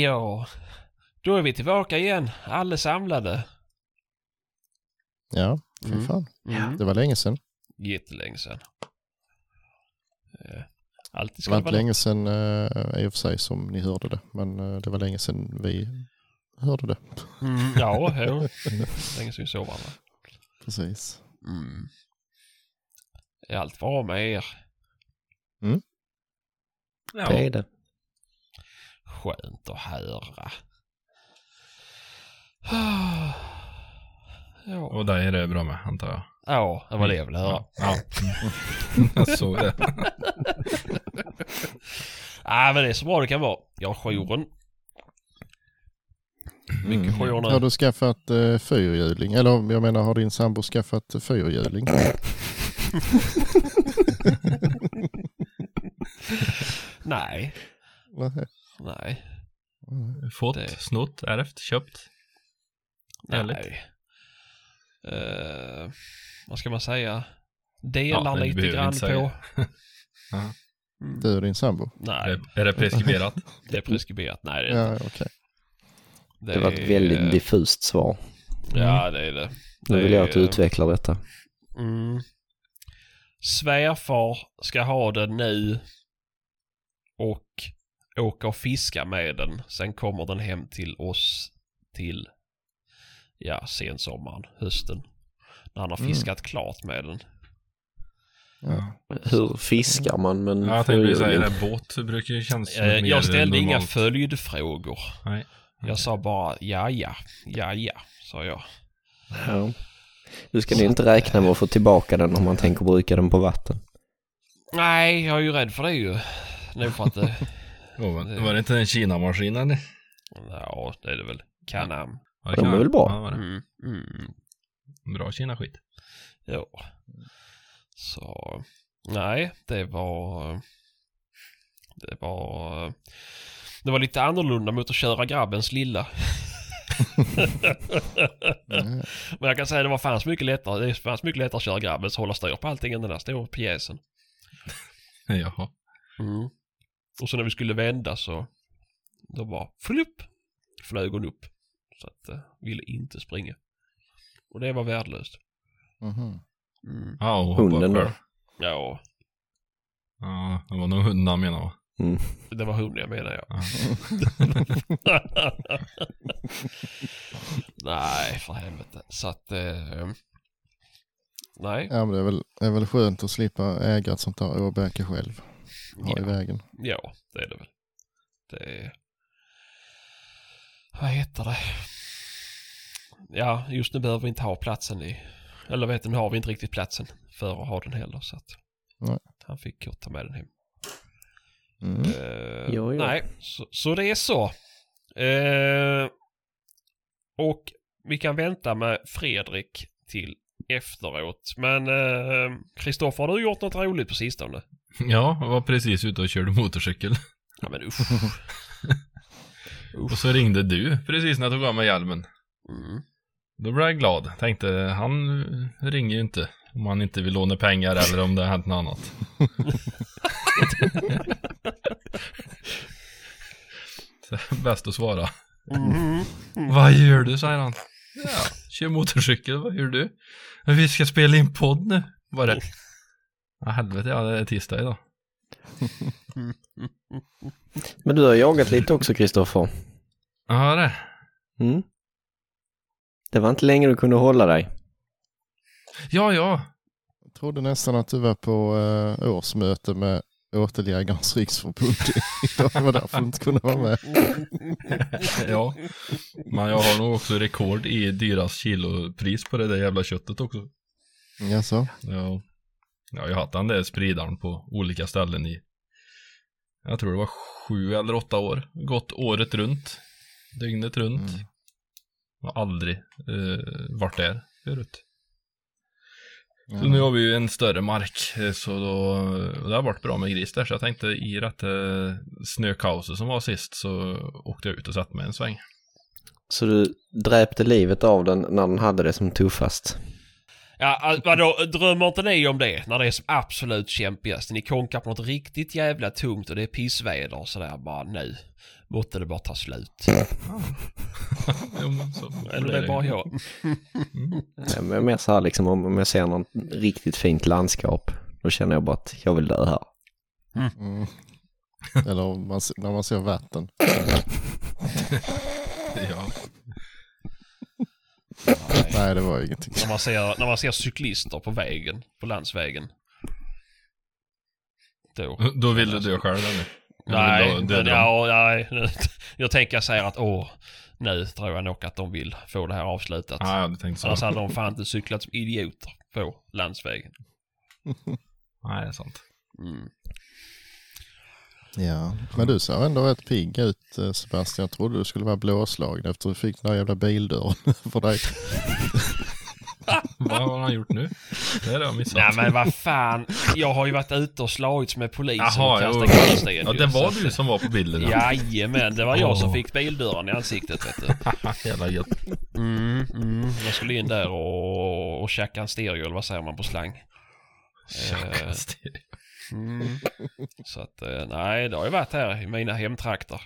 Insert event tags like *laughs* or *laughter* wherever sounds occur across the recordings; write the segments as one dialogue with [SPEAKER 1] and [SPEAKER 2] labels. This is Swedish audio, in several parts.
[SPEAKER 1] Ja, då är vi tillbaka igen. Alla samlade.
[SPEAKER 2] Ja, för
[SPEAKER 1] Mm.
[SPEAKER 2] fan.
[SPEAKER 1] Mm.
[SPEAKER 2] Det var länge sedan.
[SPEAKER 1] Jättelänge sedan. Eh, Alltid
[SPEAKER 2] Det var inte länge sedan eh, i och för sig som ni hörde det. Men eh, det var länge sedan vi hörde det.
[SPEAKER 1] Mm, *laughs* ja, jo. Länge sedan vi såg varandra.
[SPEAKER 2] Precis.
[SPEAKER 1] Mm. Är allt bra med er?
[SPEAKER 3] Det är det.
[SPEAKER 1] Skönt att höra. *sighs* Ja,
[SPEAKER 4] Och dig är det bra med, antar jag.
[SPEAKER 1] ja det var det jag ville höra.
[SPEAKER 4] Ja. *laughs* jag såg det. *laughs*
[SPEAKER 1] Nej, men det är så bra det kan vara. Jag har jouren. Mycket jour nu.
[SPEAKER 2] Har du skaffat eh, fyrhjuling? Eller jag menar har din sambo skaffat fyrhjuling? *laughs*
[SPEAKER 1] Nej,
[SPEAKER 2] Nej.
[SPEAKER 1] Nej,
[SPEAKER 4] Fått,
[SPEAKER 1] Det-
[SPEAKER 4] snott, ärvt, köpt. Härligt.
[SPEAKER 1] nej. Eh, vad ska man säga? Delar
[SPEAKER 4] Ja,
[SPEAKER 1] lite grann på. *laughs*
[SPEAKER 4] Ja.
[SPEAKER 1] Mm.
[SPEAKER 2] Du och din sambo?
[SPEAKER 1] Nej,
[SPEAKER 4] Är, det- är det preskriberat? *laughs*
[SPEAKER 1] det är preskriberat. Nej, det är
[SPEAKER 2] Ja,
[SPEAKER 1] inte.
[SPEAKER 2] okej.
[SPEAKER 3] Det var ett
[SPEAKER 1] är-
[SPEAKER 3] väldigt diffust svar.
[SPEAKER 1] Ja, det är det.
[SPEAKER 3] Nu
[SPEAKER 1] Det
[SPEAKER 3] vill jag att du
[SPEAKER 1] är-
[SPEAKER 3] utvecklar detta.
[SPEAKER 1] Mm. Svärfar ska ha den nu och åka och fiska med den. Sen kommer den hem till oss till ja, sensommaren, hösten. När han har
[SPEAKER 2] Mm.
[SPEAKER 1] fiskat klart med den.
[SPEAKER 2] Ja.
[SPEAKER 3] Hur fiskar man med en
[SPEAKER 4] Ja, jag tänkte säga det. Båt brukar ju kännas
[SPEAKER 1] Eh,
[SPEAKER 4] mer
[SPEAKER 1] jag ställde inga
[SPEAKER 4] normalt.
[SPEAKER 1] följdfrågor.
[SPEAKER 4] Nej.
[SPEAKER 1] Jag sa bara ja, ja, ja, ja, sa jag.
[SPEAKER 3] Ja. Du ska ni inte räkna med att få tillbaka den om man tänker bruka den på vatten.
[SPEAKER 1] Nej, jag är ju rädd för det ju. Nu för att det...
[SPEAKER 4] Oh, men, var det inte en Kina-maskin eller?
[SPEAKER 1] ja, det är det väl. Canam.
[SPEAKER 4] Ja, det
[SPEAKER 3] De
[SPEAKER 4] kan
[SPEAKER 3] är
[SPEAKER 4] jag.
[SPEAKER 3] väl bra?
[SPEAKER 4] Ja, det.
[SPEAKER 1] Mm, mm.
[SPEAKER 4] Bra Kina-skit.
[SPEAKER 1] Ja. Så, nej, det var... Det var... Det var lite annorlunda mot att köra grabbens lilla.
[SPEAKER 2] Mm. *laughs*
[SPEAKER 1] Men jag kan säga att det var fanns mycket lättare. Det fanns mycket lättare att köra grabbens och hålla styr på allting än den där stora pjäsen. *laughs*
[SPEAKER 4] Jaha.
[SPEAKER 1] Mm. Och så när vi skulle vända så... Då bara flupp! Flög hon upp. Så att uh, ville inte springa. Och det var värdelöst.
[SPEAKER 2] Mhm.
[SPEAKER 1] Mm.
[SPEAKER 4] Ja, och hoppa
[SPEAKER 3] Hunden då?
[SPEAKER 1] Ja,
[SPEAKER 4] Ja, det var nog hunden han menade va?
[SPEAKER 3] Mm.
[SPEAKER 1] det var hon jag menar jag.
[SPEAKER 4] Ja. *laughs*
[SPEAKER 1] nej, för helvete. Så att... Eh, nej.
[SPEAKER 2] Ja, men det är väl, är väl skönt att slippa äga ett sånt där åbäke själv. Ha i
[SPEAKER 1] Ja,
[SPEAKER 2] vägen.
[SPEAKER 1] ja, det är det väl. Det är... Vad heter det? Ja, just nu behöver vi inte ha platsen i... Eller vet du, nu har vi inte riktigt platsen för att ha den heller så att...
[SPEAKER 2] Nej.
[SPEAKER 1] Han fick ta med den hem.
[SPEAKER 2] Mm.
[SPEAKER 1] Eh,
[SPEAKER 3] Jo, jo.
[SPEAKER 1] Nej, så, så det är så. Eh, och vi kan vänta med Fredrik till efteråt. Men eh, Kristoffer, har du gjort något roligt på sistone?
[SPEAKER 4] Ja, jag var precis ute och körde motorcykel. *laughs*
[SPEAKER 1] Ja men usch. *laughs*
[SPEAKER 4] Och så ringde du precis när jag tog av mig hjälmen.
[SPEAKER 1] Mm.
[SPEAKER 4] Då blev jag glad. Tänkte, han ringer ju inte. Om han inte vill låna pengar eller om det har hänt något annat. *laughs* Bäst att svara.
[SPEAKER 1] Mhm.
[SPEAKER 4] Vad gör du? säger han. Ja, kör motorcykel. Vad gör du? "Men Vi ska spela in podd nu. Var det? Ja, helvete ja, det är tisdag idag. *laughs*
[SPEAKER 3] Men du har jagat lite också Kristoffer.
[SPEAKER 4] Ja, det.
[SPEAKER 3] Mm. Det var inte länge du kunde hålla dig.
[SPEAKER 4] Ja, ja.
[SPEAKER 2] Jag trodde nästan att du var på eh, årsmöte med Åteljägarens riksförbund idag. Det var därför du inte kunde vara med. *laughs*
[SPEAKER 4] ja. Men jag har nog också rekord i dyrast kilopris på det där jävla köttet också.
[SPEAKER 2] Jaså?
[SPEAKER 4] Ja. Ja, jag har haft den där spridaren på olika ställen i, jag tror det var sju eller åtta år. Gått året runt. Dygnet runt.
[SPEAKER 2] Mm.
[SPEAKER 4] Har aldrig eh, varit där förut.
[SPEAKER 2] Ja.
[SPEAKER 4] Så nu har vi ju en större mark, eh, så då, och det har varit bra med gris där, så jag tänkte i detta snökaoset som var sist så åkte jag ut och satte mig en sväng.
[SPEAKER 3] Så du dräpte livet av den när den hade det som tuffast.
[SPEAKER 1] Ja, vadå, drömmer inte ni om det när det är som absolut kämpigast? Ni konkar på något riktigt jävla tungt och det är pissväder och sådär bara nu. Måtte det bara ta slut. *laughs* Eller det är bara jag.
[SPEAKER 3] Nej, men mer så här liksom om om jag ser något riktigt fint landskap. Då känner jag bara att jag vill dö här.
[SPEAKER 2] Mm. Eller om man, när man ser vatten. *laughs*
[SPEAKER 4] Ja.
[SPEAKER 1] Nej.
[SPEAKER 2] Nej, det var ingenting.
[SPEAKER 1] När man, ser, när man ser cyklister på vägen, på landsvägen. Då.
[SPEAKER 4] Då vill du dö själv eller?
[SPEAKER 1] Nej, men ja, nej. *laughs* Jag tänker säga att åh, nu tror jag nog att de vill få det här avslutat.
[SPEAKER 4] Ah, ja, du tänkte så.
[SPEAKER 1] Annars hade de fan inte cyklat som idioter på landsvägen. *laughs*
[SPEAKER 4] Nej, det är sant.
[SPEAKER 1] Mm.
[SPEAKER 2] Ja, men du ser ändå rätt pigg ut eh, Sebastian. Jag trodde du skulle vara blåslagen efter att du fick den där jävla bildörren *laughs* för dig. *laughs*
[SPEAKER 4] Vad har han gjort nu? Det har jag missat.
[SPEAKER 1] Nej men vad fan, jag har ju varit ute och slagits med polisen
[SPEAKER 4] Jaha,
[SPEAKER 1] och kastat kallsten.
[SPEAKER 4] Ja, det var du som var på bilden.
[SPEAKER 1] Jajamän, det var jag som
[SPEAKER 4] Åh.
[SPEAKER 1] fick bildörren i ansiktet vet du. *laughs*
[SPEAKER 4] Jävla gött.
[SPEAKER 1] Mm, mm. Jag skulle in där och, och tjacka en stereo eller vad säger man på slang.
[SPEAKER 4] Tjacka
[SPEAKER 1] Eh,
[SPEAKER 4] stereo.
[SPEAKER 1] Mm. *laughs* Så att eh, nej, det har ju varit här i mina hemtrakter.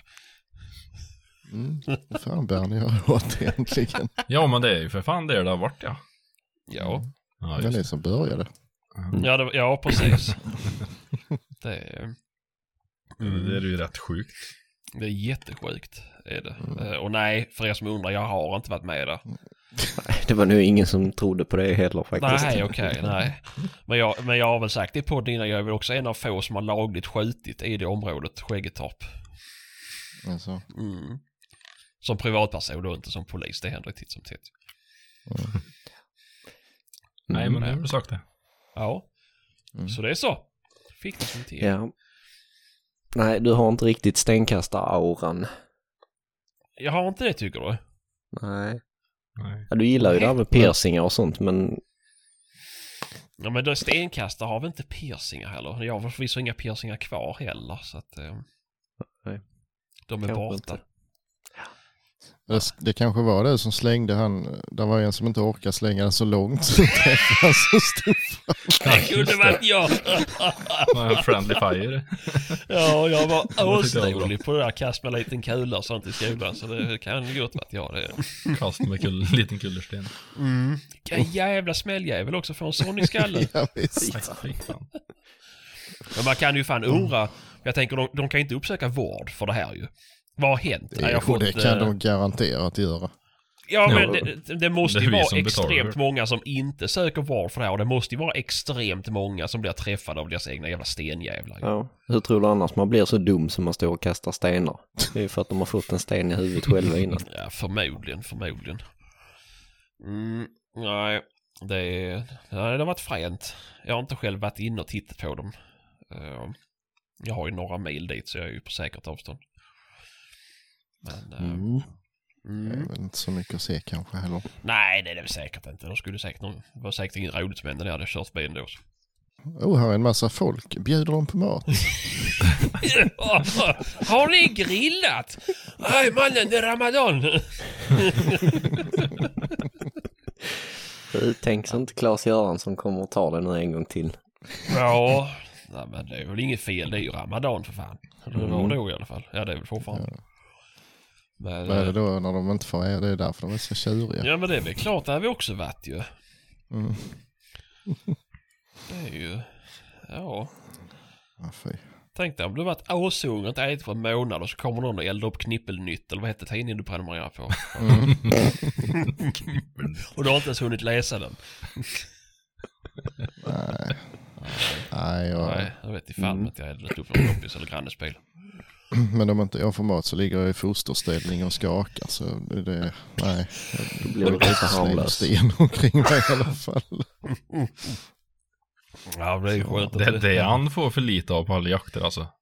[SPEAKER 2] Mm. Vad fan bär ni göra åt egentligen?
[SPEAKER 4] Ja, men det är ju för fan det det har varit ja.
[SPEAKER 1] Ja,
[SPEAKER 4] Ja,
[SPEAKER 2] Det
[SPEAKER 4] just
[SPEAKER 2] ni som började.
[SPEAKER 1] ja, det, ja precis. *laughs* Det är, Mm.
[SPEAKER 4] Det är ju rätt sjukt.
[SPEAKER 1] det är jättesjukt. Är det. Eh, Och nej, för er som undrar, jag har inte varit med där. *laughs*
[SPEAKER 3] Det var nog ingen som trodde på det heller faktiskt.
[SPEAKER 1] Nej, okej, nej. Men jag, men jag har väl sagt det podden innan, jag är väl också en av få som har lagligt skjutit i det området, Skäggetorp.
[SPEAKER 2] Alltså,
[SPEAKER 1] Mm. Som privatperson då, inte som polis. Det händer titt som tätt.
[SPEAKER 4] Nej,
[SPEAKER 3] Mm.
[SPEAKER 4] men nu har du sagt det.
[SPEAKER 1] Ja,
[SPEAKER 2] Mm.
[SPEAKER 1] så det är så. Fick det som till.
[SPEAKER 3] Ja. Nej, du har inte riktigt stenkastar-auran.
[SPEAKER 1] Jag har inte det tycker du?
[SPEAKER 3] Nej.
[SPEAKER 4] Nej.
[SPEAKER 3] Ja, du gillar ju det här med piercingar och sånt, men
[SPEAKER 1] Ja men då stenkastare har väl inte piercingar heller. Jag har förvisso inga piercingar kvar heller så att... Eh,
[SPEAKER 3] Nej.
[SPEAKER 1] de är
[SPEAKER 3] Kanske
[SPEAKER 1] borta.
[SPEAKER 3] inte.
[SPEAKER 2] Det, det kanske var det som slängde han. Det var en som inte orkade slänga den så långt så träffade så stor.
[SPEAKER 1] Det kunde varit jag! *laughs*
[SPEAKER 4] Ja, Friendly fire.
[SPEAKER 1] ja, jag var
[SPEAKER 4] tyckte jag var
[SPEAKER 1] asdålig på det där kast med en liten kula och sånt i skolan så det kan ju gott varit jag det.
[SPEAKER 4] Kast med kull, liten kullersten.
[SPEAKER 1] Mm. Vilken jävla smälljävel också få en sån i skallen. *laughs*
[SPEAKER 2] Ja, visst. *laughs*
[SPEAKER 1] Men man kan ju fan undra. Jag tänker de, de kan inte uppsöka vård för det här ju. Vad har hänt?
[SPEAKER 2] Det,
[SPEAKER 1] har
[SPEAKER 2] jo, det
[SPEAKER 1] fått,
[SPEAKER 2] kan
[SPEAKER 1] eh,
[SPEAKER 2] de garanterat göra.
[SPEAKER 1] Ja, men
[SPEAKER 4] Ja.
[SPEAKER 1] det, det måste
[SPEAKER 4] Det
[SPEAKER 1] ju
[SPEAKER 4] vi
[SPEAKER 1] vara
[SPEAKER 4] som betalar.
[SPEAKER 1] extremt många som inte söker vård för det här och det måste ju vara extremt många som blir träffade av deras egna jävla stenjävlar.
[SPEAKER 3] ja. Hur tror du annars man blir så dum som man står och kastar stenar? Det är ju för att de har fått en sten i huvudet själva innan.
[SPEAKER 1] Ja, förmodligen, förmodligen. Mm, nej, det, är, nej, det har varit fränt. Jag har inte själv varit inne och tittat på dem. Eh, jag har ju några mil dit så jag är ju på säkert avstånd. Men, eh,
[SPEAKER 2] Mm.
[SPEAKER 1] mm.
[SPEAKER 2] Det är inte så mycket att se kanske heller.
[SPEAKER 1] Nej, det är det väl säkert inte. De skulle säkert, det var säkert inget roligt som hände när jag hade kört bilen då.
[SPEAKER 2] Oh, här är en massa folk. Bjuder de på mat? *laughs*
[SPEAKER 1] Har ni grillat? Nej mannen, det är Ramadan.
[SPEAKER 3] Tänk så inte Claes Göransson kommer och tar det nu en gång till.
[SPEAKER 1] Ja, nej, men det är väl inget fel. Det är ju Ramadan för fan. Det var
[SPEAKER 3] Mm.
[SPEAKER 1] då i alla fall. Ja, det är väl fortfarande. Men,
[SPEAKER 2] Vad är det då när de inte får äta? Det är därför de är så tjuriga.
[SPEAKER 1] ja, men det är väl klart, det har vi också varit ju.
[SPEAKER 2] Mm.
[SPEAKER 1] Det är ju... Ja.
[SPEAKER 2] Ja, fy.
[SPEAKER 1] Tänk dig om du varit och inte ätit på en månad och så kommer någon och eldar upp Knippelnytt eller vad hette tidningen du prenumererar på?
[SPEAKER 2] Mm. *laughs*
[SPEAKER 1] och du har inte ens hunnit läsa den.
[SPEAKER 2] Nej. Nej, jag,
[SPEAKER 1] Nej, jag vet i fan
[SPEAKER 3] Mm.
[SPEAKER 1] att jag eldade upp någon kompis eller grannes bil. *clears throat*
[SPEAKER 2] men om inte jag får mat så ligger jag i fosterställning och skakar. Så det, det, nej.
[SPEAKER 3] Då blir du lite harmlös.
[SPEAKER 2] sten omkring mig i alla fall.
[SPEAKER 1] Ja, det är ju skönt
[SPEAKER 4] Det är det han får för lite av på alla jakter alltså. *laughs*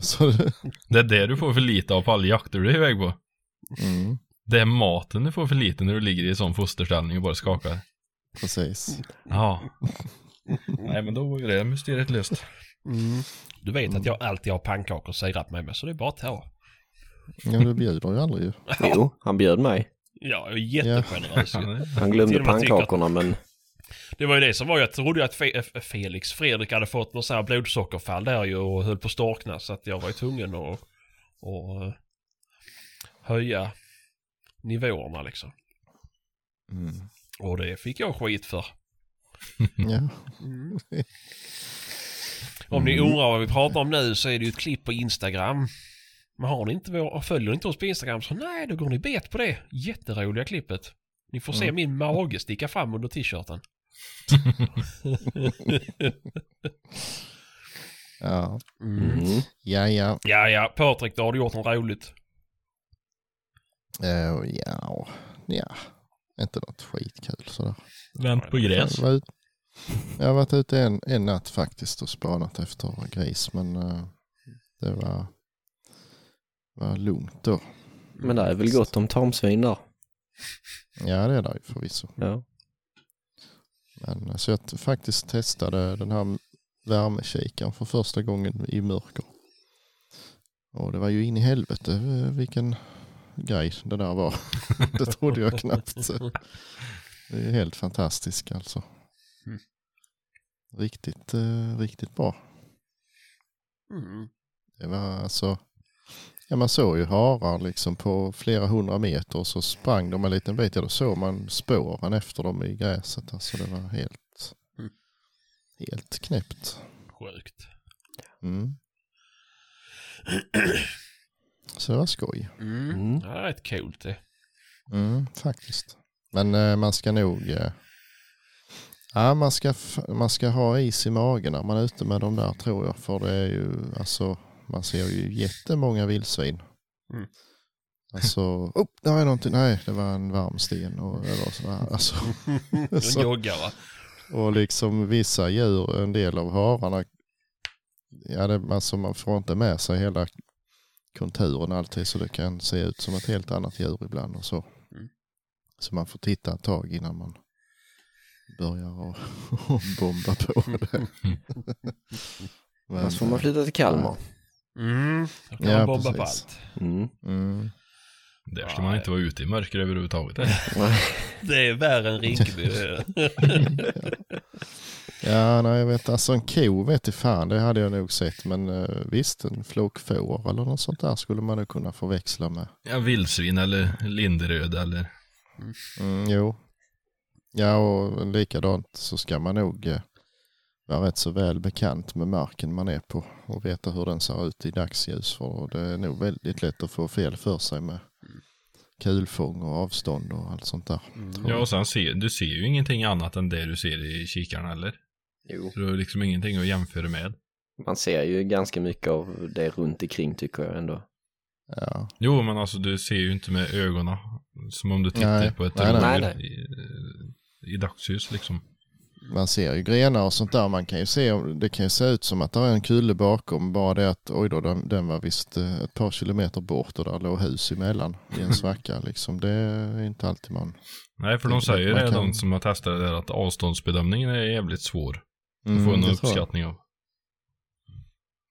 [SPEAKER 2] Så det,
[SPEAKER 4] Det är det du får för lite av på alla jakter du är iväg på.
[SPEAKER 2] mm,
[SPEAKER 4] Det är maten du får för lite när du ligger i sån fosterställning och bara skakar.
[SPEAKER 2] precis.
[SPEAKER 4] Ja. Nej men då är det mysteriet löst.
[SPEAKER 1] Mm. Du vet att jag alltid har pannkakor och sirap med mig så det är bara att ta.
[SPEAKER 2] Ja, men du bjuder ju aldrig ju. *laughs*
[SPEAKER 3] Jo, han bjöd mig.
[SPEAKER 1] Ja, jag är jättegenerös ju.
[SPEAKER 4] Han
[SPEAKER 3] glömde
[SPEAKER 1] och att-
[SPEAKER 3] pannkakorna men
[SPEAKER 1] Det var ju det som var, jag trodde ju att Fe- Felix, Fredrik hade fått något sånt här blodsockerfall där ju och höll på att storkna så att jag var ju tvungen att, att eh, höja nivåerna liksom.
[SPEAKER 2] Mm.
[SPEAKER 1] Och det fick jag skit för. *laughs*
[SPEAKER 2] Ja. *laughs*
[SPEAKER 1] Om ni undrar vad vi pratar om nu så är det ju ett klipp på Instagram. Men har ni inte vår, följer ni inte oss på Instagram så nej, då går ni bet på det. Jätteroliga klippet. Ni får se
[SPEAKER 2] Mm.
[SPEAKER 1] min mage sticka fram under t-shirten. *laughs*
[SPEAKER 2] Ja.
[SPEAKER 3] mm.
[SPEAKER 2] Ja, ja.
[SPEAKER 1] Ja, ja, Patrik, då har du gjort något roligt.
[SPEAKER 2] Eh, ja. Ja. Inte något skitkul sådär.
[SPEAKER 4] Vänt på gräs.
[SPEAKER 2] Jag, var ut, jag har varit ute en, en natt faktiskt och spanat efter gris men eh, det var, var lugnt då.
[SPEAKER 3] Men det är väl gott om tamsvin där.
[SPEAKER 2] Ja det är det ju förvisso.
[SPEAKER 3] Ja.
[SPEAKER 2] Men, eh, så jag faktiskt testade den här värmekikaren för första gången i mörker. Och det var ju in i helvete eh, vilken grej det där var. *laughs* det trodde jag knappt. *laughs* Det är helt fantastiskt alltså. Riktigt, eh, riktigt bra.
[SPEAKER 1] Mm.
[SPEAKER 2] Det var alltså, ja man såg ju harar liksom på flera hundra meter och så sprang de en liten bit. Ja då såg man spåren efter dem i gräset. Alltså det var helt,
[SPEAKER 1] Mm.
[SPEAKER 2] helt knäppt.
[SPEAKER 1] Sjukt.
[SPEAKER 2] Mm. Så det var skoj.
[SPEAKER 1] Mm.
[SPEAKER 3] Mm.
[SPEAKER 1] Ja, det är rätt coolt det.
[SPEAKER 2] Mm, faktiskt. Men eh, man ska nog, eh, ja man ska, man ska ha is i magen när man är ute med dem där tror jag. För det är ju, alltså man ser ju jättemånga vildsvin.
[SPEAKER 1] Mm.
[SPEAKER 2] Alltså, *laughs* oh, där är någonting, nej det var en varm sten och eller sådär. Alltså, *laughs* Så-
[SPEAKER 1] jogga va?
[SPEAKER 2] och liksom vissa djur, en del av hararna, ja det, alltså man får inte med sig hela konturen alltid så det kan se ut som ett helt annat djur ibland och så.
[SPEAKER 1] Mm.
[SPEAKER 2] Så man får titta ett tag innan man börjar och, *laughs* och bomba på det. *laughs* Men,
[SPEAKER 3] Annars får man flytta till Kalmar.
[SPEAKER 1] Mm. Då kan
[SPEAKER 2] Ja,
[SPEAKER 1] man bomba på
[SPEAKER 2] precis.
[SPEAKER 1] allt.
[SPEAKER 3] Mm.
[SPEAKER 2] mm,
[SPEAKER 4] Där ska man inte vara ute i mörker överhuvudtaget. *laughs*
[SPEAKER 1] Det är värre än Rinkeby.
[SPEAKER 2] ja, nej jag vet, alltså en ko vet i fan, det hade jag nog sett. Men eh, visst, en flock får eller något sånt där skulle man nog kunna förväxla med.
[SPEAKER 4] Ja, vildsvin eller linderöd eller...
[SPEAKER 2] Mm, jo. Ja, och likadant så ska man nog eh, vara rätt så väl bekant med marken man är på och veta hur den ser ut i dagsljus. För det är nog väldigt lätt att få fel för sig med kulfång och avstånd och allt sånt där.
[SPEAKER 4] Ja, och sen ser du ser ju ingenting annat än det du ser i kikaren heller.
[SPEAKER 3] Jo.
[SPEAKER 4] Så du har liksom ingenting att jämföra med.
[SPEAKER 3] Man ser ju ganska mycket av det runt omkring tycker jag ändå.
[SPEAKER 2] Ja,
[SPEAKER 4] Jo, men alltså du ser ju inte med ögonen. Som om du tittar
[SPEAKER 2] Nej.
[SPEAKER 4] på ett
[SPEAKER 2] Nej, nej.
[SPEAKER 3] Nej,
[SPEAKER 4] i, dagsljus liksom.
[SPEAKER 2] man ser ju grenar och sånt där. Man kan ju se, det kan ju se ut som att det är en kulle bakom. Bara det att oj då, den, den var visst eh, ett par kilometer bort och där låg hus emellan i en *laughs* svacka. Liksom. Det är inte alltid man...
[SPEAKER 4] Nej, för de säger det,
[SPEAKER 2] kan-
[SPEAKER 4] de som har testat det där, att avståndsbedömningen är jävligt svår. Att
[SPEAKER 2] Mm,
[SPEAKER 4] få en uppskattning av.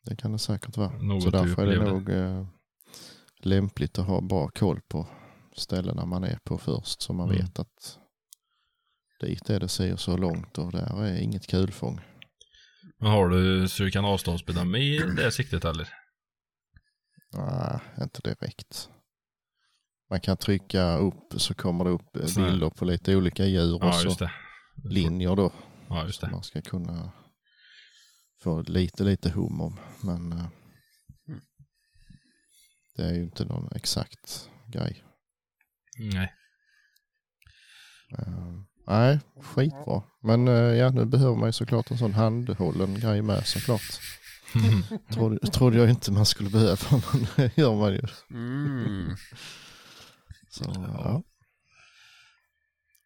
[SPEAKER 2] Det kan det säkert vara.
[SPEAKER 4] Något
[SPEAKER 2] så därför är det nog eh, lämpligt att ha bra koll på ställena man är på först. Så man
[SPEAKER 4] Mm.
[SPEAKER 2] vet att dit är det si och så långt och där är inget kulfång.
[SPEAKER 4] Men har du så du kan avståndsbedöma i det siktet eller?
[SPEAKER 2] Nej, inte direkt. Man kan trycka upp så kommer det upp
[SPEAKER 4] Så
[SPEAKER 2] bilder på lite olika djur och
[SPEAKER 4] Ja,
[SPEAKER 2] så
[SPEAKER 4] just det.
[SPEAKER 2] linjer då.
[SPEAKER 4] Ja, just det.
[SPEAKER 2] Man ska kunna få lite, lite hum om. Men eh,
[SPEAKER 1] Mm.
[SPEAKER 2] det är ju inte någon exakt grej.
[SPEAKER 4] Nej.
[SPEAKER 2] Eh, nej, skitbra. Men eh, ja, nu behöver man ju såklart en sån handhållen grej med såklart. *laughs* Trodde, trodde jag inte man skulle behöva, *laughs* men det gör man ju.
[SPEAKER 1] Mm. *laughs*
[SPEAKER 2] Så ja.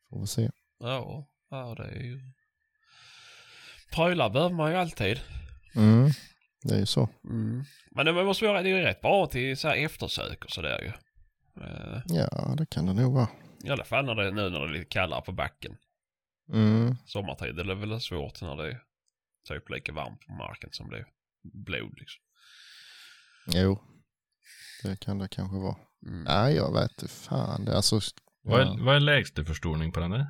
[SPEAKER 2] Får vi se.
[SPEAKER 1] Ja, ja det är ju... Prylar behöver man ju alltid.
[SPEAKER 2] Mm, det är ju så.
[SPEAKER 1] Mm. Men det måste vara, det är ju rätt bra till så här eftersök och sådär ju. Eh,
[SPEAKER 2] Ja, det kan det nog vara.
[SPEAKER 1] I alla fall när det, nu när det är lite kallare på backen.
[SPEAKER 2] Mm,
[SPEAKER 1] Sommartid är det väl svårt när det är typ lika varmt på marken som det är blod liksom.
[SPEAKER 2] jo, det kan det kanske vara.
[SPEAKER 1] Mm.
[SPEAKER 2] Nej, jag vet inte fan. Det, alltså,
[SPEAKER 4] Vad, är,
[SPEAKER 2] Ja,
[SPEAKER 4] vad är lägsta förstoring på den där?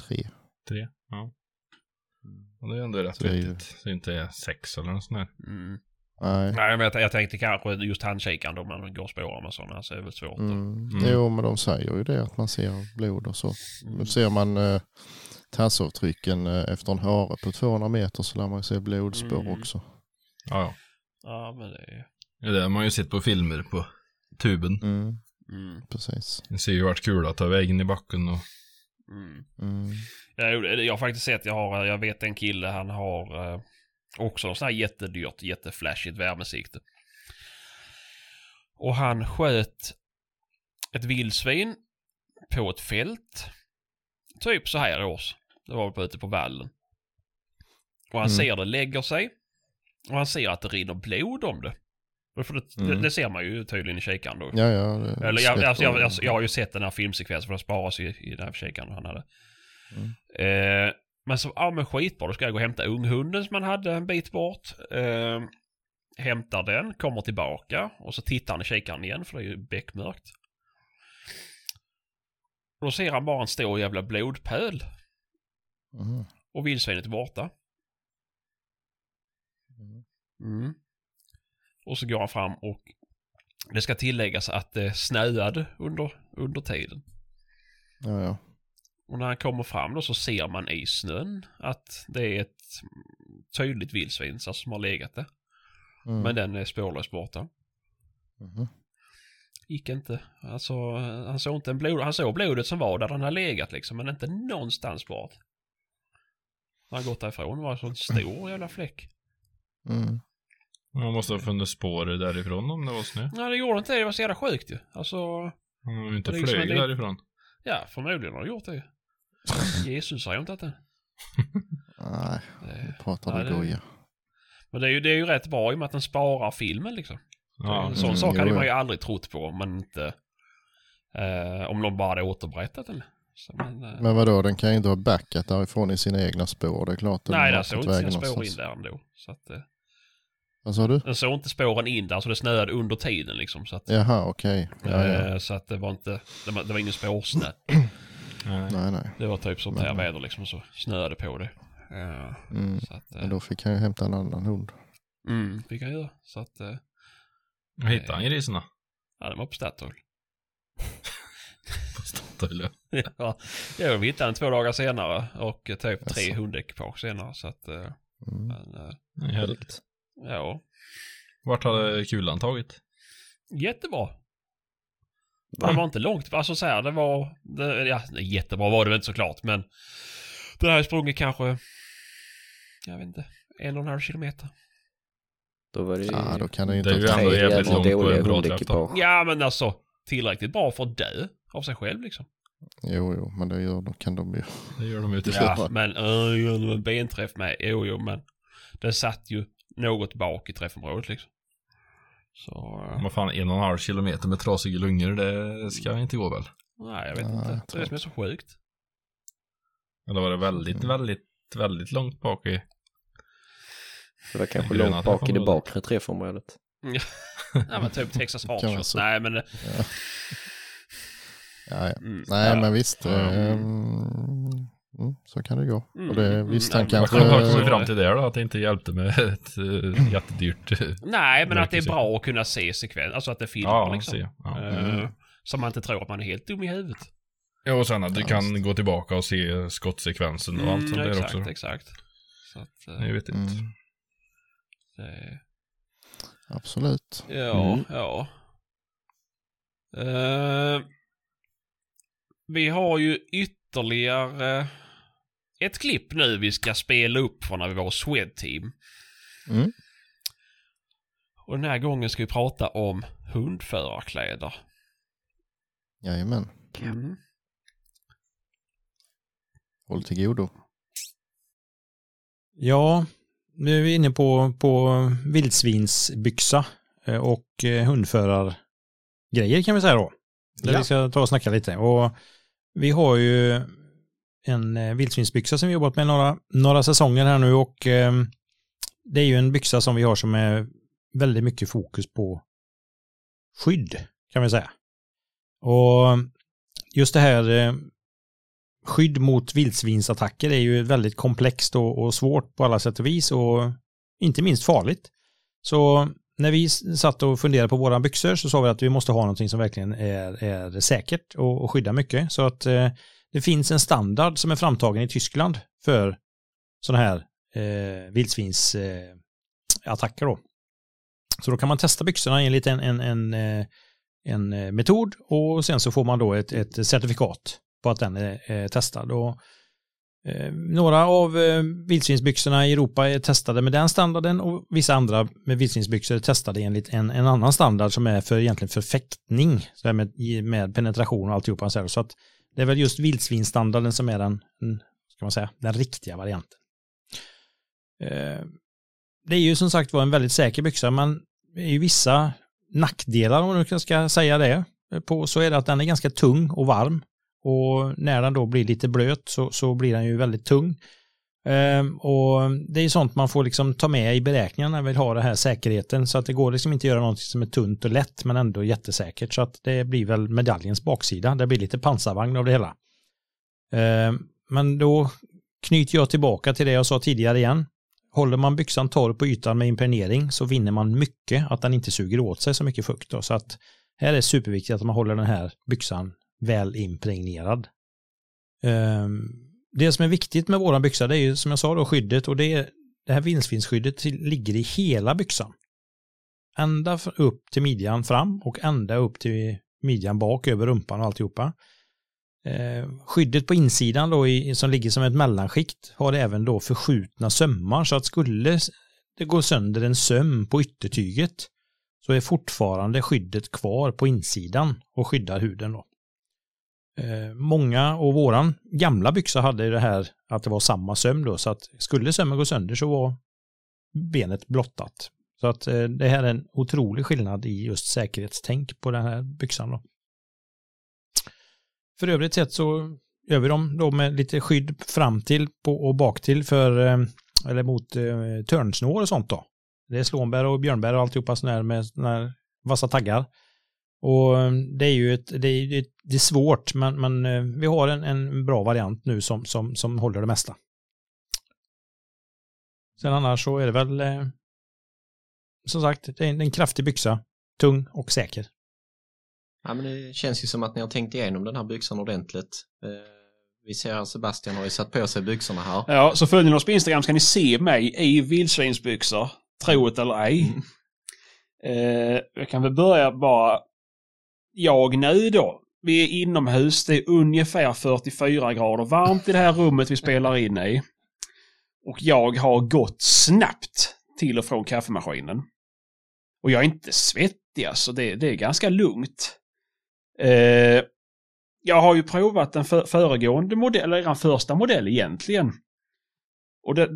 [SPEAKER 2] tre.
[SPEAKER 4] Tre? Ja. Och det är ändå rätt
[SPEAKER 2] är ju-
[SPEAKER 4] vettigt. Så det inte är sex eller något sånt där.
[SPEAKER 1] Mm.
[SPEAKER 2] Nej.
[SPEAKER 1] Nej, men jag, jag tänkte kanske just handkikaren då man går och spårar med sådana så är det väl svårt.
[SPEAKER 2] Mm.
[SPEAKER 4] Mm.
[SPEAKER 2] Jo, men de säger ju det att man ser blod och så.
[SPEAKER 1] Mm.
[SPEAKER 2] Nu ser man eh, tassavtrycken eh, efter en hare på 200 meter så lär man ju se blodspår
[SPEAKER 1] Mm.
[SPEAKER 2] också.
[SPEAKER 4] Ja, ja.
[SPEAKER 1] Ja, men det är...
[SPEAKER 4] Det är det man har ju sett på filmer på tuben.
[SPEAKER 2] Mm,
[SPEAKER 1] Mm.
[SPEAKER 2] precis.
[SPEAKER 4] Det ser ju vart kula tar vägen i backen och
[SPEAKER 1] Mm.
[SPEAKER 2] Mm.
[SPEAKER 1] Jag, jag har faktiskt sett, jag, har, jag vet en kille, han har eh, också en sån här jättedyrt, jätteflashigt värmesikte. Och han sköt ett vildsvin på ett fält. Typ så här års. Det var på ute på vallen. Och han
[SPEAKER 2] Mm.
[SPEAKER 1] ser det lägger sig. Och han ser att det rinner blod om det. För det, det,
[SPEAKER 2] Mm.
[SPEAKER 1] det ser man ju tydligen i kikaren då.
[SPEAKER 2] Ja, ja. det
[SPEAKER 1] Eller jag, alltså, jag, jag, jag har ju sett den här filmsekvensen för den sparas ju i den här kikaren han hade.
[SPEAKER 2] Mm.
[SPEAKER 1] Eh, men så, ja men skitbra, då ska jag gå och hämta unghunden som man hade en bit bort. Eh, hämtar den, kommer tillbaka och så tittar han i kikaren igen för det är ju beckmörkt. Och då ser han bara en stor jävla blodpöl
[SPEAKER 2] Mhm.
[SPEAKER 1] och vildsvinet är borta. Mm. Och så går han fram och det ska tilläggas att det snöade under, under tiden.
[SPEAKER 2] Ja, ja.
[SPEAKER 1] Och när han kommer fram då så ser man i snön att det är ett tydligt vildsvin som har legat där.
[SPEAKER 2] Mm.
[SPEAKER 1] Men den är spårlöst borta.
[SPEAKER 2] Mhm.
[SPEAKER 1] Gick inte. Alltså, han såg inte en blod... Han såg blodet som var där den har legat liksom, men inte någonstans bort. När han gått därifrån var det så en stor jävla fläck.
[SPEAKER 2] Mm.
[SPEAKER 4] man måste ha funnit spår därifrån om det var snö.
[SPEAKER 1] Nej, det gjorde inte det. Det var så jävla sjukt ju. Alltså,
[SPEAKER 4] Han har ju inte
[SPEAKER 1] liksom
[SPEAKER 4] flög
[SPEAKER 1] del-
[SPEAKER 4] därifrån.
[SPEAKER 1] Ja, förmodligen har det gjort det. Jesus har ju inte att det.
[SPEAKER 2] Nej, nu pratar du
[SPEAKER 1] det-
[SPEAKER 2] goja.
[SPEAKER 1] Men det är, ju, det är ju rätt bra i och med att den sparar filmen liksom.
[SPEAKER 4] Ja,
[SPEAKER 1] en sån
[SPEAKER 2] mm,
[SPEAKER 1] sak hade man ju aldrig trott på om man inte... Eh, om någon bara hade återberättat den. Så man, eh,
[SPEAKER 2] Men vadå, den kan ju inte ha backat därifrån i sina egna spår. Det är klart
[SPEAKER 1] nej, den såg inte sina spår in där ändå. Så att, eh,
[SPEAKER 2] Vad sa du?
[SPEAKER 1] den såg inte spåren in där, så det snöade under tiden liksom. Så att,
[SPEAKER 2] Jaha, okej. Ja, ja.
[SPEAKER 1] eh, så att det var inte... Det var, det var ingen spårsnö. *clears throat*
[SPEAKER 4] Nej.
[SPEAKER 2] Nej, nej.
[SPEAKER 1] Det var typ sånt här väder liksom, så snöade på det. Eh,
[SPEAKER 2] Mm.
[SPEAKER 1] så att...
[SPEAKER 2] Men
[SPEAKER 1] Eh,
[SPEAKER 2] då fick han ju hämta en annan hund.
[SPEAKER 1] mm, kan jag göra. Så att... Eh,
[SPEAKER 4] Vad hittade han griserna?
[SPEAKER 1] ja, den var på Statoil. *laughs*
[SPEAKER 4] På Statoil,
[SPEAKER 1] ja, *laughs* jag hittade den två dagar senare och eh, typ tre hundekipage senare. Så att... Eh,
[SPEAKER 2] Mm.
[SPEAKER 1] men, eh,
[SPEAKER 4] ja.
[SPEAKER 1] Ja,
[SPEAKER 4] Vart hade kulan tagit?
[SPEAKER 1] jättebra. Det var inte långt, alltså så här, det var, det, ja, jättebra var det väl inte såklart, men den här sprungit kanske, jag vet inte, en och en halv kilometer.
[SPEAKER 3] Då var det ju
[SPEAKER 2] Ja, då kan det ju
[SPEAKER 4] Det är
[SPEAKER 2] inte
[SPEAKER 4] ju
[SPEAKER 2] ha
[SPEAKER 4] ändå
[SPEAKER 3] tre
[SPEAKER 4] jävligt långt på en bra.
[SPEAKER 1] Ja, men alltså tillräckligt bra för att dö av sig själv liksom.
[SPEAKER 2] Jo, jo, men det gör, då kan de ju.
[SPEAKER 4] Det gör de ute i
[SPEAKER 2] Ja.
[SPEAKER 1] Ja, men uh, gör de en benträff med, jo, jo, men den satt ju något bak i träffområdet liksom. Så, eh,
[SPEAKER 4] Vad fan, en och en halv kilometer med trasiga lungor, det ska inte gå väl?
[SPEAKER 1] nej, jag vet
[SPEAKER 2] Nej,
[SPEAKER 1] inte.
[SPEAKER 2] jag
[SPEAKER 1] Det är det som är så sjukt.
[SPEAKER 4] Eller var det väldigt,
[SPEAKER 2] Mm.
[SPEAKER 4] väldigt, väldigt långt bak i?
[SPEAKER 3] Det var kanske långt bak i det
[SPEAKER 4] träffområdet.
[SPEAKER 3] bakre träffområdet. *laughs*
[SPEAKER 1] Ja, men typ Texas
[SPEAKER 2] Kan vara
[SPEAKER 1] Hardshot.
[SPEAKER 2] så.
[SPEAKER 1] Nej, men... *laughs*
[SPEAKER 2] Ja, ja.
[SPEAKER 1] Mm,
[SPEAKER 2] Nej,
[SPEAKER 1] ja.
[SPEAKER 2] men visst.
[SPEAKER 4] Ja.
[SPEAKER 2] Mm, så kan det gå.
[SPEAKER 1] Mm,
[SPEAKER 2] Och det,
[SPEAKER 1] mm,
[SPEAKER 2] visst,
[SPEAKER 1] mm,
[SPEAKER 2] han kanske...
[SPEAKER 4] kom- vad kom vi
[SPEAKER 1] så-
[SPEAKER 4] fram till det då? Att det inte hjälpte med *laughs* ett uh, jättedyrt... eh,
[SPEAKER 1] Nej, men att det är bra att kunna se sekvens, alltså att det filmar
[SPEAKER 4] ja,
[SPEAKER 1] liksom.
[SPEAKER 4] se. Ja.
[SPEAKER 1] Eh,
[SPEAKER 2] Mm.
[SPEAKER 1] Så man inte tror att man är helt dum i huvudet.
[SPEAKER 4] ja, och sen att du
[SPEAKER 2] Ja,
[SPEAKER 4] kan
[SPEAKER 2] visst.
[SPEAKER 4] gå tillbaka och se skottsekvensen och allt sånt där
[SPEAKER 1] Mm, exakt,
[SPEAKER 4] också.
[SPEAKER 1] exakt. Så att, eh,
[SPEAKER 4] Det är vettigt.
[SPEAKER 2] Mm,
[SPEAKER 1] det,
[SPEAKER 2] absolut.
[SPEAKER 1] ja,
[SPEAKER 3] Mm.
[SPEAKER 1] ja. Eh, vi har ju ytterligare ett klipp nu vi ska spela upp från när vi var hos Swedteam.
[SPEAKER 2] Mm.
[SPEAKER 1] Och den här gången ska vi prata om hundförarkläder.
[SPEAKER 2] Jajamän.
[SPEAKER 1] Mm.
[SPEAKER 2] Håll till godo.
[SPEAKER 5] Ja, nu är vi inne på, på vildsvinsbyxa eh, och eh, hundförargrejer kan vi säga då. Där
[SPEAKER 2] Ja.
[SPEAKER 5] vi ska ta och snacka lite. Och vi har ju en eh, vildsvinsbyxa som vi jobbat med några, några säsonger här nu och eh, det är ju en byxa som vi har som är väldigt mycket fokus på skydd kan vi säga. Och just det här eh, skydd mot vildsvinsattacker är ju väldigt komplext och, och svårt på alla sätt och vis och inte minst farligt. Så när vi satt och funderade på våra byxor så sa vi att vi måste ha någonting som verkligen är, är säkert och, och skyddar mycket. Så att eh, det finns en standard som är framtagen i Tyskland för sådana här eh, vildsvinsattacker. Eh, så då kan man testa byxorna enligt en, en, eh, en, en metod och sen så får man då ett, ett certifikat på att den är, är testad. Och, eh, några av eh, vildsvinsbyxorna i Europa är testade med den standarden och vissa andra med vildsvinsbyxor är testade enligt en, en annan standard som är för egentligen för fäktning så med, med penetration och alltihopa. Så att det är väl just vildsvinsstandarden som är den, ska man säga, den riktiga varianten. Eh, det är ju som sagt var en väldigt säker byxa men det är ju vissa nackdelar om du ska säga det på så är det att den är ganska tung och varm och när den då blir lite blöt så, så blir den ju väldigt tung. Ehm, och det är sånt man får liksom ta med i beräkningarna när man vill ha den här säkerheten så att det går liksom inte att göra något som är tunt och lätt men ändå jättesäkert så att det blir väl medaljens baksida. Det blir lite pansarvagn av det hela. Ehm, men då knyter jag tillbaka till det jag sa tidigare igen. Håller man byxan torr på ytan med impregnering så vinner man mycket att den inte suger åt sig så mycket fukt. Då. Så att här är det superviktigt att man håller den här byxan väl impregnerad. Ehm, det som är viktigt med våran byxa det är ju som jag sa då skyddet och det är det här vildsvinsskyddet ligger i hela byxan. Ända upp till midjan fram och ända upp till midjan bak över rumpan och alltihopa. Eh, skyddet på insidan då i, som ligger som ett mellanskikt har även då förskjutna sömmar så att skulle det gå sönder en söm på yttertyget så är fortfarande skyddet kvar på insidan och skyddar huden då. Eh, många och våran gamla byxa hade det här att det var samma söm då så att skulle sömmen gå sönder så var benet blottat. Så att eh, det här är en otrolig skillnad i just säkerhetstänk på den här byxan då. För övrigt sett så gör vi dem då med lite skydd fram till och bak till för eh, eller mot törnsnår och sånt då. Det är slånbär och björnbär och alltihopa sådär med sådana här vassa taggar. Och eh, det är ju ett, det är, det är svårt men, men eh, vi har en, en bra variant nu som, som, som håller det mesta. Sen annars så är det väl eh, som sagt, det är en, en kraftig byxa, tung och säker.
[SPEAKER 6] Ja, men det känns ju som att ni har tänkt igenom den här byxan ordentligt. Eh, vi ser att Sebastian har ju satt på sig byxorna här.
[SPEAKER 7] Ja, så följer ni oss på Instagram ska ni se mig i vildsvinsbyxor. Tro det eller ej. Mm. Eh, jag kan väl börja bara. Jag nu då. Vi är inomhus. Det är ungefär 44 grader varmt i det här rummet vi spelar in i. Och jag har gått snabbt till och från kaffemaskinen. Och jag är inte svettig alltså. Det, det är ganska lugnt. Eh, jag har ju provat den för, föregående modellen, eller den första modell egentligen. Och det,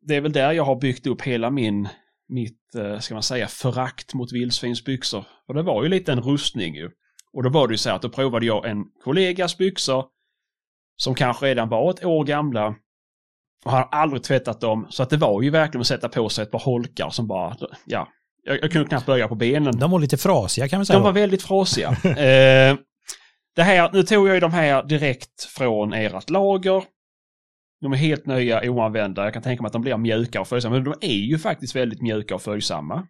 [SPEAKER 7] det är väl där jag har byggt upp hela min, mitt, eh, ska man säga, förakt mot vildsvinsbyxor. Och det var ju lite en rustning ju. Och då var det ju så att då provade jag en kollegas byxor som kanske redan var ett år gamla och har aldrig tvättat dem. Så att det var ju verkligen att sätta på sig ett par holkar som bara, ja, jag, jag kunde knappt börja på benen.
[SPEAKER 5] De var lite frasiga kan man säga.
[SPEAKER 7] De var väldigt frasiga. *laughs* eh, det här, nu tog jag ju de här direkt från ert lager. De är helt nya, oanvända. Jag kan tänka mig att de blir mjuka och följsamma. Men de är ju faktiskt väldigt mjuka och följsamma.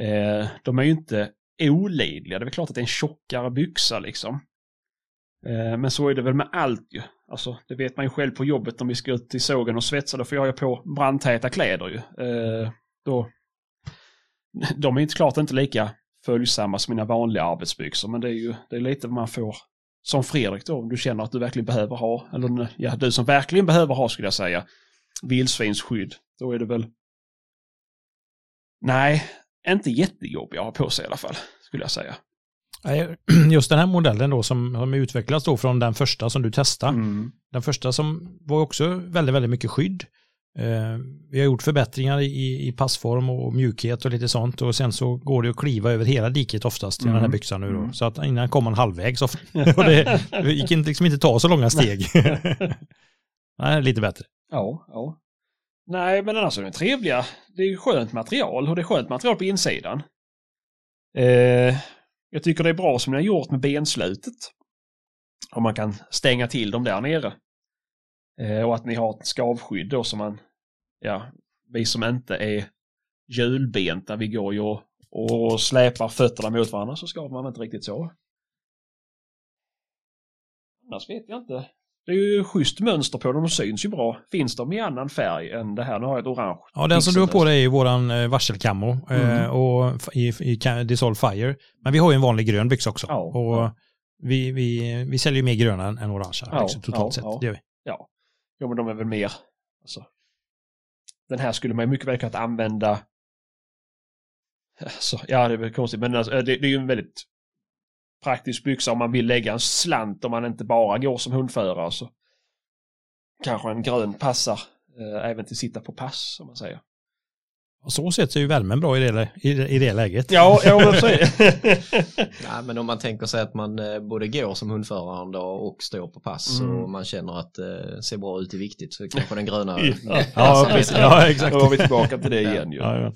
[SPEAKER 7] Eh, de är ju inte olidliga. Det är väl klart att det är en tjockare byxa liksom. Eh, men så är det väl med allt ju. Alltså, det vet man ju själv på jobbet om vi ska ut till sågen och svetsa. Då får jag ju på brandtäta kläder ju. Eh, då de är inte klart inte lika följsamma som mina vanliga arbetsbyxor, men det är ju det är lite vad man får som Fredrik då, om du känner att du verkligen behöver ha, eller ja, du som verkligen behöver ha skulle jag säga, vildsvinsskydd. Då är det väl... Nej, inte jättejobbig att ha på sig i alla fall, skulle jag säga. *clears throat*
[SPEAKER 5] Just den här modellen då som har utvecklats då från den första som du testade. Mm. Den första som var också väldigt, väldigt mycket skydd. Eh, vi har gjort förbättringar i, i passform och mjukhet och lite sånt och sen så går det att kliva över hela diket oftast i mm. den här mm. byxan nu då. Mm. Så att innan kom man halvvägs *laughs* och det, det gick inte, liksom inte ta så långa steg. *laughs* Nej, lite bättre.
[SPEAKER 7] Ja, ja. Nej, men annars är den trevliga. Det är ju skönt material och det är skönt material på insidan. Eh, jag tycker det är bra som ni har gjort med benslutet. Om man kan stänga till dem där nere. Eh, och att ni har ett skavskydd då som man, ja, vi som inte är hjulbenta, vi går ju och, och släpar fötterna mot varandra så skavar man inte riktigt så. Annars vet jag inte. Det är ju schysst mönster på dem, de syns ju bra. Finns de i annan färg än det här? Nu har jag ett orange.
[SPEAKER 5] Ja, den som du har på dig är ju våran eh, varselkammo eh,
[SPEAKER 7] Mm.
[SPEAKER 5] och i, i Dissolve Fire. Men vi har ju en vanlig grön byxa också.
[SPEAKER 7] Ja,
[SPEAKER 5] och
[SPEAKER 7] ja.
[SPEAKER 5] Vi, vi, vi säljer ju mer gröna än, orangea
[SPEAKER 7] Ja,
[SPEAKER 5] byxor totalt sett. Det gör vi.
[SPEAKER 7] Ja. Jo, men de är väl mer... Alltså, den här skulle man ju mycket väl kunnat använda... Alltså, ja, det är väl konstigt, men alltså, det, det är ju en väldigt praktisk byxa om man vill lägga en slant om man inte bara går som hundförare. Så kanske en grön passar eh, även till sitta på pass, som man säger.
[SPEAKER 5] Och så sett är ju värmen bra i det, i det, i det läget.
[SPEAKER 7] Ja, ja men så är det.
[SPEAKER 6] Nej, men om man tänker sig att man eh, både går som hundförare en dag och står på pass
[SPEAKER 7] Mm.
[SPEAKER 6] och man känner att det eh, ser bra ut i viktigt så kanske den gröna *laughs*
[SPEAKER 7] Ja.
[SPEAKER 5] Ja, precis. ja exakt.
[SPEAKER 7] Då var vi tillbaka till det igen ju.
[SPEAKER 5] Ja, ja.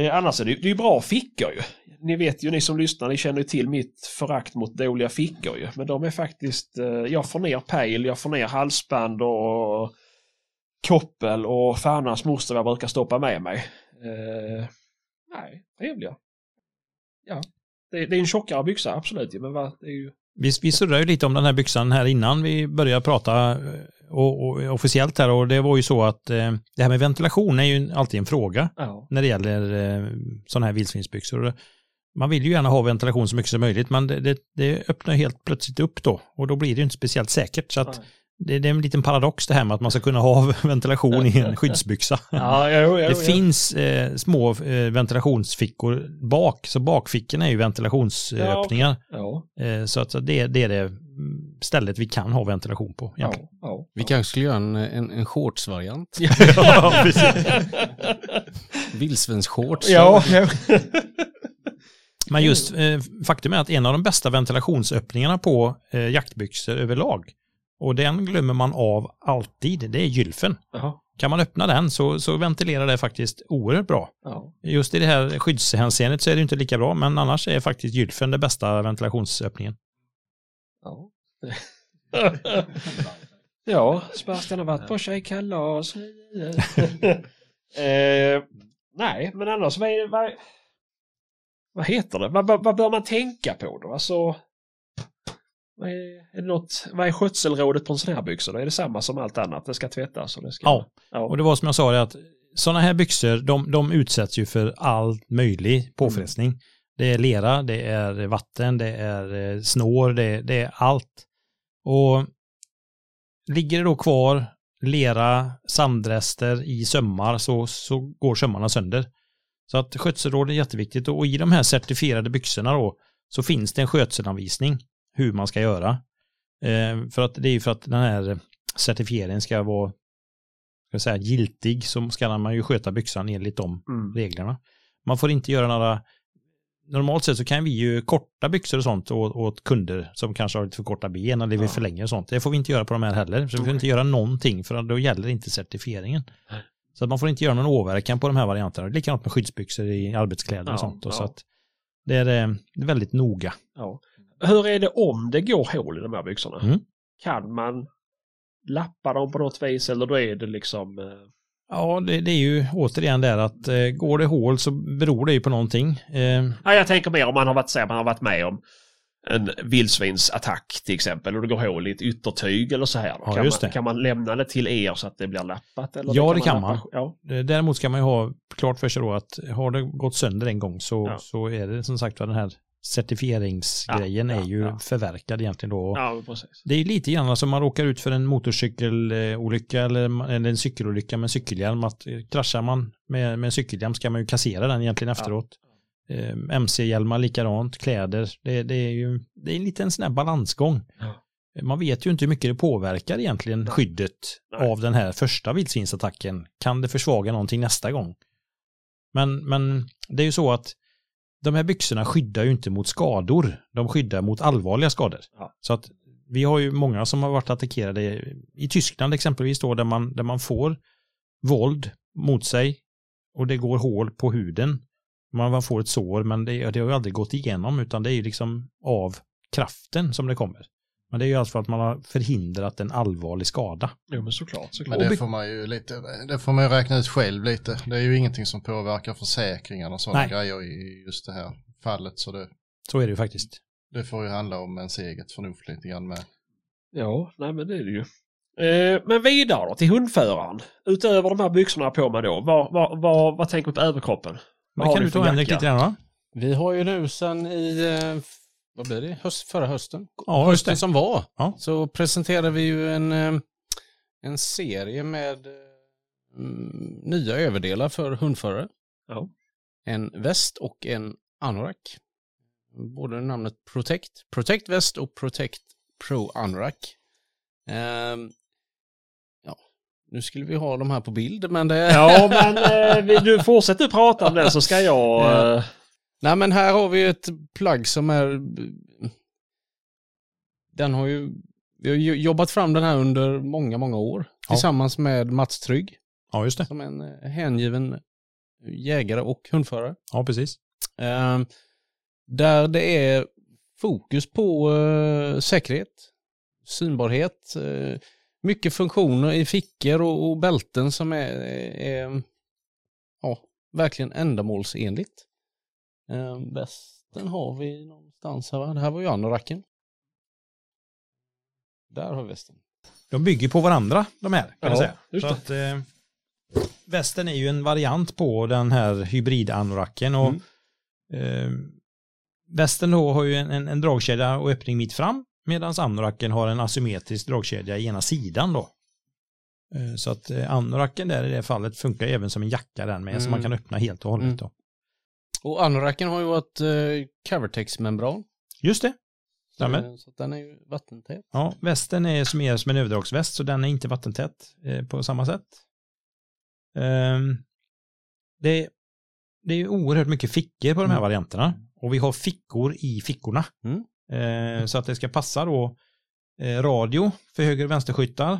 [SPEAKER 7] Eh, annars är det, det är ju bra fickor ju. Ni vet ju, ni som lyssnar, ni känner ju till mitt förakt mot dåliga fickor ju. Men de är faktiskt, eh, jag får ner pejl, jag får ner halsband och koppel och fan hans moster jag brukar stoppa med mig. Eh, nej, trevliga. Ja, det, det är en tjockare byxa, absolut. Men vad, det är ju...
[SPEAKER 5] Vi, vi surrade ju lite om den här byxan här innan vi började prata eh, och, och, officiellt här och det var ju så att eh, det här med ventilation är ju alltid en fråga
[SPEAKER 7] Ja.
[SPEAKER 5] när det gäller eh, sådana här vildsvinsbyxor. Man vill ju gärna ha ventilation så mycket som möjligt men det, det, det öppnar helt plötsligt upp då och då blir det ju inte speciellt säkert. Så att
[SPEAKER 7] Nej.
[SPEAKER 5] Det, det är en liten paradox det här med att man ska kunna ha *laughs* ventilation i en *laughs* skyddsbyxa.
[SPEAKER 7] Ja, jo, jo,
[SPEAKER 5] Det
[SPEAKER 7] jo.
[SPEAKER 5] finns eh, små eh, ventilationsfickor bak, så bakfickorna är ju ventilationsöppningar.
[SPEAKER 7] Ja,
[SPEAKER 5] Eh, Så att så det, det är det stället vi kan ha ventilation på.
[SPEAKER 7] ja, ja.
[SPEAKER 8] Vi kanske skulle göra en, en, en shortsvariant.
[SPEAKER 5] Ja, *laughs* precis.
[SPEAKER 8] Vildsvinsshorts.
[SPEAKER 7] ja, ja.
[SPEAKER 5] Men just eh, faktum är att en av de bästa ventilationsöppningarna på eh, jaktbyxor överlag, och den glömmer man av alltid, det är gylfen.
[SPEAKER 7] Ja,
[SPEAKER 5] Kan man öppna den så, så ventilerar det faktiskt oerhört bra.
[SPEAKER 7] ja.
[SPEAKER 5] Just i det här skyddshänseendet så är det inte lika bra, men annars är faktiskt gylfen den bästa ventilationsöppningen.
[SPEAKER 7] Ja. *laughs* ja, Sebastian har varit på tjejkalas. *laughs* eh, nej, men annars vad, är, vad, vad heter det? Vad, vad, vad bör man tänka på då? Alltså, vad är, är något, vad är skötselrådet på en sån här byxa? då? Är det samma som allt annat? Det ska tvättas och det ska...
[SPEAKER 5] Ja,
[SPEAKER 7] ja.
[SPEAKER 5] och det var som jag sa det att sådana här byxor, de, de utsätts ju för all möjlig påfrestning. Det är lera, det är vatten, det är eh, snår, det, det är allt. Och ligger det då kvar lera, sandrester i sömmar så, så går sömmarna sönder. Så att skötselråd är jätteviktigt och i de här certifierade byxorna då så finns det en skötselanvisning hur man ska göra. Eh, för att det är ju för att den här certifieringen ska vara ska jag säga, giltig så ska man ju sköta byxan enligt de
[SPEAKER 7] Mm.
[SPEAKER 5] reglerna. Man får inte göra några Normalt sett så kan vi ju korta byxor och sånt åt, åt kunder som kanske har lite för korta ben eller vill
[SPEAKER 7] Ja.
[SPEAKER 5] förlänga och sånt. Det får vi inte göra på de här heller. Så vi får inte göra någonting för då gäller inte certifieringen.
[SPEAKER 7] Nej.
[SPEAKER 5] Så att man får inte göra någon åverkan på de här varianterna. Likadant med skyddsbyxor i arbetskläder
[SPEAKER 7] Ja,
[SPEAKER 5] och sånt.
[SPEAKER 7] Ja.
[SPEAKER 5] så att det är eh, det är väldigt noga.
[SPEAKER 7] Ja. Hur är det om det går hål i de här byxorna?
[SPEAKER 5] Mm.
[SPEAKER 7] Kan man lappa dem på något vis eller då är det liksom... eh,
[SPEAKER 5] Ja, det, det är ju återigen där att eh, går det hål så beror det ju på någonting. Eh,
[SPEAKER 7] Ja, jag tänker mer om man har varit, säg, man har varit med om en vildsvinsattack till exempel och det går hål i ett yttertyg eller så här.
[SPEAKER 5] Ja,
[SPEAKER 7] kan, man, kan man lämna det till er så att det blir lappat? Eller
[SPEAKER 5] Ja, det kan
[SPEAKER 7] lappa-
[SPEAKER 5] man.
[SPEAKER 7] Ja.
[SPEAKER 5] Eh, Däremot ska man ju ha klart för sig då att har det gått sönder en gång så,
[SPEAKER 7] Ja.
[SPEAKER 5] så är det som sagt vad den här certifieringsgrejen
[SPEAKER 7] Ja,
[SPEAKER 5] är ju
[SPEAKER 7] ja.
[SPEAKER 5] förverkad egentligen då.
[SPEAKER 7] ja, precis.
[SPEAKER 5] Det är lite grann som man råkar ut för en motorcykelolycka eller, eller en cykelolycka med cykelhjälm. Att eh, kraschar man med, med en cykelhjälm ska man ju kassera den egentligen efteråt. Eh, MC-hjälmar likadant, kläder. Det, det är ju det är en liten sån här balansgång. Man vet ju inte hur mycket det påverkar egentligen
[SPEAKER 7] Nej.
[SPEAKER 5] skyddet
[SPEAKER 7] Nej.
[SPEAKER 5] av den här första vildsvinsattacken. Kan det försvaga någonting nästa gång? Men, men det är ju så att de här byxorna skyddar ju inte mot skador. De skyddar mot allvarliga skador.
[SPEAKER 7] Ja.
[SPEAKER 5] Så att vi har ju många som har varit attackerade i Tyskland exempelvis då där man, där man får våld mot sig och det går hål på huden. Man får ett sår men det, det har ju aldrig gått igenom utan det är ju liksom av kraften som det kommer. Men det är ju alltså för att man har förhindrat en allvarlig skada.
[SPEAKER 1] Jo men såklart. såklart.
[SPEAKER 2] Men det får man ju lite, det får man ju räkna ut själv lite. Det är ju ingenting som påverkar försäkringarna och sådana
[SPEAKER 5] Nej.
[SPEAKER 2] grejer i just det här fallet. Så det,
[SPEAKER 5] Så är det ju faktiskt.
[SPEAKER 2] det får ju handla om ens eget förnuft lite grann med.
[SPEAKER 1] Ja, nej men det är det ju. Eh, men vidare då till hundföraren. Utöver de här byxorna på mig då. Vad, vad, vad, vad tänker du på överkroppen? Vad
[SPEAKER 5] kan du ta Henrik
[SPEAKER 1] jacka?
[SPEAKER 5] lite grann va?
[SPEAKER 8] Vi har ju nu sen i, eh, vad blir det, Höst, förra hösten?
[SPEAKER 5] Ja,
[SPEAKER 8] Hösten som var.
[SPEAKER 5] Ja.
[SPEAKER 8] Så presenterade vi ju en, eh, en serie med eh, mm, nya överdelar för hundförare.
[SPEAKER 1] Ja.
[SPEAKER 8] En väst och en anorak. Både namnet Protect, Protect väst och Protect Pro anorak. Ja, nu skulle vi ha de här på bild men det...
[SPEAKER 1] Ja men eh, du fortsätter prata om det så ska jag... *laughs* Eh,
[SPEAKER 8] Nej men här har vi ett plagg som är... Den har ju... Vi har jobbat fram den här under många, många år.
[SPEAKER 5] Ja.
[SPEAKER 8] Tillsammans med Mats Trygg.
[SPEAKER 5] Ja, just det.
[SPEAKER 8] Som en eh, hängiven jägare och hundförare.
[SPEAKER 5] Ja, precis.
[SPEAKER 8] Eh, där det är fokus på eh, säkerhet, synbarhet, eh, mycket funktioner i fickor och, och bälten som är, är ja, verkligen ändamålsenligt. Eh, västen har vi någonstans här va? Det här var ju anoraken. Där har vi västen.
[SPEAKER 5] De bygger på varandra, de här. Kan
[SPEAKER 1] Ja,
[SPEAKER 5] man säga.
[SPEAKER 1] just
[SPEAKER 5] Så att, eh, västen är ju en variant på den här hybridanoraken. Och, eh, västen då har ju en, en, en dragkedja och öppning mitt fram. Medan anoraken har en asymmetrisk dragkedja i ena sidan då. Eh, så att eh, anoraken där i det fallet funkar även som en jacka den med. Så
[SPEAKER 8] Mm.
[SPEAKER 5] man kan öppna helt och hållet
[SPEAKER 8] Mm.
[SPEAKER 5] då.
[SPEAKER 8] Och anoraken har ju ett eh, Covertex-membran.
[SPEAKER 5] Just det. Stämmer.
[SPEAKER 8] Eh, Så den är ju vattentät.
[SPEAKER 5] Ja, västen är som mer som en överdragsväst så den är inte vattentät eh, på samma sätt. Ehm, det, det är ju oerhört mycket fickor på de här
[SPEAKER 8] Mm.
[SPEAKER 5] varianterna och vi har fickor i fickorna.
[SPEAKER 8] Mm.
[SPEAKER 5] Eh, så att det ska passa då eh, radio för höger och vänsterskyttar.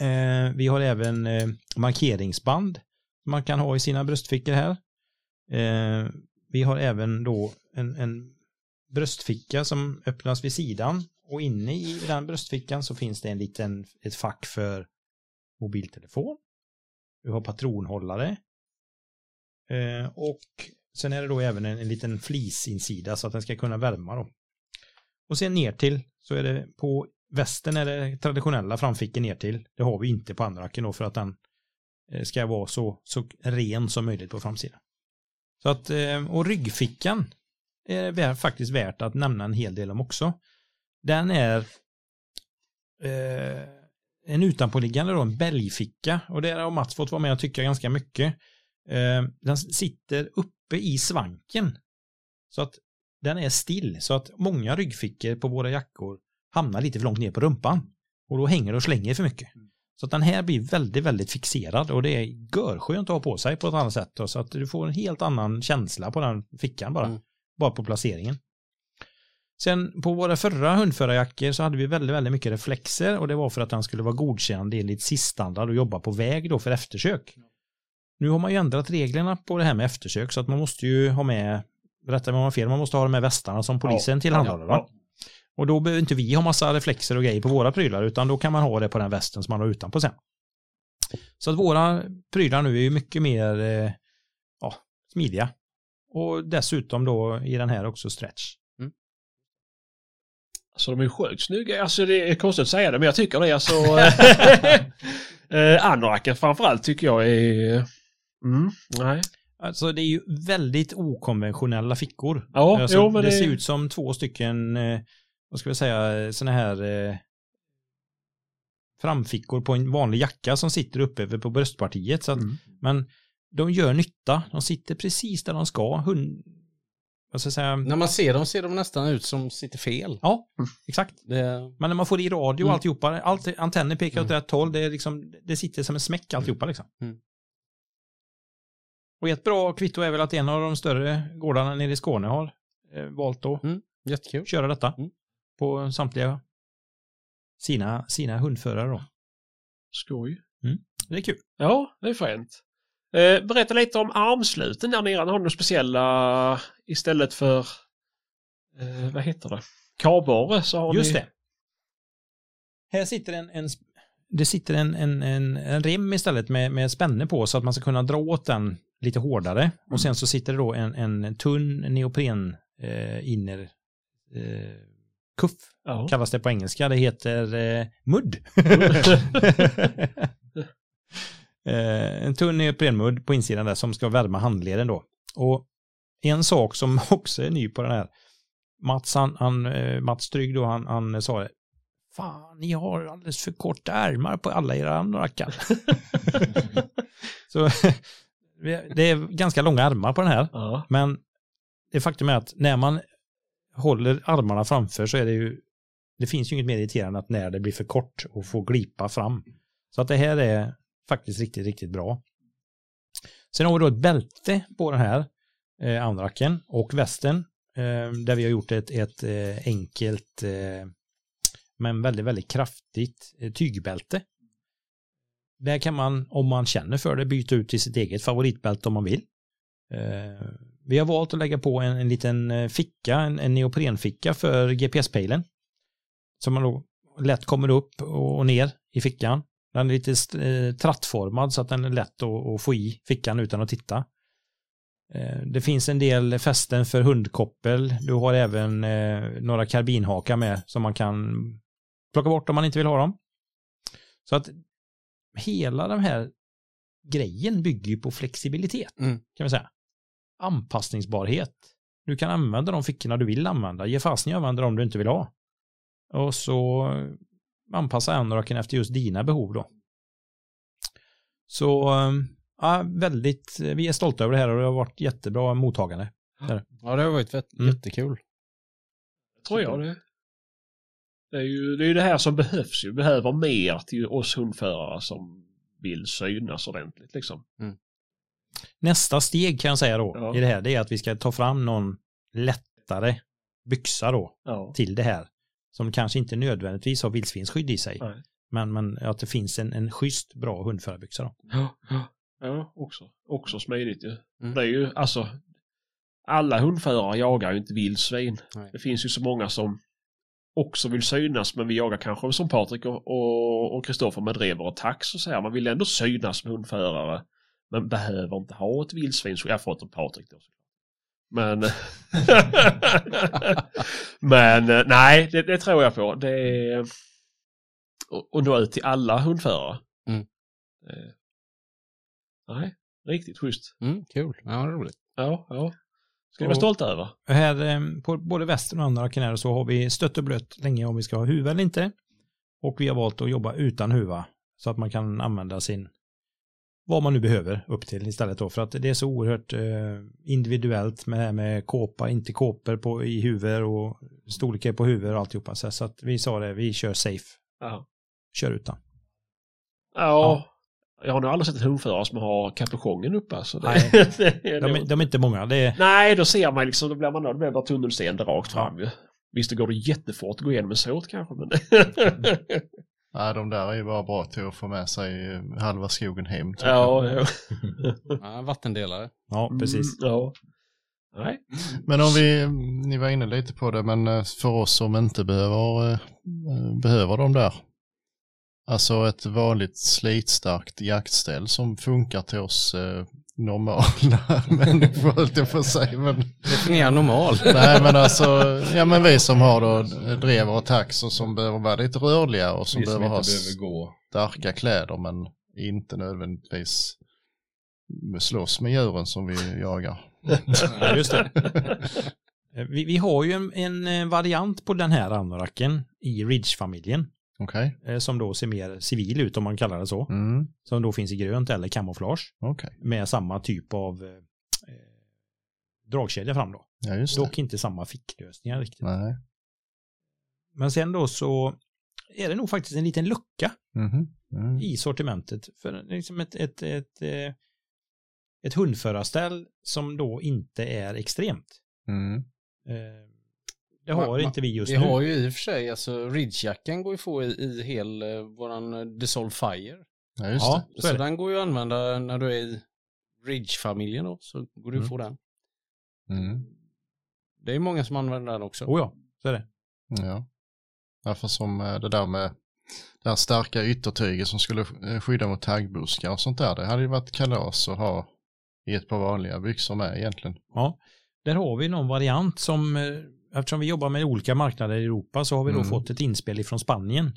[SPEAKER 5] Eh, vi har även eh, markeringsband som man kan ha i sina bröstfickor här. Vi har även då en, en bröstficka som öppnas vid sidan och inne i den bröstfickan så finns det en liten, ett fack för mobiltelefon. Vi har patronhållare. Eh, och sen är det då även en, en liten flisinsida så att den ska kunna värma då. Och sen ner till så är det på västen är det traditionella framfickor ner till. Det har vi inte på andra racken då för att den eh, ska vara så, så ren som möjligt på framsidan. Så att, eh, och ryggfickan är faktiskt värt att nämna en hel del om också. Den är eh, en utanpåliggande då, en bälgficka och där har Mats fått vara med och tycka ganska mycket. Eh, den sitter uppe i svanken så att den är still så att många ryggfickor på våra jackor hamnar lite för långt ner på rumpan och då hänger det och slänger för mycket. Mm. Så den här blir väldigt, väldigt fixerad och det är görskönt att ha på sig på ett annat sätt då, så att du får en helt annan känsla på den fickan bara.
[SPEAKER 8] Mm.
[SPEAKER 5] Bara på placeringen. Sen på våra förra hundförarjackor så hade vi väldigt, väldigt mycket reflexer och det var för att den skulle vara godkänd enligt SIS-standard och jobba på väg då för eftersök. Nu har man ju ändrat reglerna på det här med eftersök så att man måste ju ha med, rätta mig om jag har fel, man måste ha de här västarna som polisen tillhandahåller. va? Och då behöver inte vi ha massa reflexer och grejer på våra prylar utan då kan man ha det på den västen som man har utanpå sen. Så att våra prylar nu är ju mycket mer eh, ja, smidiga. Och dessutom då i den här också stretch.
[SPEAKER 1] Alltså de är sjukt snygga. Alltså det är konstigt att säga det men jag tycker det. Alltså, *laughs* eh, anoraken framförallt tycker jag är... Mm, nej.
[SPEAKER 5] Alltså det är ju väldigt okonventionella fickor.
[SPEAKER 1] Ja,
[SPEAKER 5] alltså,
[SPEAKER 1] jo, men
[SPEAKER 5] det,
[SPEAKER 1] det-
[SPEAKER 5] ser ut som två stycken, eh, vad ska vi säga, sådana här eh, framfickor på en vanlig jacka som sitter uppe på bröstpartiet. Så att,
[SPEAKER 1] Mm.
[SPEAKER 5] Men de gör nytta. De sitter precis där de ska. Hund, vad ska jag säga?
[SPEAKER 8] När man ser dem ser de nästan ut som sitter fel.
[SPEAKER 5] Ja, exakt.
[SPEAKER 8] Det,
[SPEAKER 5] Men när man får i radio och
[SPEAKER 8] Mm.
[SPEAKER 5] alltihopa, allt, antenner pekar åt
[SPEAKER 8] Mm.
[SPEAKER 5] rätt håll, det, är liksom, det sitter som en smäck alltihopa liksom.
[SPEAKER 8] Mm.
[SPEAKER 5] Och ett bra kvitto är väl att en av de större gårdarna nere i Skåne har eh, valt att
[SPEAKER 8] jättekul.
[SPEAKER 5] köra detta
[SPEAKER 8] Mm.
[SPEAKER 5] På samtliga sina, sina hundförare då.
[SPEAKER 1] Skoj.
[SPEAKER 5] Det är kul.
[SPEAKER 1] Ja, det är fränt. Eh, berätta lite om armsluten där nere. Har ni några speciella istället för, eh, vad heter det, kabare så har
[SPEAKER 5] Just
[SPEAKER 1] ni...
[SPEAKER 5] det. här sitter en, en det sitter en, en, en, en rem istället med, med spänne på så att man ska kunna dra åt den lite hårdare. Och sen så sitter det då en, en tunn neopren eh, inner eh, kuff
[SPEAKER 7] Ja.
[SPEAKER 5] kallas det på engelska. Det heter eh, mudd. *laughs* eh, en tunn neoprenmudd på insidan där som ska värma handleden då. Och en sak som *laughs* också är ny på den här. Mats, han, han, eh, Mats Trygg då, han, han sa det. Fan, ni har alldeles för korta ärmar på alla era anorakar. *laughs* Så det är ganska långa armar på den här.
[SPEAKER 7] Ja.
[SPEAKER 5] Men det faktum är att när man håller armarna framför så är det ju det finns ju inget mer irriterande att när det blir för kort och får glipa fram. Så att det här är faktiskt riktigt, riktigt bra. Sen har vi då ett bälte på den här eh, andracken och västen eh, där vi har gjort ett, ett eh, enkelt eh, men väldigt, väldigt kraftigt eh, tygbälte. Där kan man, om man känner för det, byta ut till sitt eget favoritbälte om man vill. Eh, vi har valt att lägga på en, en liten eh, ficka, en, en neoprenficka för GPS-pejlen. Som man då lätt kommer upp och, och ner i fickan. Den är lite eh, trattformad så att den är lätt att, att få i fickan utan att titta. Eh, det finns en del fästen för hundkoppel. Du har även eh, några karbinhakar med som man kan plocka bort om man inte vill ha dem. Så att hela den här grejen bygger ju på flexibilitet.
[SPEAKER 8] Mm.
[SPEAKER 5] Kan vi säga. Anpassningsbarhet. Du kan använda de fickorna du vill använda. Ge fasen i att använda dem du inte vill ha. Och så anpassa anoraken efter just dina behov då. Så ja, väldigt, vi är stolta över det här och det har varit jättebra mottagande.
[SPEAKER 8] Ja, det har varit
[SPEAKER 5] Mm.
[SPEAKER 8] jättekul.
[SPEAKER 7] tror jag det. Det är ju det, är ju det här som behövs ju. Vi behöver mer till oss hundförare som vill synas ordentligt liksom.
[SPEAKER 5] Nästa steg kan jag säga då
[SPEAKER 7] Ja.
[SPEAKER 5] i det här det är att vi ska ta fram någon lättare byxa då
[SPEAKER 7] Ja.
[SPEAKER 5] till det här. Som kanske inte nödvändigtvis har vildsvinsskydd i sig.
[SPEAKER 7] Nej.
[SPEAKER 5] Men, men att det finns en, en schysst bra hundförarbyxa då.
[SPEAKER 7] Ja, också. Också smidigt ju.
[SPEAKER 8] Mm.
[SPEAKER 7] Det är ju alltså alla hundförare jagar ju inte vildsvin.
[SPEAKER 8] Nej.
[SPEAKER 7] Det finns ju så många som också vill synas men vi jagar kanske som Patrik och Kristoffer med drever och tax och så här. Man vill ändå synas som hundförare. Men behöver inte ha ett vildsvin. Jag förutom Patrik då. Men... *laughs* men eh, nej, det, det tror jag på. Det är... Och, och nå ut till alla hundförare.
[SPEAKER 8] Mm.
[SPEAKER 7] Eh, nej, riktigt schysst.
[SPEAKER 8] Mm, kul. Ja, roligt.
[SPEAKER 7] Ja, ja. Ska
[SPEAKER 5] Och-
[SPEAKER 7] vara stolta över.
[SPEAKER 5] Här eh, på både västern och andra kanäler så har vi stött och blött länge om vi ska ha huva eller inte. Och vi har valt att jobba utan huva. Så att man kan använda sin vad man nu behöver upp till istället då. För att det är så oerhört eh, individuellt med det här med kåpa, inte kåpor på, i huvud och storlekar på huvud och alltihopa. Så, så att vi sa det, vi kör safe.
[SPEAKER 7] Ja.
[SPEAKER 5] Kör utan.
[SPEAKER 7] Ja. Jag har nog aldrig sett en hundförare som har kapuschongen uppe. Alltså
[SPEAKER 5] Nej. *laughs* De, de är inte många. Det är,
[SPEAKER 7] Nej, då ser man liksom, då blir man då blir bara tunnelseende rakt fram ju. Visst, det går det jättefort att gå igenom en såt kanske, men... *laughs*
[SPEAKER 2] Nej, de där är ju bara bra till att få med sig eh, halva skogen hem.
[SPEAKER 7] ja,
[SPEAKER 2] jag.
[SPEAKER 7] ja.
[SPEAKER 8] Ja, vattendelare.
[SPEAKER 5] ja, precis.
[SPEAKER 7] Mm, ja. Nej.
[SPEAKER 2] Men om vi, ni var inne lite på det, men eh, för oss som inte behöver, eh, behöver de där. Alltså ett vanligt slitstarkt jaktställ som funkar till oss normala *laughs* människor, höll jag på att säga. Men,
[SPEAKER 8] Definiera normal.
[SPEAKER 2] nej, men alltså, ja men vi som har då drever och tax och som behöver vara lite rörliga och som
[SPEAKER 4] Vi som
[SPEAKER 2] behöver ha
[SPEAKER 4] behöver gå.
[SPEAKER 2] starka kläder men inte nödvändigtvis slåss med djuren som vi jagar.
[SPEAKER 5] Ja, just det. *laughs* Eh, Vi, vi har ju en, en eh, variant på den här anoraken i Ridge-familjen.
[SPEAKER 2] Okej.
[SPEAKER 5] eh, Som då ser mer civil ut om man kallar det så.
[SPEAKER 2] Mm.
[SPEAKER 5] Som då finns i grönt eller kamouflage.
[SPEAKER 2] Okej.
[SPEAKER 5] Med samma typ av eh, eh, dragkedja fram då.
[SPEAKER 2] Ja.
[SPEAKER 5] Dock inte samma ficklösningar riktigt.
[SPEAKER 2] Nej.
[SPEAKER 5] Men sen då så är det nog faktiskt en liten lucka
[SPEAKER 2] Mhm. Mm.
[SPEAKER 5] i sortimentet. För liksom ett, ett, ett, eh, ett hundförarställ som då inte är extremt.
[SPEAKER 2] Mm.
[SPEAKER 5] Eh, Det har
[SPEAKER 8] Ma- ma-
[SPEAKER 5] inte vi just
[SPEAKER 8] Vi
[SPEAKER 5] nu.
[SPEAKER 8] har ju i och för sig, alltså Ridgejacken går ju få i, i hel eh, våran eh, Dissolve Fire.
[SPEAKER 2] Ja just
[SPEAKER 5] Ja,
[SPEAKER 2] det.
[SPEAKER 5] så
[SPEAKER 8] Så
[SPEAKER 5] det.
[SPEAKER 8] den går ju att använda när du är i Ridge-familjen då, så går du
[SPEAKER 5] Mm.
[SPEAKER 8] få den.
[SPEAKER 2] Mm.
[SPEAKER 8] Det är många som använder den också.
[SPEAKER 5] Oh ja, så är det.
[SPEAKER 2] Ja. Därför som eh, det där med det här starka yttertyget som skulle eh, skydda mot taggbuskar och sånt där. Det hade ju varit kalas att ha i ett par vanliga byxor med egentligen.
[SPEAKER 5] Ja, där har vi någon variant som, eftersom vi jobbar med olika marknader i Europa så har vi då
[SPEAKER 2] Mm.
[SPEAKER 5] fått ett inspel ifrån Spanien.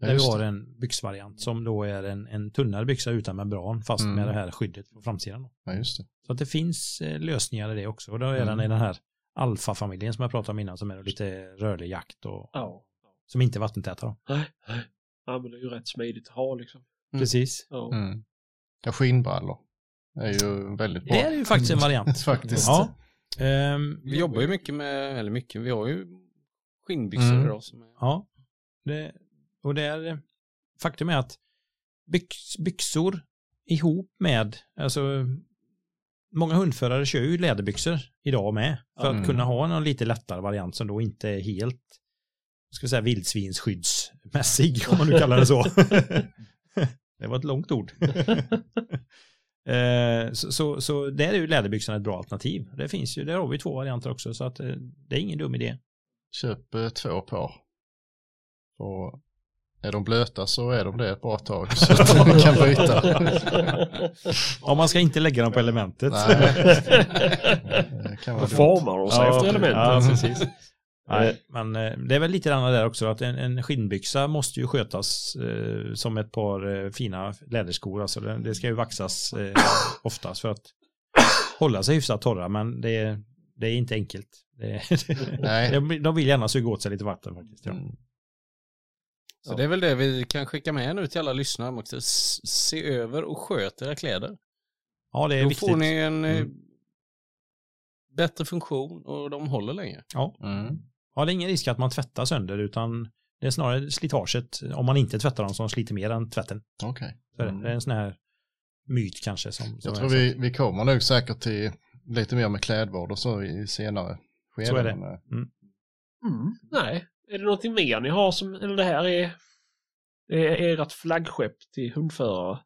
[SPEAKER 2] Ja,
[SPEAKER 5] Där vi har en byxvariant som då är en, en tunnare byxa utan membran fast
[SPEAKER 2] Mm.
[SPEAKER 5] med det här skyddet på framsidan. då.
[SPEAKER 2] Ja, just det.
[SPEAKER 5] Så att det finns eh, lösningar i det också. Och då är
[SPEAKER 2] Mm.
[SPEAKER 5] den i den här alfa-familjen som jag pratade om innan som är lite rörlig jakt och
[SPEAKER 7] Ja.
[SPEAKER 5] som inte är vattentäta. Då.
[SPEAKER 7] Nej, nej. Ja, men det är ju rätt smidigt att ha liksom.
[SPEAKER 8] Mm.
[SPEAKER 5] Precis.
[SPEAKER 7] Ja.
[SPEAKER 2] Mm. Ja, skinnbrallor är ju väldigt bra.
[SPEAKER 5] Det är ju faktiskt en variant. *laughs*
[SPEAKER 2] Faktiskt.
[SPEAKER 5] Ja. Ehm,
[SPEAKER 8] Vi jobbar ju mycket med, eller mycket, vi har ju skinnbyxor
[SPEAKER 2] Mm.
[SPEAKER 8] idag som är
[SPEAKER 5] Ja, det, och det är, faktum är att byx, byxor ihop med, alltså många hundförare kör ju läderbyxor idag med för
[SPEAKER 2] Mm.
[SPEAKER 5] att kunna ha en lite lättare variant som då inte är helt, ska vi säga vildsvinsskyddsmässig om man nu kallar det så. *laughs* det var ett långt ord. *laughs* Eh, så, så, så där är ju läderbyxorna ett bra alternativ. Det finns ju, där har vi två varianter också så att eh, det är ingen dum idé.
[SPEAKER 2] Köp eh, två par. Och är de blöta så är de det ett bra tag så att man *laughs* kan byta.
[SPEAKER 5] Om man ska inte lägga dem på elementet.
[SPEAKER 2] Nej. *laughs* Det kan vara
[SPEAKER 7] Då
[SPEAKER 2] dumt.
[SPEAKER 7] formar de sig efter elementen.
[SPEAKER 5] Ja, precis. *laughs* Nej, men eh, det är väl lite grann där också att en, en skinnbyxa måste ju skötas eh, som ett par eh, fina läderskor. Alltså det, det ska ju vaxas eh, oftast för att hålla sig hyfsat torra men det, är- det är inte enkelt. Det, *laughs*
[SPEAKER 2] Nej.
[SPEAKER 5] de, de vill gärna suga åt sig lite vatten faktiskt. Ja.
[SPEAKER 2] Mm.
[SPEAKER 8] Så det är väl det vi kan skicka med nu till alla lyssnare. Också. Se över och sköt era kläder.
[SPEAKER 5] ja, det är
[SPEAKER 8] Då
[SPEAKER 5] viktigt.
[SPEAKER 8] får ni en eh,
[SPEAKER 5] Mm.
[SPEAKER 8] bättre funktion och de håller länge.
[SPEAKER 2] Mm.
[SPEAKER 5] Ja, det är ingen risk att man tvättar sönder utan det är snarare slitaget om man inte tvättar dem som sliter mer än tvätten.
[SPEAKER 2] Okej.
[SPEAKER 5] Det.
[SPEAKER 2] Mm.
[SPEAKER 5] det är en sån här myt kanske. Som, som
[SPEAKER 2] Jag tror vi, vi kommer nog säkert till lite mer med klädvård och så i senare skeden.
[SPEAKER 5] Så är det.
[SPEAKER 2] Eh,
[SPEAKER 7] Mm. Nej, är det någonting mer ni har som, eller det här är, det är ert flaggskepp till hundförare?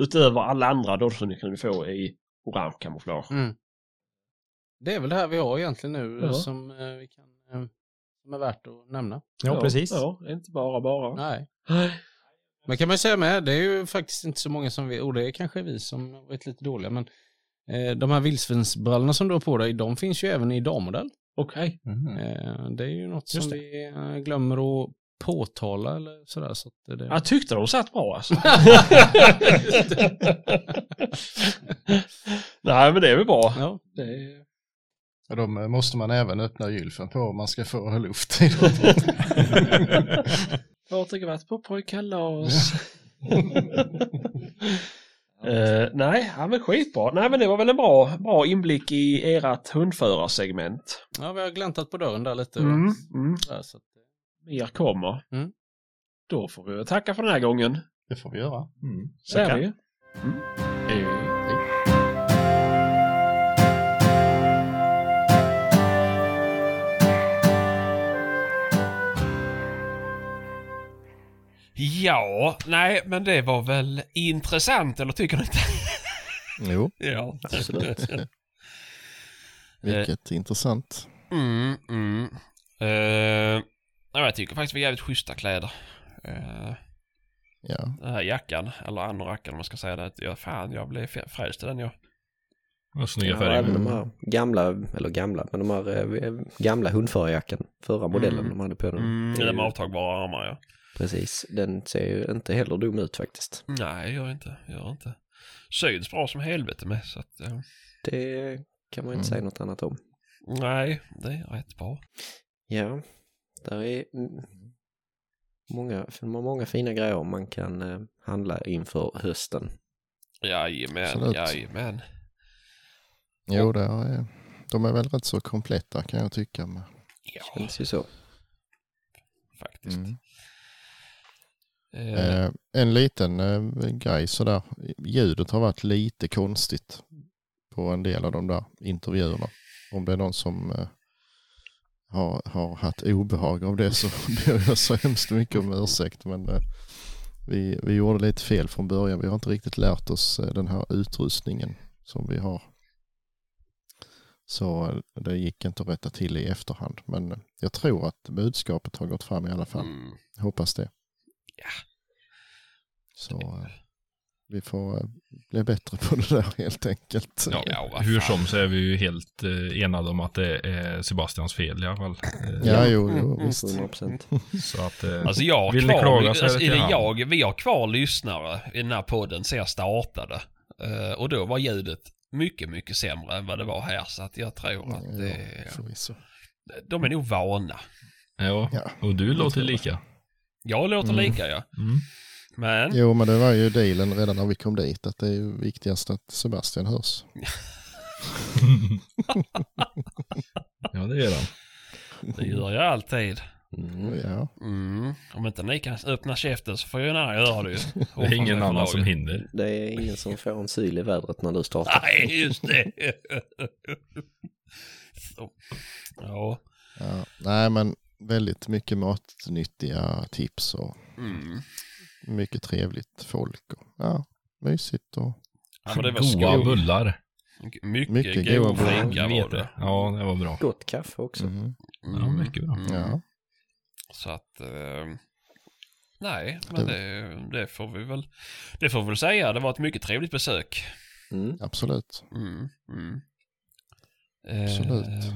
[SPEAKER 7] Utöver alla andra då som ni kan få i orange kamouflage.
[SPEAKER 8] Mm. Det är väl det här vi har egentligen nu
[SPEAKER 7] Ja.
[SPEAKER 8] som, eh, vi kan, eh, som är värt att nämna.
[SPEAKER 5] Ja, precis.
[SPEAKER 7] Ja, inte bara bara.
[SPEAKER 8] Nej. Men kan man säga med, det är ju faktiskt inte så många som vet, och det är kanske vi som varit lite dåliga, men eh, de här vildsvinsbrallorna som du har på dig, de finns ju även i dammodell.
[SPEAKER 7] Okej.
[SPEAKER 2] mhm.
[SPEAKER 8] Eh, det är ju något
[SPEAKER 5] Just
[SPEAKER 8] som
[SPEAKER 5] det.
[SPEAKER 8] vi eh, glömmer att påtala eller sådär. Så att det,
[SPEAKER 7] Jag tyckte de satt bra alltså. *laughs* *laughs* Nej men det är väl bra.
[SPEAKER 8] ja.
[SPEAKER 7] Det är...
[SPEAKER 2] Och de måste man även öppna gylfen på om man ska få luft i dem. *laughs*
[SPEAKER 7] Har varit på pojkkalas. Uh, *laughs* nej, ja, men skitbra. Nej, men det var väl en bra, bra inblick i ert hundförarsegment.
[SPEAKER 8] ja, vi har gläntat på dörren där lite.
[SPEAKER 7] Mm, mm.
[SPEAKER 8] Där, så att,
[SPEAKER 7] Mer kommer.
[SPEAKER 8] Mm.
[SPEAKER 7] Då får vi tacka för den här gången.
[SPEAKER 2] Det får vi göra.
[SPEAKER 7] Säger
[SPEAKER 5] Tackar.
[SPEAKER 7] vi.
[SPEAKER 1] Ja, nej, men det var väl intressant, eller tycker ni inte?
[SPEAKER 2] Jo, *laughs*
[SPEAKER 1] ja.
[SPEAKER 2] absolut. *laughs* Vilket intressant.
[SPEAKER 1] Mm, mm. Uh, jag tycker faktiskt vi är jävligt schyssta kläder. Uh,
[SPEAKER 2] Ja.
[SPEAKER 1] den här jackan, eller anorracken om man ska säga det. Ja, fan, jag blev frälst i den jag.
[SPEAKER 4] Snygga
[SPEAKER 6] Ja,
[SPEAKER 4] färger.
[SPEAKER 6] även de här gamla, eller gamla, men de här eh, gamla hundförarjackan, förra modellen
[SPEAKER 1] Mm.
[SPEAKER 6] de hade på den.
[SPEAKER 1] Mm,
[SPEAKER 6] ju-
[SPEAKER 1] avtagbara armar ja.
[SPEAKER 6] Precis, den ser ju inte heller dum ut faktiskt.
[SPEAKER 1] Nej, gör inte. Gör inte. Syns bra som helvete med så att... ja.
[SPEAKER 6] Det kan man ju inte
[SPEAKER 2] Mm.
[SPEAKER 6] säga något annat om.
[SPEAKER 1] nej, det är rätt bra.
[SPEAKER 6] Ja, där är många, många fina grejer man kan eh, handla inför hösten.
[SPEAKER 1] Jajamän,
[SPEAKER 2] Absolut.
[SPEAKER 1] jajamän.
[SPEAKER 2] Jo, det är, de är väl rätt så kompletta kan jag tycka. Med.
[SPEAKER 1] Ja,
[SPEAKER 6] Känns ju så.
[SPEAKER 1] faktiskt.
[SPEAKER 2] Mm.
[SPEAKER 1] Eh,
[SPEAKER 2] Eh, en liten eh, grej sådär. Ljudet har varit lite konstigt på en del av de där intervjuerna. Om det är någon som eh, har, har haft obehag av det så *laughs* ber jag så hemskt mycket om ursäkt. Men eh, vi, vi gjorde lite fel från början. Vi har inte riktigt lärt oss den här utrustningen som vi har. Så det gick inte att rätta till i efterhand. Men jag tror att budskapet har gått fram i alla fall.
[SPEAKER 1] mm.
[SPEAKER 2] Hoppas det. Så eh, vi får eh, bli bättre på det där helt enkelt.
[SPEAKER 4] Ja,
[SPEAKER 1] Ja,
[SPEAKER 4] hur som så är vi ju helt eh, enade om att det är Sebastians fel i alla fall. Eh,
[SPEAKER 2] Ja, jo, jo
[SPEAKER 6] Mm,
[SPEAKER 2] visst.
[SPEAKER 6] 100 procent. *laughs*
[SPEAKER 4] Så att, eh,
[SPEAKER 1] Alltså jag har
[SPEAKER 4] Vill ni
[SPEAKER 1] kvar,
[SPEAKER 4] klaga så är
[SPEAKER 1] alltså,
[SPEAKER 4] det
[SPEAKER 1] är det
[SPEAKER 4] han.
[SPEAKER 1] jag, vi har kvar lyssnare i den här podden sen jag startade. Eh, och då var ljudet mycket, mycket sämre än vad det var här. Så att jag tror att det,
[SPEAKER 2] Ja,
[SPEAKER 1] de är nog vana.
[SPEAKER 4] ja.
[SPEAKER 2] Ja.
[SPEAKER 4] och du låter
[SPEAKER 2] tror jag.
[SPEAKER 1] låter
[SPEAKER 2] Mm.
[SPEAKER 1] lika ja.
[SPEAKER 4] Mm.
[SPEAKER 1] Men,
[SPEAKER 2] Jo, men det var ju dealen redan när vi kom dit att det är viktigast att Sebastian hörs. *laughs* *laughs*
[SPEAKER 4] ja, det gör han.
[SPEAKER 1] det gör jag alltid.
[SPEAKER 6] Mm.
[SPEAKER 2] Ja,
[SPEAKER 1] Mm. Om inte ni kan öppna käften så får ju en annan göra det.
[SPEAKER 4] Det är *laughs* ingen annan som hinner.
[SPEAKER 6] Det är ingen som får en syl i vädret när du startar.
[SPEAKER 1] Nej, just det. så. Ja.
[SPEAKER 2] ja. Nej, men väldigt mycket matnyttiga tips och
[SPEAKER 1] Mm.
[SPEAKER 2] mycket trevligt folk. Och, ja, mysigt och
[SPEAKER 1] ja men det var
[SPEAKER 4] Goa bullar.
[SPEAKER 1] Mycket,
[SPEAKER 2] Mycket
[SPEAKER 1] goda
[SPEAKER 2] bullar.
[SPEAKER 1] var det.
[SPEAKER 4] det. Ja, det var bra.
[SPEAKER 6] Gott kaffe också.
[SPEAKER 2] mm.
[SPEAKER 4] Ja, mycket bra.
[SPEAKER 1] Mm.
[SPEAKER 2] ja.
[SPEAKER 1] Så att... Eh, nej, men det, det får vi väl... Det får vi väl säga. Det var ett mycket trevligt besök.
[SPEAKER 6] Mm.
[SPEAKER 2] absolut.
[SPEAKER 1] Mm. Mm.
[SPEAKER 2] Absolut.
[SPEAKER 1] Eh,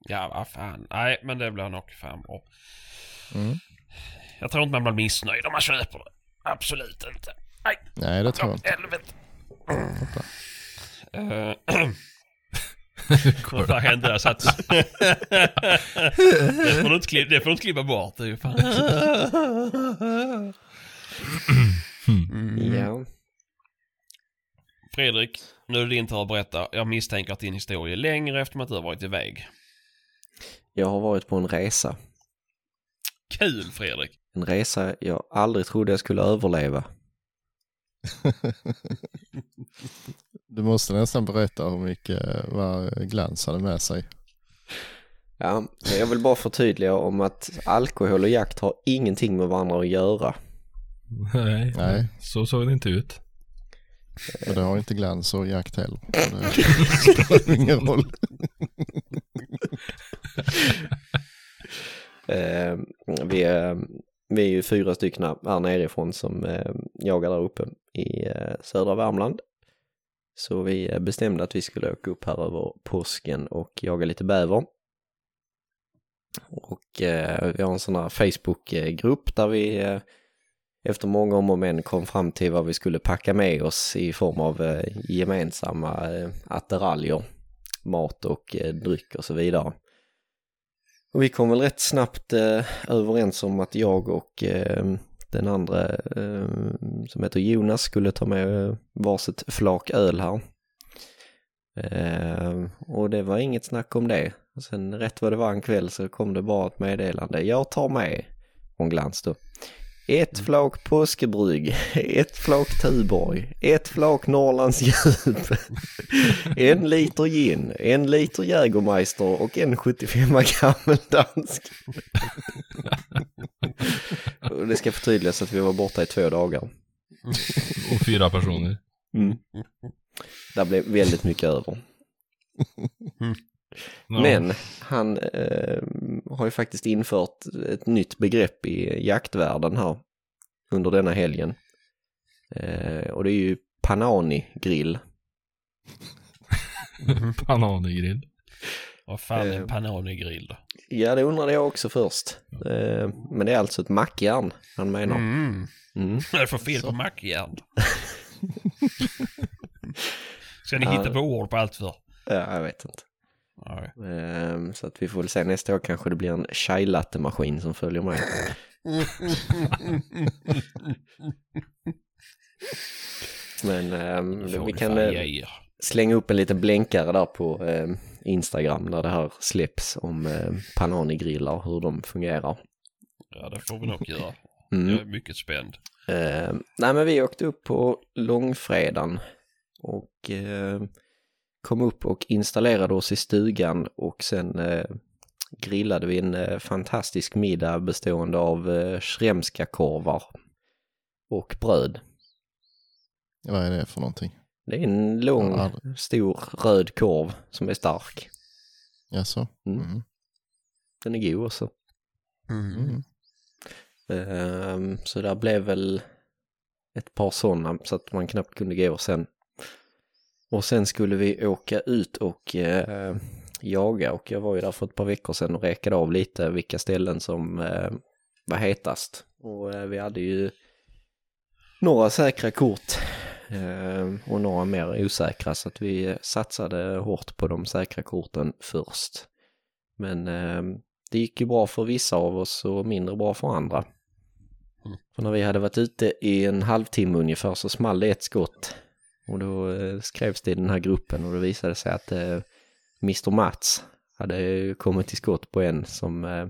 [SPEAKER 1] ja, vad fan. Nej, men det blir nog fan bra.
[SPEAKER 2] Mm.
[SPEAKER 1] Jag tror inte man blir missnöjd om man köper det. Absolut inte. Nej,
[SPEAKER 2] Nej, det tror jag inte.
[SPEAKER 1] helvete. Eh, *clears throat* Vad fan hände där? Satt... det, får du inte klippa, det får du inte klippa bort. Det är ju fan. Mm.
[SPEAKER 6] Ja.
[SPEAKER 1] Fredrik, nu är det din tur att berätta. Jag misstänker att din historia är längre eftersom att du har varit iväg.
[SPEAKER 6] Jag har varit på en resa.
[SPEAKER 1] Kul Fredrik!
[SPEAKER 6] En resa jag aldrig trodde jag skulle överleva. *laughs*
[SPEAKER 2] Du måste nästan berätta hur mycket vad Glans hade med sig.
[SPEAKER 6] Ja, jag vill bara förtydliga om att alkohol och jakt har ingenting med varandra att göra.
[SPEAKER 4] Nej,
[SPEAKER 2] Nej.
[SPEAKER 4] så såg det inte ut.
[SPEAKER 2] Och det har inte Glans och Jakt heller. Det *laughs* spelar ingen roll. *laughs*
[SPEAKER 6] Eh, vi, är, vi är ju fyra stycken här nerifrån som eh, jagar där uppe i eh, södra Värmland. Så vi bestämde att vi skulle åka upp här över påsken och jaga lite bäver. Och eh, vi har en sån här Facebook-grupp där vi eh, efter många om och men kom fram till vad vi skulle packa med oss i form av eh, gemensamma eh, attiraljer, mat och eh, dryck och så vidare. Och vi kom väl rätt snabbt eh, överens om att jag och eh, den andra eh, som heter Jonas skulle ta med eh, varsitt flak öl här. Eh, och det var inget snack om det. Och sen rätt vad det var en kväll så kom det bara ett meddelande. Jag tar med, från Glans då. Ett flak påskebrygg, ett flak Tuborg, ett flak Norrlands djup, en liter gin, en liter Jägermeister och en 75 gammeldansk. Och det ska förtydligas att vi var borta i två dagar.
[SPEAKER 4] Och fyra personer.
[SPEAKER 6] Mm. Det blev väldigt mycket över.
[SPEAKER 4] Ja.
[SPEAKER 6] Men han eh, har ju faktiskt infört ett nytt begrepp i jaktvärlden här under denna helgen. Eh, och det är ju Panani-grill. *laughs*
[SPEAKER 4] Bananegrill.
[SPEAKER 1] Vad fan är
[SPEAKER 6] Eh.
[SPEAKER 1] en pananigrill då?
[SPEAKER 6] Ja, det undrade jag också först. Eh, men det är alltså ett mackjärn han menar.
[SPEAKER 1] Mm.
[SPEAKER 6] Mm.
[SPEAKER 1] Vad är det för fel på mackjärn? *laughs* Ska ni hitta på ord på allt för?
[SPEAKER 6] Ja, jag vet inte.
[SPEAKER 1] Nej.
[SPEAKER 6] Eh, så att vi får väl se nästa år kanske det blir en chai maskin som följer med. *laughs* Men ehm,
[SPEAKER 1] Får
[SPEAKER 6] vi kan
[SPEAKER 1] fan
[SPEAKER 6] eh, slänga upp en liten blänkare där på eh, Instagram när det här släpps om eh, Panani-grillar hur de fungerar.
[SPEAKER 1] Ja, det får vi nog göra. *laughs*
[SPEAKER 6] Mm.
[SPEAKER 1] Jag är mycket spänd.
[SPEAKER 6] Nej men vi åkte upp på långfredagen och kom upp och installerade oss i stugan och sen eh, grillade vi en eh, fantastisk middag bestående av eh, shremska korvar och bröd.
[SPEAKER 2] Vad är det för någonting?
[SPEAKER 6] Det är en lång,
[SPEAKER 2] Ja.
[SPEAKER 6] stor röd korv som är stark.
[SPEAKER 2] Jaså?
[SPEAKER 6] Mm.
[SPEAKER 2] Mm.
[SPEAKER 6] Den är god också.
[SPEAKER 2] Mm.
[SPEAKER 6] Ehm, Så där blev väl ett par sådana så att man knappt kunde gå sen. Och sen skulle vi åka ut och eh, jaga och jag var ju där för ett par veckor sedan och räkade av lite vilka ställen som eh, var hetast. Och eh, vi hade ju några säkra kort eh, och några mer osäkra så att vi satsade hårt på de säkra korten först. Men eh, det gick ju bra för vissa av oss och mindre bra för andra. För när vi hade varit ute i en halvtimme ungefär så small det ett skott. Och då eh, skrevs det i den här gruppen och det visade sig att eh, Mr Mats hade kommit till skott på en som eh,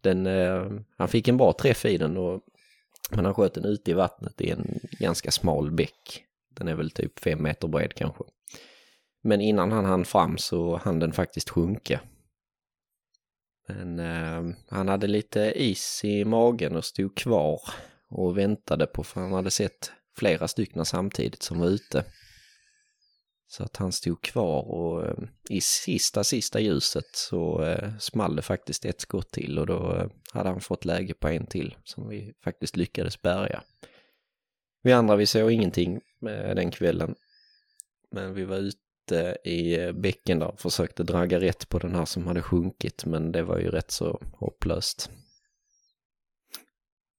[SPEAKER 6] den, eh, han fick en bra träff i den och men han sköt den ute i vattnet i en ganska smal bäck. Den är väl typ fem meter bred kanske. Men innan han hann fram så hann den faktiskt sjunka. Men eh, han hade lite is i magen och stod kvar och väntade på för han hade sett flera stycken samtidigt som var ute. Så att han stod kvar och eh, i sista, sista ljuset så eh, small det faktiskt ett skott till och då eh, hade han fått läge på en till som vi faktiskt lyckades bärga. Vi andra vi såg ingenting eh, den kvällen. Men vi var ute i eh, bäcken där och försökte dragga rätt på den här som hade sjunkit men det var ju rätt så hopplöst.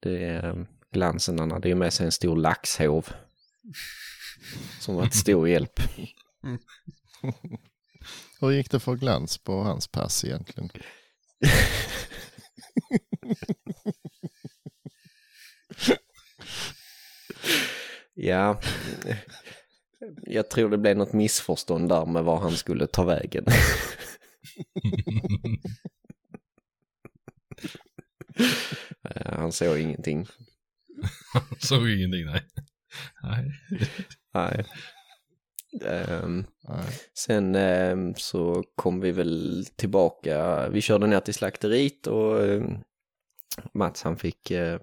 [SPEAKER 6] Det eh, glansen, han hade ju med sig en stor laxhov. Som var till stor *laughs* hjälp.
[SPEAKER 2] Hur gick det för glans på hans pass egentligen?
[SPEAKER 6] Ja, jag tror det blev något missförstånd där med var han skulle ta vägen. *laughs* Eh, Han såg ingenting. *laughs*
[SPEAKER 4] Såg ingenting, nej. Nej.
[SPEAKER 6] Nej.
[SPEAKER 2] Nej.
[SPEAKER 6] sen ehm, så kom vi väl tillbaka. Vi körde ner till slakteriet och ehm, Mats han fick eh,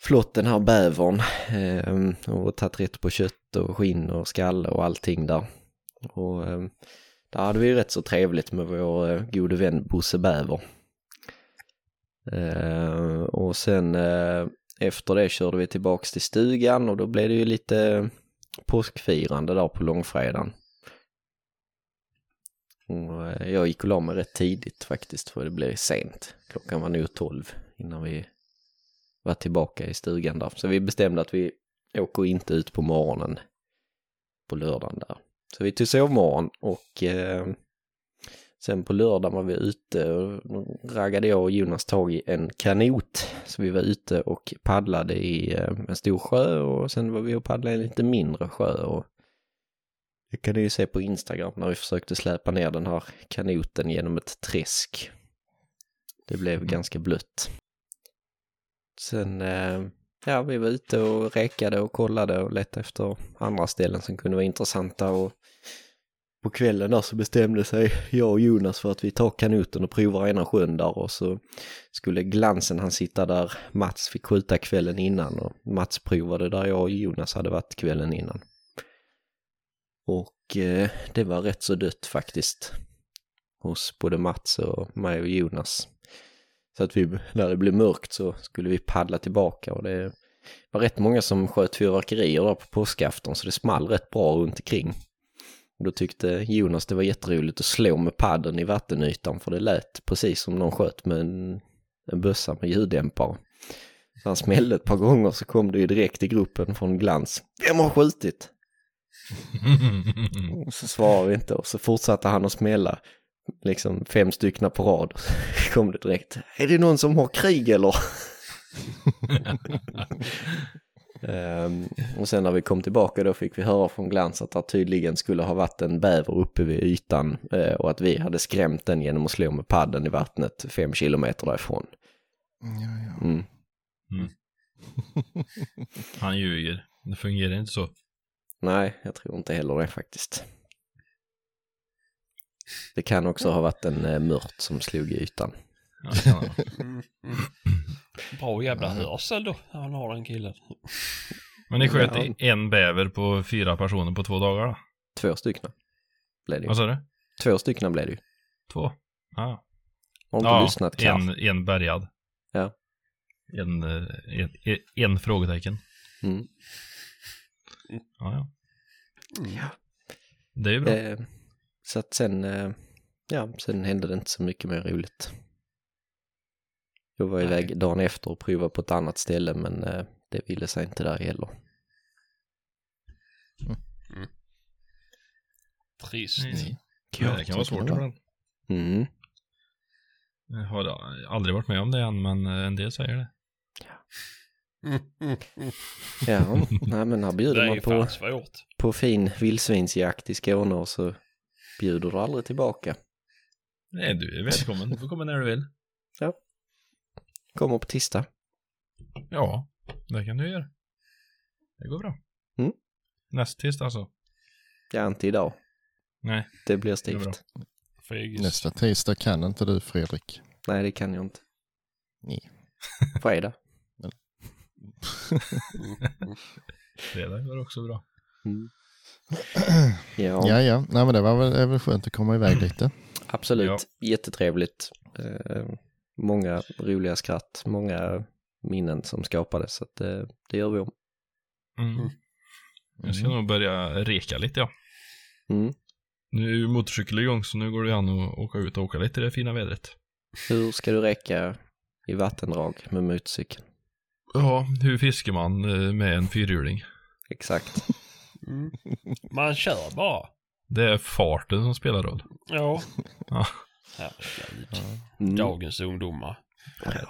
[SPEAKER 6] flott den här bävern ehm, och tagit rätt på kött och skinn och skalle och allting där. Och ehm, där hade vi rätt så trevligt med vår eh, gode vän Bosse Bäver. Eh, och sen eh, efter det körde vi tillbaks till stugan och då blev det ju lite påskfirande där på långfredagen. Och eh, jag gick och la mig rätt tidigt faktiskt för det blev sent. Klockan var nog tolv innan vi var tillbaka i stugan där. Så vi bestämde att vi åker inte ut på morgonen på lördagen där. Så vi tog sovmorgon och eh, sen på lördagen var vi ute och raggade jag och Jonas tag i en kanot. Så vi var ute och paddlade i eh, en stor sjö och sen var vi och paddlade i en lite mindre sjö. Och det kan ni ju se på Instagram när vi försökte släpa ner den här kanoten genom ett träsk. Det blev ganska blött. Sen, eh, ja, vi var ute och räkade och kollade och letade efter andra ställen som kunde vara intressanta och på kvällen där så bestämde sig jag och Jonas för att vi tar kanoten och provar ena sjön där och så skulle glansen han sitta där Mats fick skjuta kvällen innan och Mats provade där jag och Jonas hade varit kvällen innan. Och eh, det var rätt så dött faktiskt hos både Mats och mig och Jonas. Så att vi, när det blev mörkt så skulle vi paddla tillbaka och det var rätt många som sköt fyrverkerier där på påskafton så det small rätt bra runt omkring. Och då tyckte Jonas det var jätteroligt att slå med padden i vattenytan för det lät precis som någon sköt med en, en bössa med ljuddämpare. Så han smällde ett par gånger så kom det ju direkt i gruppen från Glans. Vem har skjutit? *laughs* Och så svarade vi inte och så fortsatte han att smälla. Liksom fem stycken på rad. Kom det direkt. Är det någon som har krig eller? *laughs* Ehm, och sen när vi kom tillbaka då fick vi höra från Glans att det tydligen skulle ha varit en bäver uppe vid ytan eh, och att vi hade skrämt den genom att slå med padden i vattnet fem kilometer därifrån.
[SPEAKER 2] Ja, ja.
[SPEAKER 6] Mm. *laughs*
[SPEAKER 4] Han ljuger. Det fungerar inte så.
[SPEAKER 6] Nej, jag tror inte heller det faktiskt. Det kan också ha varit en eh, mört som slog i ytan.
[SPEAKER 4] Ja.
[SPEAKER 1] Mm, mm. Bra jävla hörsel då, han har den killen.
[SPEAKER 4] Men ni sköt
[SPEAKER 6] Ja.
[SPEAKER 4] en bäver på fyra personer på två dagar då?
[SPEAKER 6] Två stycken blev det ju.
[SPEAKER 4] Vad sa du?
[SPEAKER 6] Två stycken blev det ju.
[SPEAKER 4] Två? Ja.
[SPEAKER 6] Har inte
[SPEAKER 4] ja,
[SPEAKER 6] lyssnat Karl.
[SPEAKER 4] en, en bärgad.
[SPEAKER 6] Ja.
[SPEAKER 4] En, eh, en, en, en frågetecken.
[SPEAKER 6] Mm.
[SPEAKER 4] Ja, ja.
[SPEAKER 6] Ja.
[SPEAKER 4] Det är ju bra.
[SPEAKER 6] Eh, så att sen, eh, ja, sen hände det inte så mycket mer roligt. Jag var iväg dagen efter och provade på ett annat ställe men eh, det ville sig inte där heller.
[SPEAKER 1] Trist.
[SPEAKER 4] Mm.
[SPEAKER 6] Ja,
[SPEAKER 4] det kan vara svårt ibland.
[SPEAKER 6] Mm.
[SPEAKER 4] Jag har aldrig varit med om det än, men eh, en del säger det. *laughs*
[SPEAKER 6] Ja, nej men här bjuder man på, på fin vildsvinsjakt i Skåne och så bjuder du aldrig tillbaka.
[SPEAKER 4] Nej, du är välkommen. Du får komma när du vill.
[SPEAKER 6] Kommer på tisdag.
[SPEAKER 4] Ja, det kan du göra. Det går bra.
[SPEAKER 6] Mm.
[SPEAKER 4] Näst tisdag alltså.
[SPEAKER 6] Ja, inte idag.
[SPEAKER 4] Nej,
[SPEAKER 6] Det blir
[SPEAKER 4] Det
[SPEAKER 6] stift.
[SPEAKER 2] Nästa tisdag kan inte du Fredrik.
[SPEAKER 6] Nej, det kan jag inte.
[SPEAKER 2] Nej. *laughs*
[SPEAKER 6] Fredag. *laughs*
[SPEAKER 4] fredag går också bra.
[SPEAKER 6] Mm. *clears throat* Ja,
[SPEAKER 2] Ja, ja. Nej, men det var väl, är väl skönt att komma iväg lite.
[SPEAKER 6] absolut.
[SPEAKER 4] Ja.
[SPEAKER 6] Jättetrevligt. Eh, många roliga skratt, många minnen som skapades. Så att, eh, det gör vi om.
[SPEAKER 4] Mm. Jag ska nog börja reka lite ja.
[SPEAKER 6] Mm.
[SPEAKER 4] Nu är ju motorcykel igång så nu går det an att åka ut och åka lite i det fina vädret.
[SPEAKER 6] Hur ska du räcka i vattendrag med motorcykeln?
[SPEAKER 4] Ja, hur fiskar man eh, med en fyrhjuling?
[SPEAKER 6] Exakt.
[SPEAKER 1] Mm. Man kör bara.
[SPEAKER 4] Det är farten som spelar roll.
[SPEAKER 1] Ja.
[SPEAKER 4] Ja.
[SPEAKER 1] Herregud.
[SPEAKER 6] Mm.
[SPEAKER 1] Dagens ungdomar.
[SPEAKER 6] Nej,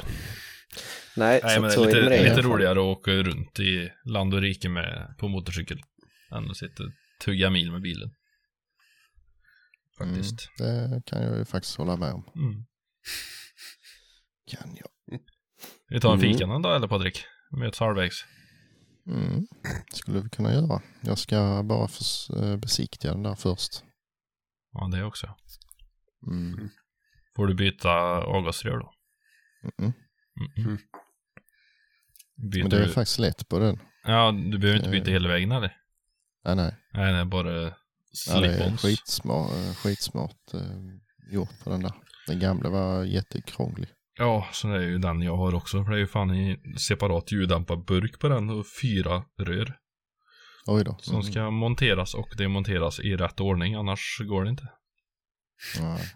[SPEAKER 4] Nej,
[SPEAKER 6] så,
[SPEAKER 4] men det
[SPEAKER 6] så
[SPEAKER 4] är lite,
[SPEAKER 6] är det
[SPEAKER 4] lite roligare att åka runt i land och rike med, på motorcykel än att sitta och tugga mil med bilen. Faktiskt.
[SPEAKER 2] Mm, det kan jag ju faktiskt hålla med om.
[SPEAKER 4] Mm.
[SPEAKER 2] Kan jag.
[SPEAKER 4] Vi tar en
[SPEAKER 6] Mm.
[SPEAKER 4] fika någon dag eller Patrik? Möts halvvägs.
[SPEAKER 2] Mm. Skulle vi kunna göra. Jag ska bara eh, besiktiga den där först.
[SPEAKER 4] Ja, det också.
[SPEAKER 2] Mm.
[SPEAKER 4] Får du byta avgasrör då?
[SPEAKER 2] Mm.
[SPEAKER 4] Mm.
[SPEAKER 2] Men det är
[SPEAKER 4] du...
[SPEAKER 2] faktiskt lätt på den.
[SPEAKER 4] Ja, du behöver inte byta
[SPEAKER 2] Eh.
[SPEAKER 4] hela vägen eller?
[SPEAKER 2] Nej, nej.
[SPEAKER 4] Nej, nej, bara
[SPEAKER 2] Ja, det är
[SPEAKER 4] slip-ons.
[SPEAKER 2] skitsmart, eh, skitsmart eh, gjort på den där. Den gamla var jättekrånglig.
[SPEAKER 4] Ja, så det är ju den jag har också. För det är ju fan en separat ljuddämparburk på den och fyra rör.
[SPEAKER 2] Oj då.
[SPEAKER 4] Som
[SPEAKER 2] Mm.
[SPEAKER 4] ska monteras och demonteras i rätt ordning, annars går det inte.
[SPEAKER 2] Nej.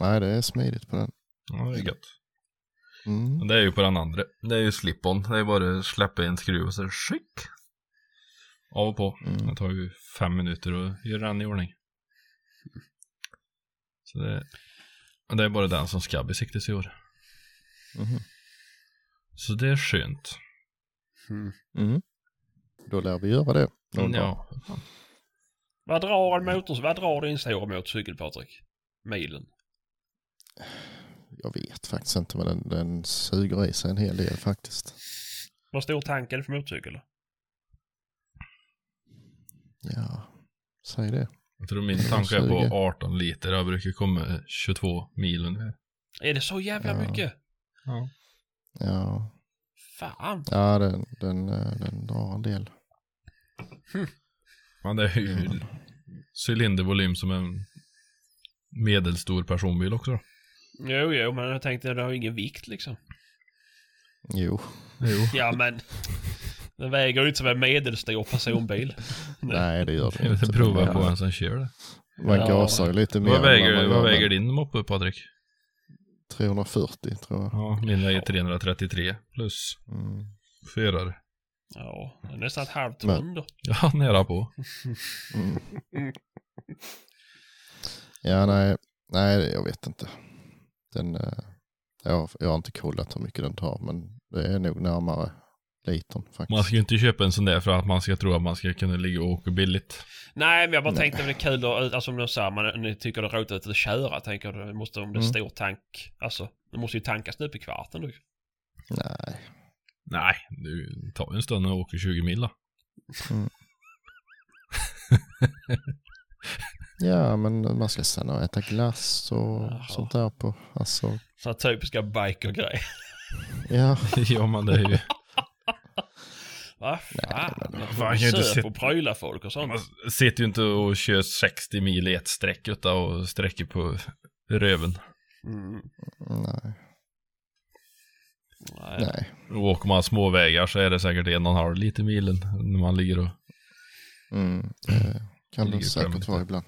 [SPEAKER 2] nej, det är smidigt på den.
[SPEAKER 4] Ja, det är gött.
[SPEAKER 2] Mm.
[SPEAKER 4] Men det är ju på den andra. Det är ju slip-on. Det är bara släppa en skruv och så skick. Av och på.
[SPEAKER 2] Mm.
[SPEAKER 4] Det tar ju fem minuter att göra den i ordning. Så det, det är bara den som ska besiktas i år.
[SPEAKER 2] Mhm.
[SPEAKER 4] Så det är skönt.
[SPEAKER 2] Mm. Då lär vi göra det. någon dag.
[SPEAKER 4] Ja.
[SPEAKER 1] Vad drar en motor... Vad drar din stora motorcykel Patrik? Milen?
[SPEAKER 2] Jag vet faktiskt inte men den, den suger i sig en hel del faktiskt.
[SPEAKER 1] Vad stor tank är det för motorcykel?
[SPEAKER 2] Ja, säg det.
[SPEAKER 4] Jag tror min tanke är på 18 liter. Jag brukar komma 22 mil ungefär.
[SPEAKER 1] Är det så jävla
[SPEAKER 2] Ja.
[SPEAKER 1] mycket?
[SPEAKER 4] Ja.
[SPEAKER 2] Ja,
[SPEAKER 1] Fan.
[SPEAKER 2] ja den, den, eh, den drar en del.
[SPEAKER 4] Men det är ju cylindervolym som en medelstor personbil också. då.
[SPEAKER 1] Jo, jo, men jag tänkte det har ju ingen vikt liksom.
[SPEAKER 2] Jo,
[SPEAKER 4] Jo.
[SPEAKER 1] Ja, men... Den väger ju inte som en medelstor personbil. *laughs*
[SPEAKER 2] nej det gör det
[SPEAKER 4] Jag
[SPEAKER 2] inte.
[SPEAKER 4] vill prova på en som kör det.
[SPEAKER 2] Man
[SPEAKER 1] Ja.
[SPEAKER 2] gasar ju lite mer.
[SPEAKER 4] Vad väger,
[SPEAKER 2] man
[SPEAKER 4] vad väger din moppe Patrik?
[SPEAKER 2] 340 tror jag.
[SPEAKER 4] Ja, min väger 333 plus
[SPEAKER 2] Mm.
[SPEAKER 4] förare.
[SPEAKER 1] Ja, det är nästan ett halvt
[SPEAKER 2] Men-
[SPEAKER 1] ton då.
[SPEAKER 4] Ja, nära på.
[SPEAKER 2] Mm. Ja, nej, nej, jag vet inte. Den, eh, jag, jag har inte kollat hur mycket den tar, men det är nog närmare litern faktiskt.
[SPEAKER 4] Man ska ju inte köpa en sån där för att man ska tro att man ska kunna ligga och åka billigt.
[SPEAKER 1] Nej, men jag bara
[SPEAKER 2] Nej.
[SPEAKER 1] tänkte det är kul att, alltså om de sa, man, ni tycker det är roligt att köra, tänker det måste, om det är
[SPEAKER 2] Mm.
[SPEAKER 1] stor tank, alltså, det måste ju tankas nu i kvarten då.
[SPEAKER 2] Nej,
[SPEAKER 4] Nej, du tar en stund och åker 20 mil då. *laughs*
[SPEAKER 2] ja men man ska stanna och äta glass och
[SPEAKER 1] Jaha.
[SPEAKER 2] sånt där på, alltså,
[SPEAKER 1] Sådana typiska biker-grejer.
[SPEAKER 2] ja, *laughs*
[SPEAKER 4] ja, men det är ju... *laughs*
[SPEAKER 1] Vad fan?
[SPEAKER 2] men-
[SPEAKER 1] Man
[SPEAKER 4] kan ju inte se-
[SPEAKER 1] och pryla folk och sånt.
[SPEAKER 4] Man sitter ju inte och kör 60 mil i ett streck utan och sträcker på röven.
[SPEAKER 1] Mm.
[SPEAKER 2] nej. Nej.
[SPEAKER 4] Och åker man småvägar så är det säkert en och en halv liter milen när man ligger och...
[SPEAKER 2] Mm, det kan
[SPEAKER 4] Det
[SPEAKER 2] det säkert vara ibland.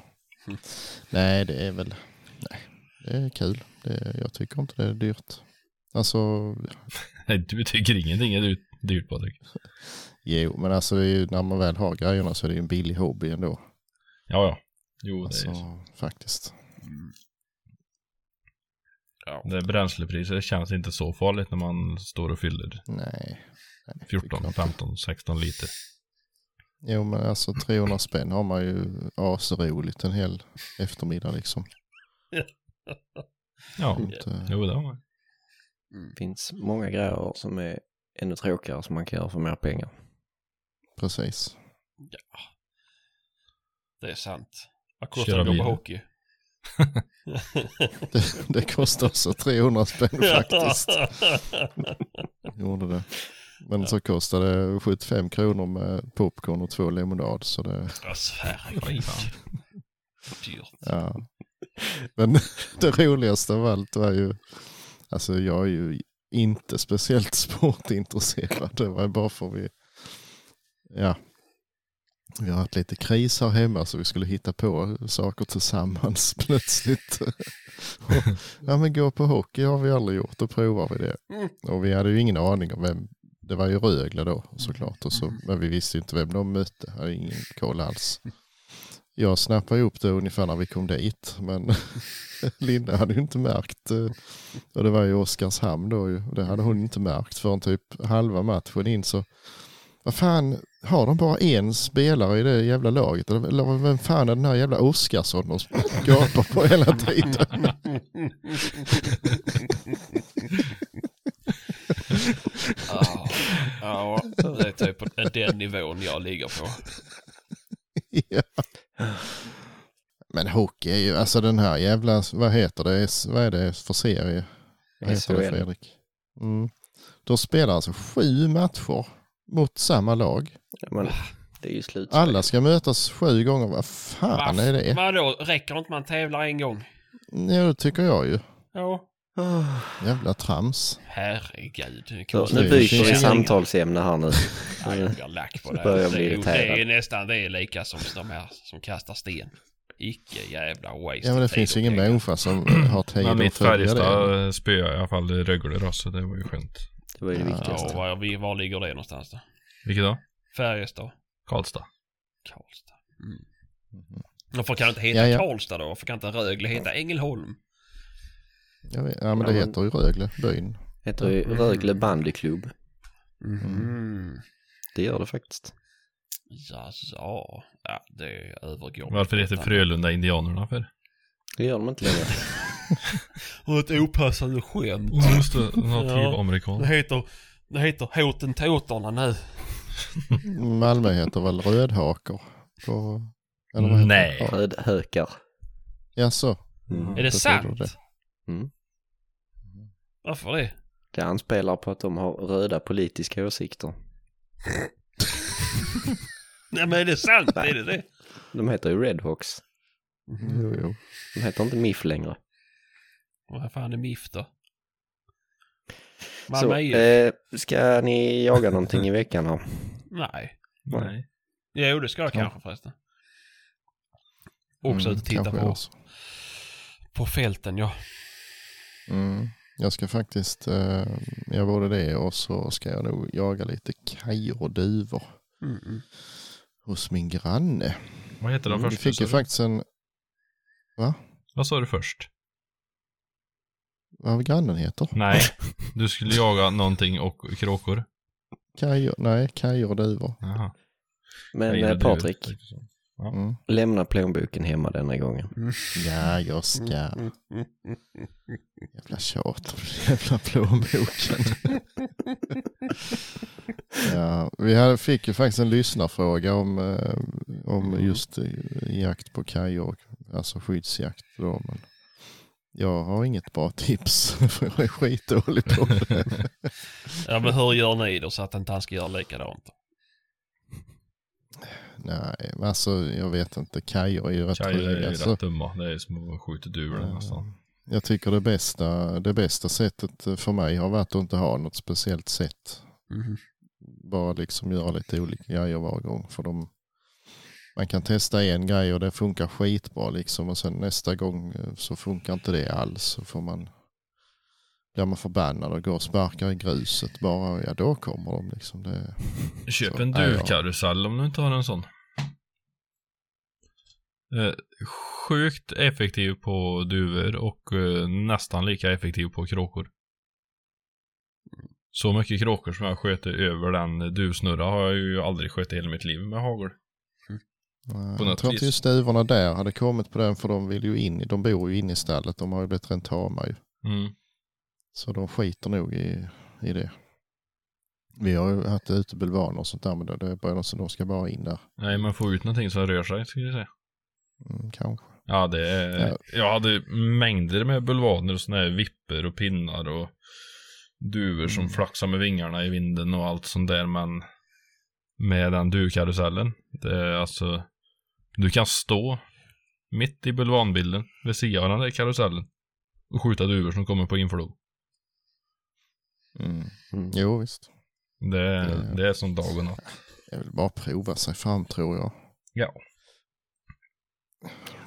[SPEAKER 2] Nej, det är väl, nej, det är kul. Det, jag tycker inte det är dyrt. Alltså, *laughs*
[SPEAKER 4] Nej, du tycker ingenting är dyrt, dyrt Patrik.
[SPEAKER 2] jo, men alltså det är ju, när man väl har grejerna så är det ju en billig hobby ändå.
[SPEAKER 4] Ja, ja. Jo, det
[SPEAKER 2] Alltså,
[SPEAKER 4] är så.
[SPEAKER 2] faktiskt.
[SPEAKER 1] Ja.
[SPEAKER 4] Det bränslepriset känns inte så farligt när man står och fyller
[SPEAKER 2] Nej. nej det tycker jag
[SPEAKER 4] 14,
[SPEAKER 2] inte.
[SPEAKER 4] 15, 16 liter.
[SPEAKER 2] Jo, men alltså 300 spänn har man ju asroligt en hel eftermiddag liksom.
[SPEAKER 4] Ja,
[SPEAKER 2] Inte,
[SPEAKER 4] jo det har man.
[SPEAKER 6] Det finns många grejer som är ännu tråkigare som man kan göra för mer pengar.
[SPEAKER 2] precis.
[SPEAKER 1] Det är sant. Vad kostar det att
[SPEAKER 4] bil.
[SPEAKER 1] hockey?
[SPEAKER 2] Det, det kostar också 300 spänn faktiskt. Gjorde det. Men så kostade det 75 kronor med popcorn och två lemonad. Så det,
[SPEAKER 1] Alltså herregud. Dyrt.
[SPEAKER 2] ja. Men *laughs* det roligaste av allt var ju, alltså jag är ju inte speciellt *laughs* sportintresserad. Det var bara för vi, ja, vi har haft lite kris här hemma så vi skulle hitta på saker tillsammans *laughs* plötsligt. Och, ja men gå på hockey har vi aldrig gjort, då provar vi det.
[SPEAKER 1] Mm.
[SPEAKER 2] Och vi hade ju ingen aning om vem, det var ju Rögle då såklart. Och så, men vi visste ju inte vem de mötte, hade ingen koll alls. Jag snappade upp det ungefär när vi kom dit, men *laughs* Linda hade ju inte märkt. eh, Och det var ju Oskarshamn då det hade hon inte märkt förrän typ halva matchen in så vad fan, har de bara en spelare i det jävla laget? Eller vem fan är den här jävla Oskarsson de gapar på hela tiden?
[SPEAKER 1] Ja, ja, det är typ den nivån jag ligger på.
[SPEAKER 2] ja. Men hockey är ju, alltså den här jävla, vad heter det, vad är det för serie? Vad heter det. Fredrik? Mm. De spelar alltså sju matcher mot samma lag.
[SPEAKER 6] Ja, Men det är ju slutspel.
[SPEAKER 2] Alla ska mötas sju gånger, vad fan är det?
[SPEAKER 1] Vadå, räcker inte man tävlar en gång?
[SPEAKER 2] Ja, det tycker jag ju.
[SPEAKER 1] Ja.
[SPEAKER 2] Jävla trams.
[SPEAKER 1] Herregud. det
[SPEAKER 6] Så, nu byter vi samtalsämne här nu. *laughs*
[SPEAKER 1] Ja, jag blir lack på det.
[SPEAKER 6] Börjar
[SPEAKER 1] Det
[SPEAKER 6] bli
[SPEAKER 1] det
[SPEAKER 6] irriterad.
[SPEAKER 1] är nästan det är lika som de här som kastar sten. Icke jävla waste
[SPEAKER 2] Ja men det finns ju ingen människa som har tid att
[SPEAKER 4] mitt
[SPEAKER 2] följa det.
[SPEAKER 4] Färjestad spöade i alla fall Rögle då, så det var ju skönt.
[SPEAKER 6] Det var ju det viktigaste.
[SPEAKER 1] Ja, var, vi- var ligger det någonstans då?
[SPEAKER 4] Vilket då?
[SPEAKER 1] Färjestad?
[SPEAKER 4] Karlstad.
[SPEAKER 1] Karlstad. Mm. Varför kan det inte heta
[SPEAKER 2] Ja, ja.
[SPEAKER 1] Karlstad då? Varför kan inte Rögle heta Ängelholm?
[SPEAKER 2] Ja men det heter ju Rögle, byn.
[SPEAKER 6] Heter ju Rögle bandyklubb.
[SPEAKER 1] Mm.
[SPEAKER 6] Det gör det faktiskt.
[SPEAKER 1] Ja, ja. ja, det övergår.
[SPEAKER 4] Varför heter Frölunda Indianerna för?
[SPEAKER 6] Det gör de inte längre. *laughs* *laughs*
[SPEAKER 1] Och ett opassande skämt.
[SPEAKER 4] Just det,
[SPEAKER 1] Ja.
[SPEAKER 4] nativamerikan.
[SPEAKER 1] Det heter, det heter Hotentoterna nu. *laughs*
[SPEAKER 2] Malmö heter väl Rödhakor? På, eller vad heter
[SPEAKER 4] Nej.
[SPEAKER 2] det? Ja,
[SPEAKER 6] Rödhökar.
[SPEAKER 2] Jaså?
[SPEAKER 6] Mm.
[SPEAKER 1] Är det
[SPEAKER 2] betyder
[SPEAKER 1] sant?
[SPEAKER 2] det.
[SPEAKER 6] Mm.
[SPEAKER 1] Varför det?
[SPEAKER 6] Det anspelar på att de har röda politiska åsikter. *laughs*
[SPEAKER 1] Nej men är det sant? Är det det?
[SPEAKER 6] De heter ju Redhawks.
[SPEAKER 2] Jo, jo.
[SPEAKER 6] De heter inte MIF längre.
[SPEAKER 1] Vad fan är MIF då?
[SPEAKER 6] Så,
[SPEAKER 1] Malmö IF?
[SPEAKER 6] eh, ska ni jaga någonting i veckan här?
[SPEAKER 1] Nej.
[SPEAKER 4] Nej.
[SPEAKER 1] Jo det ska jag
[SPEAKER 2] Ja.
[SPEAKER 1] kanske förresten. Också
[SPEAKER 2] Mm,
[SPEAKER 1] ut och titta på, på fälten ja.
[SPEAKER 2] Mm. Jag ska faktiskt, eh, jag både det och så ska jag nog jaga lite kajor och duvor
[SPEAKER 1] Mm.
[SPEAKER 2] hos min granne.
[SPEAKER 4] Vad heter de
[SPEAKER 2] Mm, Vi
[SPEAKER 4] först?
[SPEAKER 2] fick ju faktiskt en,
[SPEAKER 4] Vad sa du först?
[SPEAKER 2] Vad grannen heter?
[SPEAKER 4] Nej, *laughs* du skulle jaga någonting och kråkor.
[SPEAKER 2] Kajor, nej, kajor och duvor.
[SPEAKER 4] Jaha.
[SPEAKER 6] Men eh, Patrik,
[SPEAKER 4] du.
[SPEAKER 2] Mm.
[SPEAKER 6] lämna plånboken hemma denna gången. *laughs*
[SPEAKER 2] Ja, jag ska.
[SPEAKER 1] Mm.
[SPEAKER 2] Jävla tjat om jävla plånboken. *laughs* ja, vi hade, fick ju faktiskt en lyssnarfråga om, eh, om just eh, jakt på kajor, alltså skyddsjakt. Då, men jag har inget bra tips, för *laughs* jag är skitdålig på det. *laughs*
[SPEAKER 1] Ja men hur gör ni då så att inte han ska göra likadant?
[SPEAKER 2] Nej, men alltså jag vet inte, kajor är ju rätt
[SPEAKER 4] Kajor är ju
[SPEAKER 2] roliga.
[SPEAKER 4] rätt
[SPEAKER 2] Så,
[SPEAKER 4] dumma. Det är som att skjuta duvor
[SPEAKER 2] Ja.
[SPEAKER 4] nästan.
[SPEAKER 2] Jag tycker det bästa, det bästa sättet för mig har varit att inte ha något speciellt sätt.
[SPEAKER 1] Mhm.
[SPEAKER 2] Bara liksom göra lite olika grejer var gång. För de, man kan testa en grej och det funkar skitbra liksom. Och sen nästa gång eh, så funkar inte det alls. Så får man, blir man förbannad och går och sparkar i gruset bara. Ja, då kommer de liksom. Det, *laughs*
[SPEAKER 4] Köp
[SPEAKER 2] Så,
[SPEAKER 4] en duvkarusell om du inte har en sån. Eh, sjukt effektiv på duvor och eh, nästan lika effektiv på kråkor. Så mycket kråkor som jag sköt över den duvsnurra har jag ju aldrig skjutit i hela mitt liv med hagel. På
[SPEAKER 2] jag tror inte just duvorna där hade kommit på den för de vill ju in, de bor ju inne i stallet. De har ju blivit rent tama ju.
[SPEAKER 4] Mm.
[SPEAKER 2] Så de skiter nog i, i det. Vi har ju haft ute bulvaner och sånt där men det är bara de som de ska bara in där.
[SPEAKER 4] Nej, man får ut någonting som rör sig, skulle jag säga.
[SPEAKER 2] Mm, kanske.
[SPEAKER 4] Ja, det är...
[SPEAKER 2] Ja.
[SPEAKER 4] Jag hade mängder med bulvaner och såna här vipper och pinnar och duvor som
[SPEAKER 2] Mm.
[SPEAKER 4] flaxar med vingarna i vinden och allt sånt där, men med den duvkarusellen, det är alltså... Du kan stå mitt i bulvanbilden vid sidan av den där karusellen och skjuta duvor som kommer på inflod.
[SPEAKER 2] Mm.
[SPEAKER 6] Mm.
[SPEAKER 2] Jo visst.
[SPEAKER 4] Det, är-
[SPEAKER 2] Det-
[SPEAKER 4] det är som dag och natt.
[SPEAKER 2] Jag vill bara prova sig fram tror jag.
[SPEAKER 4] Ja.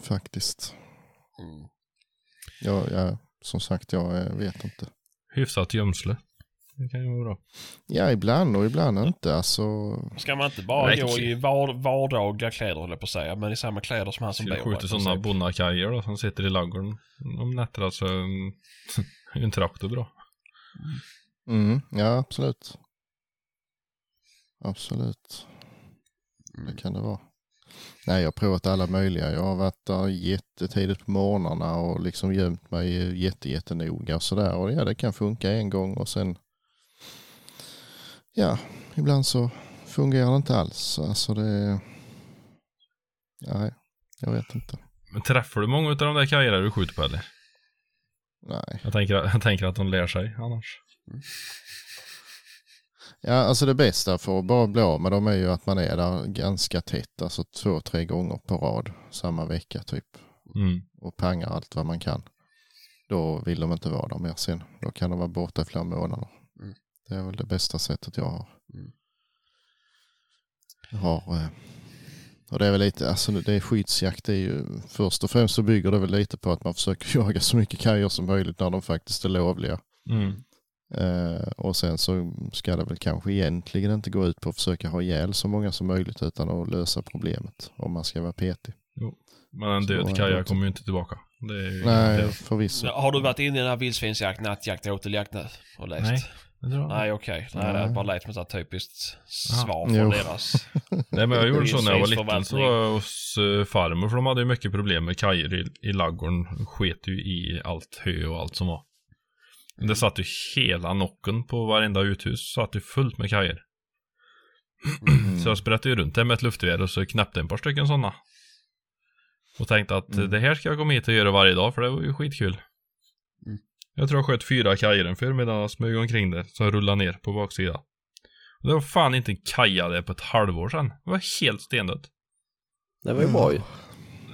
[SPEAKER 2] Faktiskt.
[SPEAKER 1] Mm.
[SPEAKER 2] Jag, jag, som sagt, jag eh, vet inte.
[SPEAKER 4] Hyfsat gömsle. Det kan ju vara bra.
[SPEAKER 2] Ja, ibland och ibland inte. Alltså,
[SPEAKER 1] Ska man inte bara
[SPEAKER 4] Nej,
[SPEAKER 1] gå i var, vardagliga kläder höll jag på att säga, men i samma kläder som han som bor i
[SPEAKER 4] sådana
[SPEAKER 1] princip.
[SPEAKER 4] bonnakajer då som sitter i ladugården om nätterna så mm, är *laughs* en traktor bra.
[SPEAKER 2] mm, ja absolut. Absolut. Det kan det vara. Nej, jag har provat alla möjliga. Jag har varit där jättetidigt på morgnarna och liksom gömt mig jätte, jättenoga och sådär. Och ja, det kan funka en gång och sen, ja, ibland så fungerar det inte alls. Alltså det, nej, jag vet inte.
[SPEAKER 4] Men träffar du många av de där kajerna du skjuter på eller?
[SPEAKER 2] Nej.
[SPEAKER 4] Jag tänker, jag tänker att de lär sig annars.
[SPEAKER 2] Ja, alltså det bästa för att bara bli av med dem är ju att man är där ganska tätt, alltså två, tre gånger på rad samma vecka typ.
[SPEAKER 4] Mm.
[SPEAKER 2] och pangar allt vad man kan. Då vill de inte vara där mer sen. Då kan de vara borta i flera månader. Det är väl det bästa sättet jag har.
[SPEAKER 1] Mm.
[SPEAKER 2] Jag har eh, och det är väl lite, alltså det är skyddsjakt, det är ju först och främst så bygger det väl lite på att man försöker *laughs* jaga så mycket kajor som möjligt när de faktiskt är lovliga.
[SPEAKER 4] Mm.
[SPEAKER 2] Eh, och sen så ska det väl kanske egentligen inte gå ut på att försöka ha ihjäl så många som möjligt utan att lösa problemet om man ska vara petig.
[SPEAKER 4] Men en död
[SPEAKER 2] det
[SPEAKER 4] kaja kommer ju inte tillbaka. Det är ju
[SPEAKER 2] Nej, förvisso.
[SPEAKER 1] Har du varit inne i den här vildsvinsjakt, nattjakt, åteljakt nu och läst?
[SPEAKER 4] Nej. Det
[SPEAKER 1] Nej, okej. Nej, det
[SPEAKER 2] Nej.
[SPEAKER 1] är bara lät som ett typiskt svar från
[SPEAKER 2] Jo.
[SPEAKER 1] deras... *laughs*
[SPEAKER 4] Nej men jag gjorde så när jag var liten så var jag hos uh, farmor för de hade ju mycket problem med kajer i, i ladugården. Sket ju i allt hö och allt som var. Det satt ju hela nocken på varenda uthus, satt ju fullt med kajer.
[SPEAKER 2] Mm. *clears throat*
[SPEAKER 4] Så jag sprätte ju runt det med ett luftgevär och så knäppte en par stycken sådana. Och tänkte att
[SPEAKER 2] Mm.
[SPEAKER 4] det här ska jag komma hit och göra varje dag för det var ju skitkul.
[SPEAKER 1] Mm.
[SPEAKER 4] Jag tror jag sköt fyra kajer en förmiddag och smög omkring det, som rullade ner på baksidan. Och det var fan inte en kaja det på ett halvår sedan. Det var helt stendött.
[SPEAKER 6] Det var ju bra ju.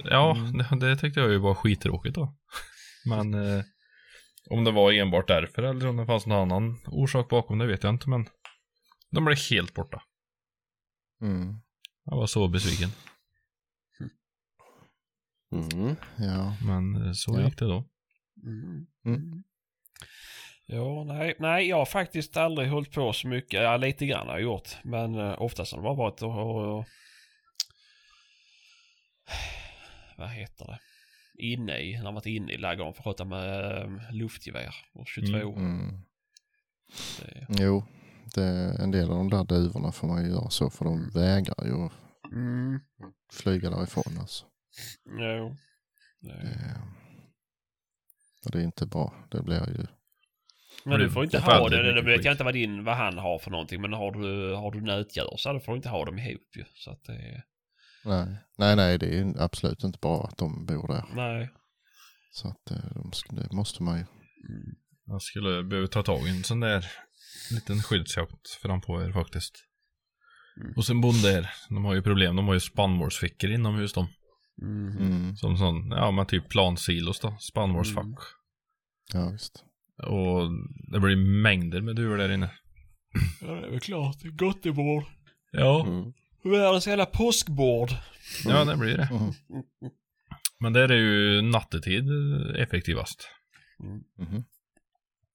[SPEAKER 4] Ja,
[SPEAKER 2] Mm.
[SPEAKER 4] det, det tyckte jag ju var skittråkigt då. *laughs* Men eh, om det var enbart därför eller om det fanns någon annan orsak bakom det vet jag inte men de blev helt borta.
[SPEAKER 2] Mm.
[SPEAKER 4] Jag var så besviken.
[SPEAKER 6] Mm.
[SPEAKER 2] Ja.
[SPEAKER 4] Men eh, så
[SPEAKER 2] Ja.
[SPEAKER 4] gick det då.
[SPEAKER 1] Mm. Ja, nej, nej, jag har faktiskt aldrig hållit på så mycket. Ja, lite grann har jag gjort. Men eh, oftast har det bara varit och, och, och... Vad heter det? Inne i, när man varit inne i ladugården för att skjuta med eh, luftgevär och 22
[SPEAKER 4] Mm.
[SPEAKER 2] Mm.
[SPEAKER 1] Det,
[SPEAKER 2] Jo, det, en del av de där duvorna får man ju göra så för de vägrar ju
[SPEAKER 1] mm.
[SPEAKER 2] flyga därifrån alltså.
[SPEAKER 1] Jo. Det,
[SPEAKER 2] Det, och det är inte bra. Det blir ju...
[SPEAKER 1] men du får inte
[SPEAKER 4] Det
[SPEAKER 1] ha det. Det
[SPEAKER 4] skit.
[SPEAKER 1] jag inte vad, din, vad han har för någonting. Men har du, har du nötdjur så får du inte ha dem ihop ju. Så att det är...
[SPEAKER 2] Nej, nej, nej det är ju absolut inte bra att de bor där.
[SPEAKER 1] Nej.
[SPEAKER 2] Så att eh, de, det måste man ju.
[SPEAKER 1] Mm.
[SPEAKER 4] Jag skulle behöva ta tag i en sån där liten skyddsjakt fram på er faktiskt.
[SPEAKER 1] Mm.
[SPEAKER 4] Och sen bonde här, de har ju problem. De har ju spannmålsfickor inomhus de.
[SPEAKER 1] Mm.
[SPEAKER 2] Mm.
[SPEAKER 4] Som sån, ja men typ plansilos då, spannmålsfack.
[SPEAKER 1] Mm.
[SPEAKER 2] Ja, visst.
[SPEAKER 4] Och det blir mängder med duvor där inne.
[SPEAKER 1] Ja, det är väl klart. Gottebord.
[SPEAKER 4] Ja,
[SPEAKER 6] Mm.
[SPEAKER 1] Världens jävla påskbord.
[SPEAKER 4] ja det blir det.
[SPEAKER 2] Mhm.
[SPEAKER 4] Men där är ju nattetid effektivast.
[SPEAKER 2] Mhm.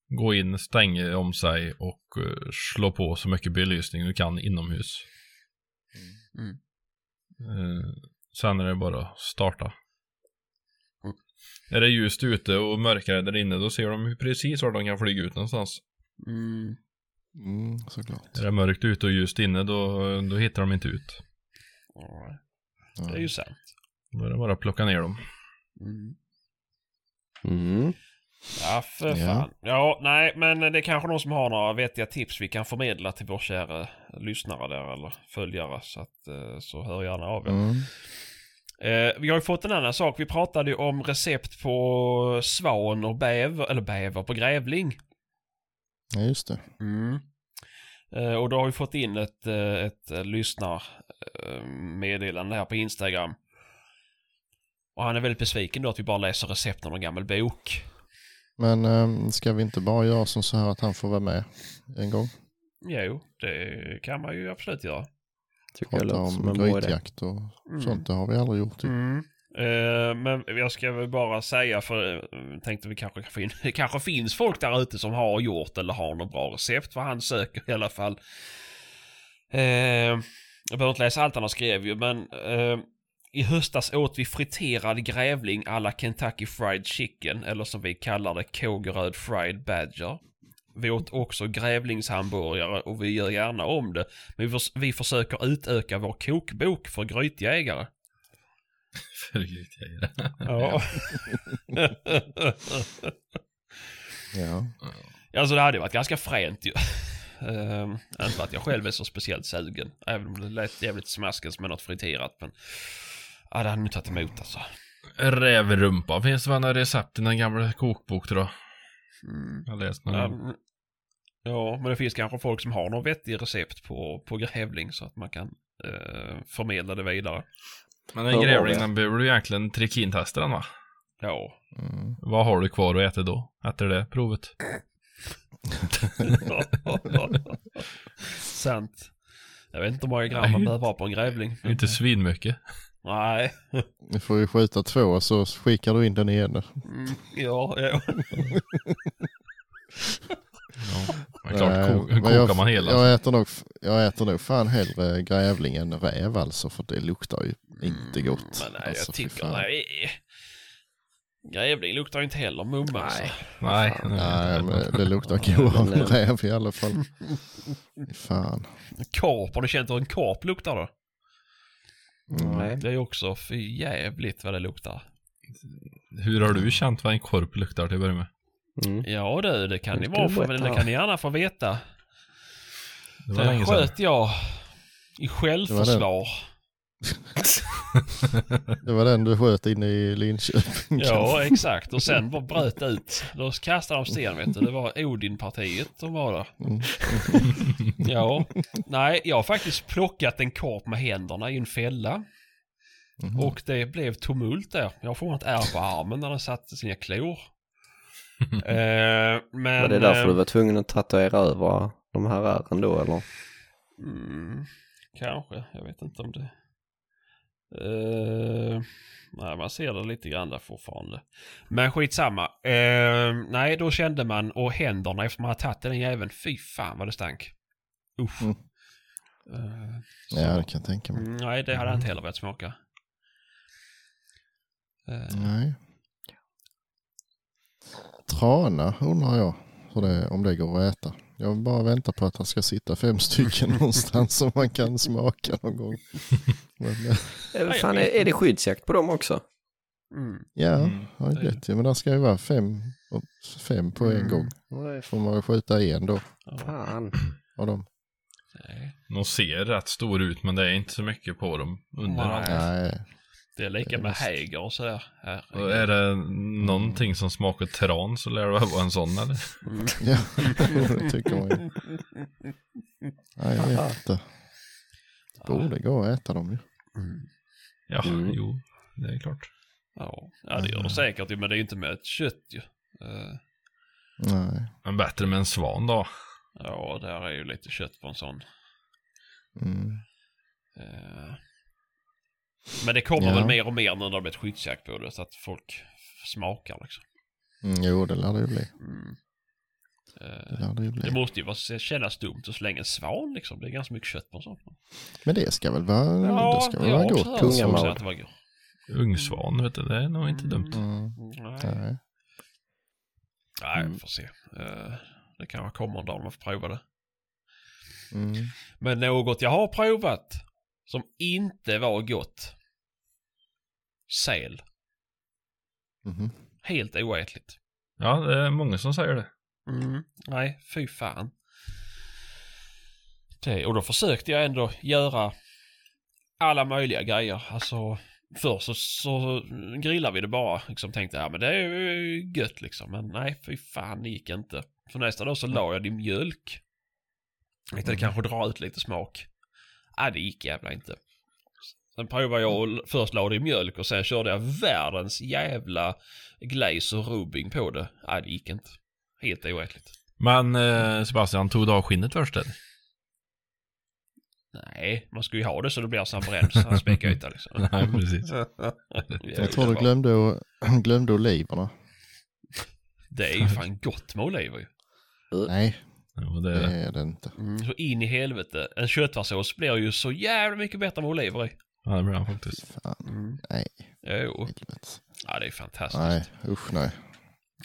[SPEAKER 4] Gå in, stänga om sig och eh, slå på så mycket belysning du kan inomhus.
[SPEAKER 1] Mm.
[SPEAKER 4] Eh, sen är det bara att starta.
[SPEAKER 1] Mm.
[SPEAKER 4] Är det ljust ute och mörkare där inne då ser de ju precis var de kan flyga ut någonstans.
[SPEAKER 1] Mm.
[SPEAKER 2] Mm, såklart.
[SPEAKER 4] Är det mörkt ute och ljust inne då, då hittar de inte ut.
[SPEAKER 1] Ja,
[SPEAKER 2] Ja.
[SPEAKER 1] det är ju sant.
[SPEAKER 4] Då är det bara att plocka ner dem.
[SPEAKER 1] Mm.
[SPEAKER 6] Mm.
[SPEAKER 1] Ja, för fan. Ja, nej, men det är kanske någon som har några vettiga tips vi kan förmedla till vår kära lyssnare där eller följare. Så, att, eh, så hör gärna av er.
[SPEAKER 2] Mm.
[SPEAKER 1] Eh, vi har ju fått en annan sak. Vi pratade ju om recept på svan och bäver, eller bäver på grävling.
[SPEAKER 2] Ja, just det.
[SPEAKER 1] Eh, och då har vi fått in ett, eh, ett eh, lyssnarmeddelande här på Instagram. Och han är väldigt besviken då att vi bara läser recept av någon gammal bok.
[SPEAKER 2] Men äm, ska vi inte bara göra som så här att han får vara med en gång?
[SPEAKER 1] Jo, det kan man ju absolut göra.
[SPEAKER 6] Tycker jag
[SPEAKER 2] Prata om grytjakt och
[SPEAKER 1] Mm.
[SPEAKER 2] sånt. Det har vi aldrig gjort. Typ.
[SPEAKER 1] Mm. Eh, men jag ska väl bara säga för uh, tänkte vi kanske kan få in, det kanske finns folk där ute som har gjort eller har något bra recept för han söker i alla fall. Eh, jag behöver inte läsa allt han har skrivit ju men eh, i höstas åt vi friterad grävling alla Kentucky Fried Chicken eller som vi kallar det Kågeröd Fried Badger. Vi åt också grävlingshamburgare och vi gör gärna om det. Men vi, förs- vi försöker utöka vår kokbok för grytjägare.
[SPEAKER 4] För grytjägare.
[SPEAKER 1] Ja.
[SPEAKER 2] Ja. *laughs*
[SPEAKER 1] alltså det hade varit ganska fränt ju. Uh, inte för att jag själv är så speciellt sugen. Även om det lät jävligt smaskigt med något friterat. Men ja, det hade nog tagit emot alltså.
[SPEAKER 4] Rävrumpa finns väl några recept i den gamla kokbok tror jag.
[SPEAKER 1] Mm.
[SPEAKER 4] Jag läst någon
[SPEAKER 1] Ja, men- ja, men det finns kanske folk som har något vettigt recept på, på grävling så att man kan eh, förmedla det vidare.
[SPEAKER 4] Men en grävling
[SPEAKER 6] det.
[SPEAKER 4] den behöver du egentligen trikintesta den va?
[SPEAKER 1] Ja.
[SPEAKER 2] Mm.
[SPEAKER 4] Vad har du kvar att äta då? Efter det provet? *laughs*
[SPEAKER 1] Sant. Jag vet inte hur många gram man behöver ha på en grävling.
[SPEAKER 4] Inte svinmycket.
[SPEAKER 1] Nej.
[SPEAKER 2] Vi får ju skjuta två så skickar du in den igen.
[SPEAKER 1] Mm, ja, ja.
[SPEAKER 4] Ja, klart,
[SPEAKER 2] Nej, men
[SPEAKER 4] kokar
[SPEAKER 2] jag,
[SPEAKER 4] man hela.
[SPEAKER 2] Jag äter, nog, jag äter nog fan hellre grävling än räv alltså för det luktar ju inte gott.
[SPEAKER 1] Men nej,
[SPEAKER 2] alltså,
[SPEAKER 1] jag tycker nej. Grävling luktar inte heller mumma. alltså.
[SPEAKER 6] Nej.
[SPEAKER 4] Nej,
[SPEAKER 2] Nej, men det luktar godare än räv i alla fall. *laughs* Fan.
[SPEAKER 1] Korp, har du känt hur en korp luktar då?
[SPEAKER 2] Mm.
[SPEAKER 6] Nej.
[SPEAKER 1] Det är också för jävligt vad det luktar.
[SPEAKER 4] Hur har du känt vad en korp luktar till att börja med?
[SPEAKER 6] Mm.
[SPEAKER 1] Ja du, det kan ni vara för, det kan ni gärna få veta.
[SPEAKER 4] Det var
[SPEAKER 1] Det sköt jag i självförsvar. *laughs*
[SPEAKER 2] Det var den du sköt inne i Linköping.
[SPEAKER 1] Ja, exakt. Och sen bara bröt ut. Då kastade de sten vet du. Det var Odin-partiet som var där.
[SPEAKER 2] Mm.
[SPEAKER 1] Ja. Nej, jag har faktiskt plockat en korp med händerna i en fälla.
[SPEAKER 2] Mhm.
[SPEAKER 1] Och det blev tumult där. Jag har fortfarande ett ärr på armen när den satte sina klor. *laughs* eh, men...
[SPEAKER 6] Var det därför
[SPEAKER 1] eh,
[SPEAKER 6] du var tvungen att tatuera över de här ärren då eller?
[SPEAKER 1] Mm, kanske, jag vet inte om det... Eh, nej, man ser det lite grann där fortfarande. Men skitsamma. Uh, nej, då kände man, och händerna efter man hade tagit den jäveln, fy fan vad det stank. Usch.
[SPEAKER 2] Mm.
[SPEAKER 1] Så-
[SPEAKER 2] Ja, det kan jag tänka mig.
[SPEAKER 1] Mm, nej, det hade jag inte heller velat smaka. Eh,
[SPEAKER 2] Nej. Trana undrar jag det, om det går att äta. Jag vill bara vänta på att han ska sitta fem stycken *laughs* någonstans som man kan smaka någon gång. Men, eh,
[SPEAKER 6] Fan, är, är det skyddsjakt på dem också?
[SPEAKER 1] mm.
[SPEAKER 2] ja,
[SPEAKER 4] Mm,
[SPEAKER 2] har i. Men där ska ju vara fem, fem på en
[SPEAKER 1] Mm.
[SPEAKER 2] gång. Får man väl skjuta en då
[SPEAKER 1] Ja,
[SPEAKER 6] Fan.
[SPEAKER 2] av dem.
[SPEAKER 1] nej.
[SPEAKER 4] De ser rätt stora ut men det är inte så mycket på dem under
[SPEAKER 1] Nej.
[SPEAKER 4] allt.
[SPEAKER 2] Nej,
[SPEAKER 1] Det är lika
[SPEAKER 2] Det är
[SPEAKER 1] med häger och sådär. Herregud.
[SPEAKER 4] Och är det någonting som smakar tran så lär det väl vara en sån eller?
[SPEAKER 1] Mm.
[SPEAKER 2] ja, *laughs* det tycker man ju. Nej, jag vet inte. Borde gå att äta dem ju.
[SPEAKER 1] Mm.
[SPEAKER 4] Ja,
[SPEAKER 6] Mm.
[SPEAKER 4] jo, det är klart.
[SPEAKER 1] Ja, ja det gör det säkert men det är inte med ett kött ju. Eh,
[SPEAKER 2] Nej.
[SPEAKER 4] Men bättre med en svan då.
[SPEAKER 1] Ja, där är ju lite kött på en sån.
[SPEAKER 2] Mm.
[SPEAKER 1] Eh, Men det kommer
[SPEAKER 2] Ja.
[SPEAKER 1] väl mer och mer nu när det har blivit skyddsjakt på det så att folk smakar liksom.
[SPEAKER 2] Mm, jo, det lär det ju bli.
[SPEAKER 1] Mm. Eh,
[SPEAKER 2] Det det ju
[SPEAKER 1] Det
[SPEAKER 2] bli.
[SPEAKER 1] måste ju vara, kännas dumt att slänga en svan liksom. Det är ganska mycket kött på en sån.
[SPEAKER 2] Men det ska väl vara, det ska väl vara gott.
[SPEAKER 1] det gott.
[SPEAKER 4] Ungsvan, vet du, det är nog inte dumt.
[SPEAKER 2] Mm.
[SPEAKER 1] Nej,
[SPEAKER 2] Nej.
[SPEAKER 1] Nej
[SPEAKER 2] Mm.
[SPEAKER 1] vi får se. Eh, Det kanske kommer en dag man får prova det.
[SPEAKER 2] Mm.
[SPEAKER 1] Men något jag har provat som inte var gott. Säl.
[SPEAKER 2] Mhm.
[SPEAKER 1] Helt oätligt.
[SPEAKER 4] Ja, det är många som säger det.
[SPEAKER 1] Mm. Nej, fy fan. Det, och då försökte jag ändå göra alla möjliga grejer. Alltså, först så, så grillade vi det bara. Liksom tänkte, ja men det är ju gött liksom. Men nej, fy fan, det gick inte. För nästa dag så la jag det i mjölk. Jag tänkte det kanske drar ut lite smak. Nej, det gick jävla inte. Sen provade jag och först la det i mjölk och sen körde jag världens jävla glaze och rubbing på det. Nej, det gick inte. Helt oätligt.
[SPEAKER 4] Men eh, Sebastian, tog du av skinnet först eller?
[SPEAKER 1] Nej, man ska ju ha det så det blir som så här späckyta liksom. *laughs*
[SPEAKER 4] Nej, precis.
[SPEAKER 2] Jag tror du glömde, *clears throat* glömde oliverna.
[SPEAKER 1] Det är ju fan gott med oliver ju.
[SPEAKER 2] Nej,
[SPEAKER 4] Jo, det
[SPEAKER 2] det
[SPEAKER 4] är det.
[SPEAKER 2] är det inte.
[SPEAKER 1] Mm, så in i helvete. En köttfärssås blir ju så jävla mycket bättre med oliver i.
[SPEAKER 4] Ja, det blir han faktiskt.
[SPEAKER 2] Fan,
[SPEAKER 1] Mm.
[SPEAKER 2] nej.
[SPEAKER 1] Jo.
[SPEAKER 2] helvete.
[SPEAKER 1] Ja, det är fantastiskt.
[SPEAKER 2] Nej, usch nej.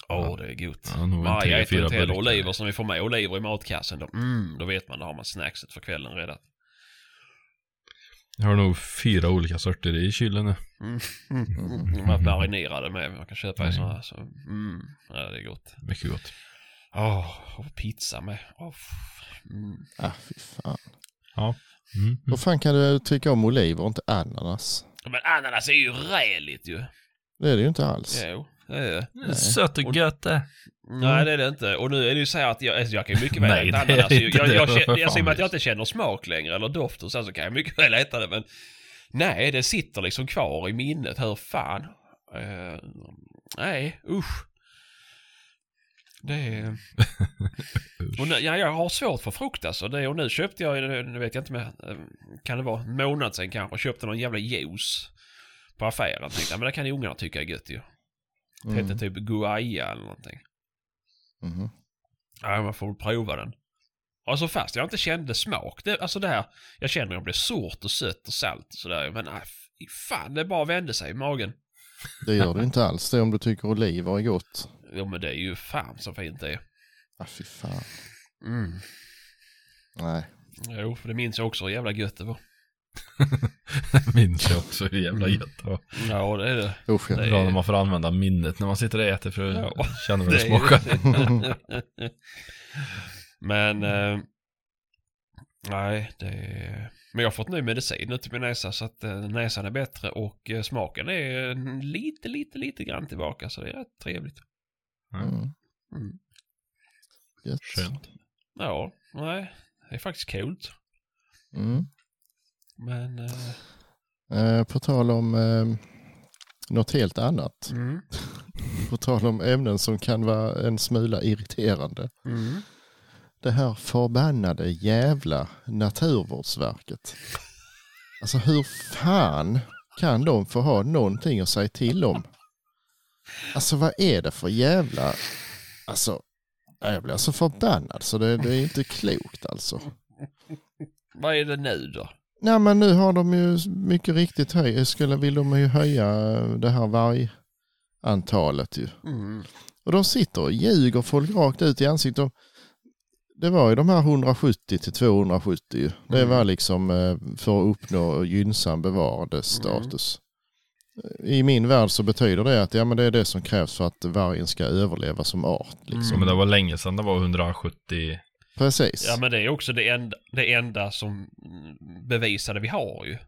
[SPEAKER 1] Åh, det är gott.
[SPEAKER 4] Ja, tre,
[SPEAKER 1] äter
[SPEAKER 4] fyra
[SPEAKER 1] inte heller oliver så vi får med oliver i matkassen då, mm, då vet man, då har man snackset för kvällen redan.
[SPEAKER 4] Jag har nog fyra olika sorter i kylen nu.
[SPEAKER 1] Mm. Mm. *laughs* De är marinerade med, man kan köpa i sådana här. Så, mm, ja, det är gott.
[SPEAKER 4] Mycket gott.
[SPEAKER 1] Åh, och pizza med. Åh, mm.
[SPEAKER 2] Ah, fy fan.
[SPEAKER 4] Ja. Mm. Mm.
[SPEAKER 2] Vad fan kan du tycka om oliver och inte ananas?
[SPEAKER 1] Men ananas är ju räligt ju.
[SPEAKER 2] Det är det ju inte alls.
[SPEAKER 1] Jo, det är det.
[SPEAKER 2] Nej.
[SPEAKER 4] Sött och gött det.
[SPEAKER 1] Nej det är det inte. Och nu är det ju så här att jag, alltså, jag kan ju mycket väl
[SPEAKER 4] Nej,
[SPEAKER 1] äta
[SPEAKER 4] det är
[SPEAKER 1] ananas. Jag,
[SPEAKER 4] inte
[SPEAKER 1] jag,
[SPEAKER 4] det.
[SPEAKER 1] jag, jag, jag, ser med att jag inte känner smak längre eller doft och sen så kan jag mycket väl äta det men nej det sitter liksom kvar i minnet. Hur fan. Eh, nej usch. Det är... *laughs* och nu, ja, jag har svårt för frukt alltså. Det, och nu köpte jag, nu vet jag inte med, kan det vara en månad sedan kanske, köpte någon jävla juice på affären. Tänkte, men det kan ju ungarna tycka är gött ju. Det hette
[SPEAKER 2] Mm.
[SPEAKER 1] typ guaya eller någonting.
[SPEAKER 2] Mhm.
[SPEAKER 1] Ja, man får väl prova den. Alltså fast jag inte kände smak. Det, alltså det här, jag känner att det blir surt och sött och salt och sådär. Men nej, fan, det bara vände sig i magen.
[SPEAKER 2] Det gör du inte alls det om du tycker oliver är gott.
[SPEAKER 1] Jo men det är ju fan så fint det är.
[SPEAKER 2] Ah, fy fan.
[SPEAKER 1] Mm.
[SPEAKER 2] Nej.
[SPEAKER 1] Jo, för det minns jag också hur jävla gött det var. *laughs*
[SPEAKER 4] Minns jag också hur jävla gött det var.
[SPEAKER 1] Ja, det är det.
[SPEAKER 2] Usch, ja.
[SPEAKER 1] Det är-
[SPEAKER 4] Bra när man får använda minnet när man sitter och äter för att
[SPEAKER 1] Ja,
[SPEAKER 4] känna vad det
[SPEAKER 1] Det
[SPEAKER 4] smakar. *laughs*
[SPEAKER 1] Men, eh, nej, det är... Men jag har fått ny medicin nu till min näsa så att eh, näsan är bättre och eh, smaken är lite, lite, lite grann tillbaka så det är rätt trevligt.
[SPEAKER 2] Mm.
[SPEAKER 1] Mm.
[SPEAKER 2] Gött.
[SPEAKER 4] Skönt.
[SPEAKER 1] Ja, nej, det är faktiskt kul.
[SPEAKER 2] Mm.
[SPEAKER 1] Men, eh,
[SPEAKER 2] Eh, på tal om eh, något helt annat.
[SPEAKER 1] mm, *laughs*
[SPEAKER 2] På tal om ämnen som kan vara en smula irriterande.
[SPEAKER 1] mm.
[SPEAKER 2] Det här förbannade jävla Naturvårdsverket. Alltså hur fan kan de få ha någonting att säga till om? Alltså vad är det för jävla... Alltså, jag blir så förbannad så det, det är inte klokt alltså.
[SPEAKER 1] Vad är det nu då?
[SPEAKER 2] Nej men nu har de ju mycket riktigt höj, skulle, vill de ju höja det här vargantalet ju.
[SPEAKER 1] Mm.
[SPEAKER 2] Och de sitter och ljuger folk rakt ut i ansiktet. De- Det var ju de här 170 till 270 ju. Det
[SPEAKER 1] Mm.
[SPEAKER 2] var liksom eh, för att uppnå gynnsam bevarandestatus. I min värld så betyder det att ja, men det är det som krävs för att vargen ska överleva som art. Liksom.
[SPEAKER 4] Så, men det var länge sedan det var 170.
[SPEAKER 2] Precis.
[SPEAKER 1] Ja men det är också det enda, det enda som mm, bevisade vi har ju.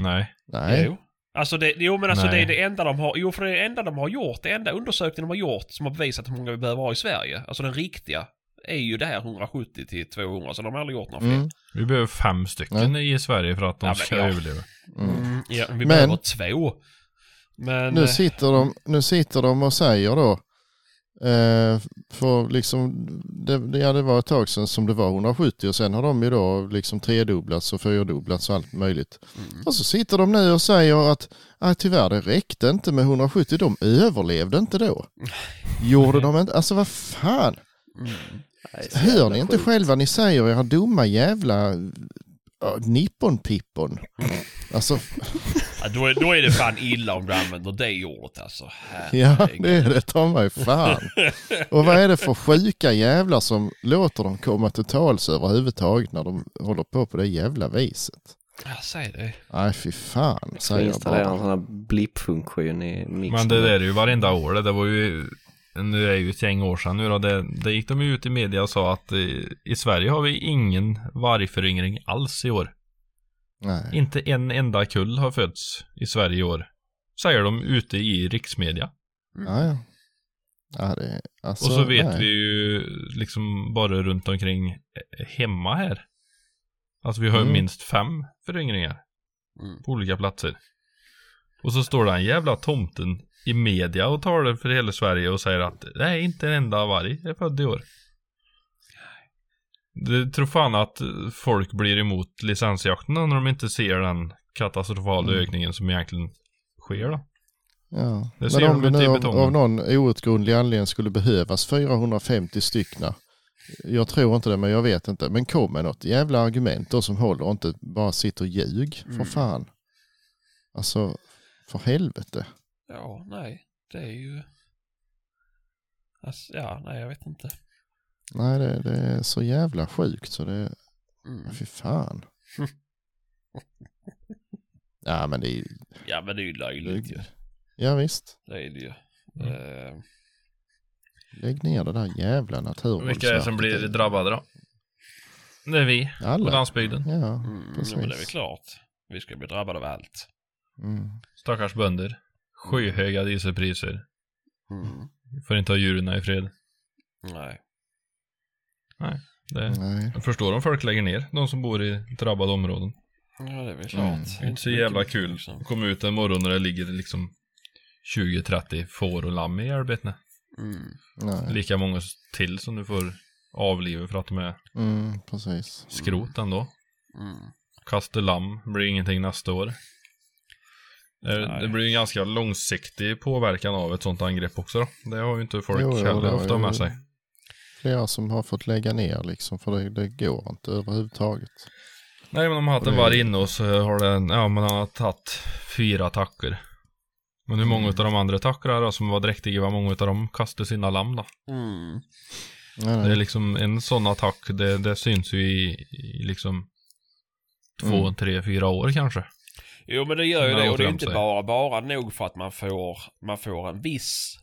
[SPEAKER 4] Nej.
[SPEAKER 2] Nej.
[SPEAKER 1] Jo. Alltså det, jo men alltså
[SPEAKER 4] Nej.
[SPEAKER 1] det är det enda de har, jo för det är det enda de har gjort, det enda undersökningen de har gjort som har bevisat hur många vi behöver ha i Sverige. Alltså den riktiga är ju det här 170 till 200 så de har aldrig gjort några fler.
[SPEAKER 2] Mm.
[SPEAKER 4] Vi behöver fem stycken i Sverige för att de
[SPEAKER 1] Ja, men
[SPEAKER 4] ska
[SPEAKER 1] ja.
[SPEAKER 4] överleva.
[SPEAKER 2] Mm.
[SPEAKER 1] Mm, ja, vi
[SPEAKER 2] Men-
[SPEAKER 1] behöver två. Men...
[SPEAKER 2] Nu,
[SPEAKER 1] eh,
[SPEAKER 2] sitter de, nu sitter de och säger då Eh, för liksom, det, det- ja, det var ett tag sedan som det var 170 och sen har de ju då liksom tredubblats och fyrdubblats och allt möjligt.
[SPEAKER 1] Mm.
[SPEAKER 2] Och så sitter de nu och säger att ah, tyvärr det räckte inte med 170, de överlevde inte då. *laughs* Gjorde de inte? Alltså vad fan,
[SPEAKER 1] Mm.
[SPEAKER 2] Hör ni inte
[SPEAKER 6] sjukt.
[SPEAKER 2] själva ni säger era dumma jävla nippon-pippon. Alltså,
[SPEAKER 1] Ja, då, är, då är det fan illa om du använder det ordet alltså.
[SPEAKER 2] ja det är det ta mig fan. Och vad är det för sjuka jävlar som låter dem komma till tals överhuvudtaget när de håller på på det jävla viset?
[SPEAKER 1] Ja, säg det.
[SPEAKER 2] Nej fy fan, säger jag
[SPEAKER 6] installera en
[SPEAKER 2] bara.
[SPEAKER 6] sån här blippfunktion i mixen.
[SPEAKER 4] Men det där är ju varenda år det. Det var ju, nu är det ju ett gäng år sedan nu då. Det, det gick de ju ut i media och sa att eh, i Sverige har vi ingen vargföryngring alls i år.
[SPEAKER 2] Nej.
[SPEAKER 4] Inte en enda kull har fötts i Sverige i år. Säger de ute i riksmedia.
[SPEAKER 2] Ja, ja. ja det, alltså,
[SPEAKER 4] och så vet
[SPEAKER 2] nej.
[SPEAKER 4] vi ju liksom bara runt omkring eh, hemma här. Alltså vi har ju
[SPEAKER 2] Mm.
[SPEAKER 4] minst fem föryngringar.
[SPEAKER 1] Mm.
[SPEAKER 4] På olika platser. Och så står den jävla tomten i media och talar för hela Sverige och säger att nej, inte en enda varg är född i år. Det tror fan att folk blir emot licensjakten när de inte ser den katastrofala
[SPEAKER 2] Mm.
[SPEAKER 4] ökningen som egentligen sker då.
[SPEAKER 2] Ja.
[SPEAKER 4] Det ser
[SPEAKER 2] Men om
[SPEAKER 4] de
[SPEAKER 2] det nu av, av någon outgrundlig anledning skulle behövas 450 styckna. Jag tror inte det, men jag vet inte. Men kom med något jävla argument då som håller och inte bara sitter och ljug. För
[SPEAKER 1] Mm.
[SPEAKER 2] fan. Alltså, för helvete.
[SPEAKER 1] Ja, nej. Det är ju... Alltså, ja, nej jag vet inte.
[SPEAKER 2] Nej, det, det är så jävla sjukt så det,
[SPEAKER 1] Mm.
[SPEAKER 2] fy fan. *laughs* ja, men det är ju,
[SPEAKER 1] Ja men det är ju löjligt ju.
[SPEAKER 2] ja visst.
[SPEAKER 1] Det är det ju.
[SPEAKER 4] Mm.
[SPEAKER 1] Eh,
[SPEAKER 2] Lägg ner det där jävla naturvårdsverket.
[SPEAKER 4] Vilka är det som blir drabbade då? Det är vi på
[SPEAKER 2] Alla.
[SPEAKER 4] landsbygden.
[SPEAKER 2] Ja,
[SPEAKER 1] mm,
[SPEAKER 2] precis.
[SPEAKER 1] men det är väl klart. Vi ska bli drabbade av allt.
[SPEAKER 2] Mm.
[SPEAKER 4] Stackars bönder. Skyhöga dieselpriser.
[SPEAKER 1] Mm.
[SPEAKER 4] Får inte ha djuren i fred.
[SPEAKER 1] Nej.
[SPEAKER 4] Det,
[SPEAKER 2] Nej.
[SPEAKER 4] jag förstår om folk lägger ner, de som bor i drabbade områden.
[SPEAKER 1] Ja det är väl klart.
[SPEAKER 2] Mm.
[SPEAKER 4] Det är inte så jävla kul
[SPEAKER 1] Liksom.
[SPEAKER 4] att komma ut en morgon när det ligger liksom 20-30 får och lamm i älvbetena.
[SPEAKER 1] Mm.
[SPEAKER 2] Nej.
[SPEAKER 4] Lika många till som du får avliva för att de är
[SPEAKER 2] Mm, precis.
[SPEAKER 4] skrot ändå.
[SPEAKER 1] Mm.
[SPEAKER 4] Kasta lamm blir ingenting nästa år. Det,
[SPEAKER 1] Nej.
[SPEAKER 4] det blir en ganska långsiktig påverkan av ett sånt angrepp också då. Det har ju inte folk
[SPEAKER 2] Jo, jo,
[SPEAKER 4] heller ofta med sig.
[SPEAKER 2] Flera som har fått lägga ner liksom för det, det går inte överhuvudtaget.
[SPEAKER 4] Nej men de har haft en
[SPEAKER 2] Det-
[SPEAKER 4] varg inne och så har den, ja man har tagit fyra attacker. Men hur många
[SPEAKER 2] Mm.
[SPEAKER 4] av de andra attackerna då som var dräktiga, vad många av dem kastade sina lamm då?
[SPEAKER 1] Mm.
[SPEAKER 2] Nej,
[SPEAKER 4] Det är liksom en sån attack, det, det syns ju i, i liksom två,
[SPEAKER 2] Mm.
[SPEAKER 4] tre, fyra år kanske.
[SPEAKER 1] Jo men det gör ju det och det är inte
[SPEAKER 4] sig.
[SPEAKER 1] bara, bara nog för att man får, man får en viss,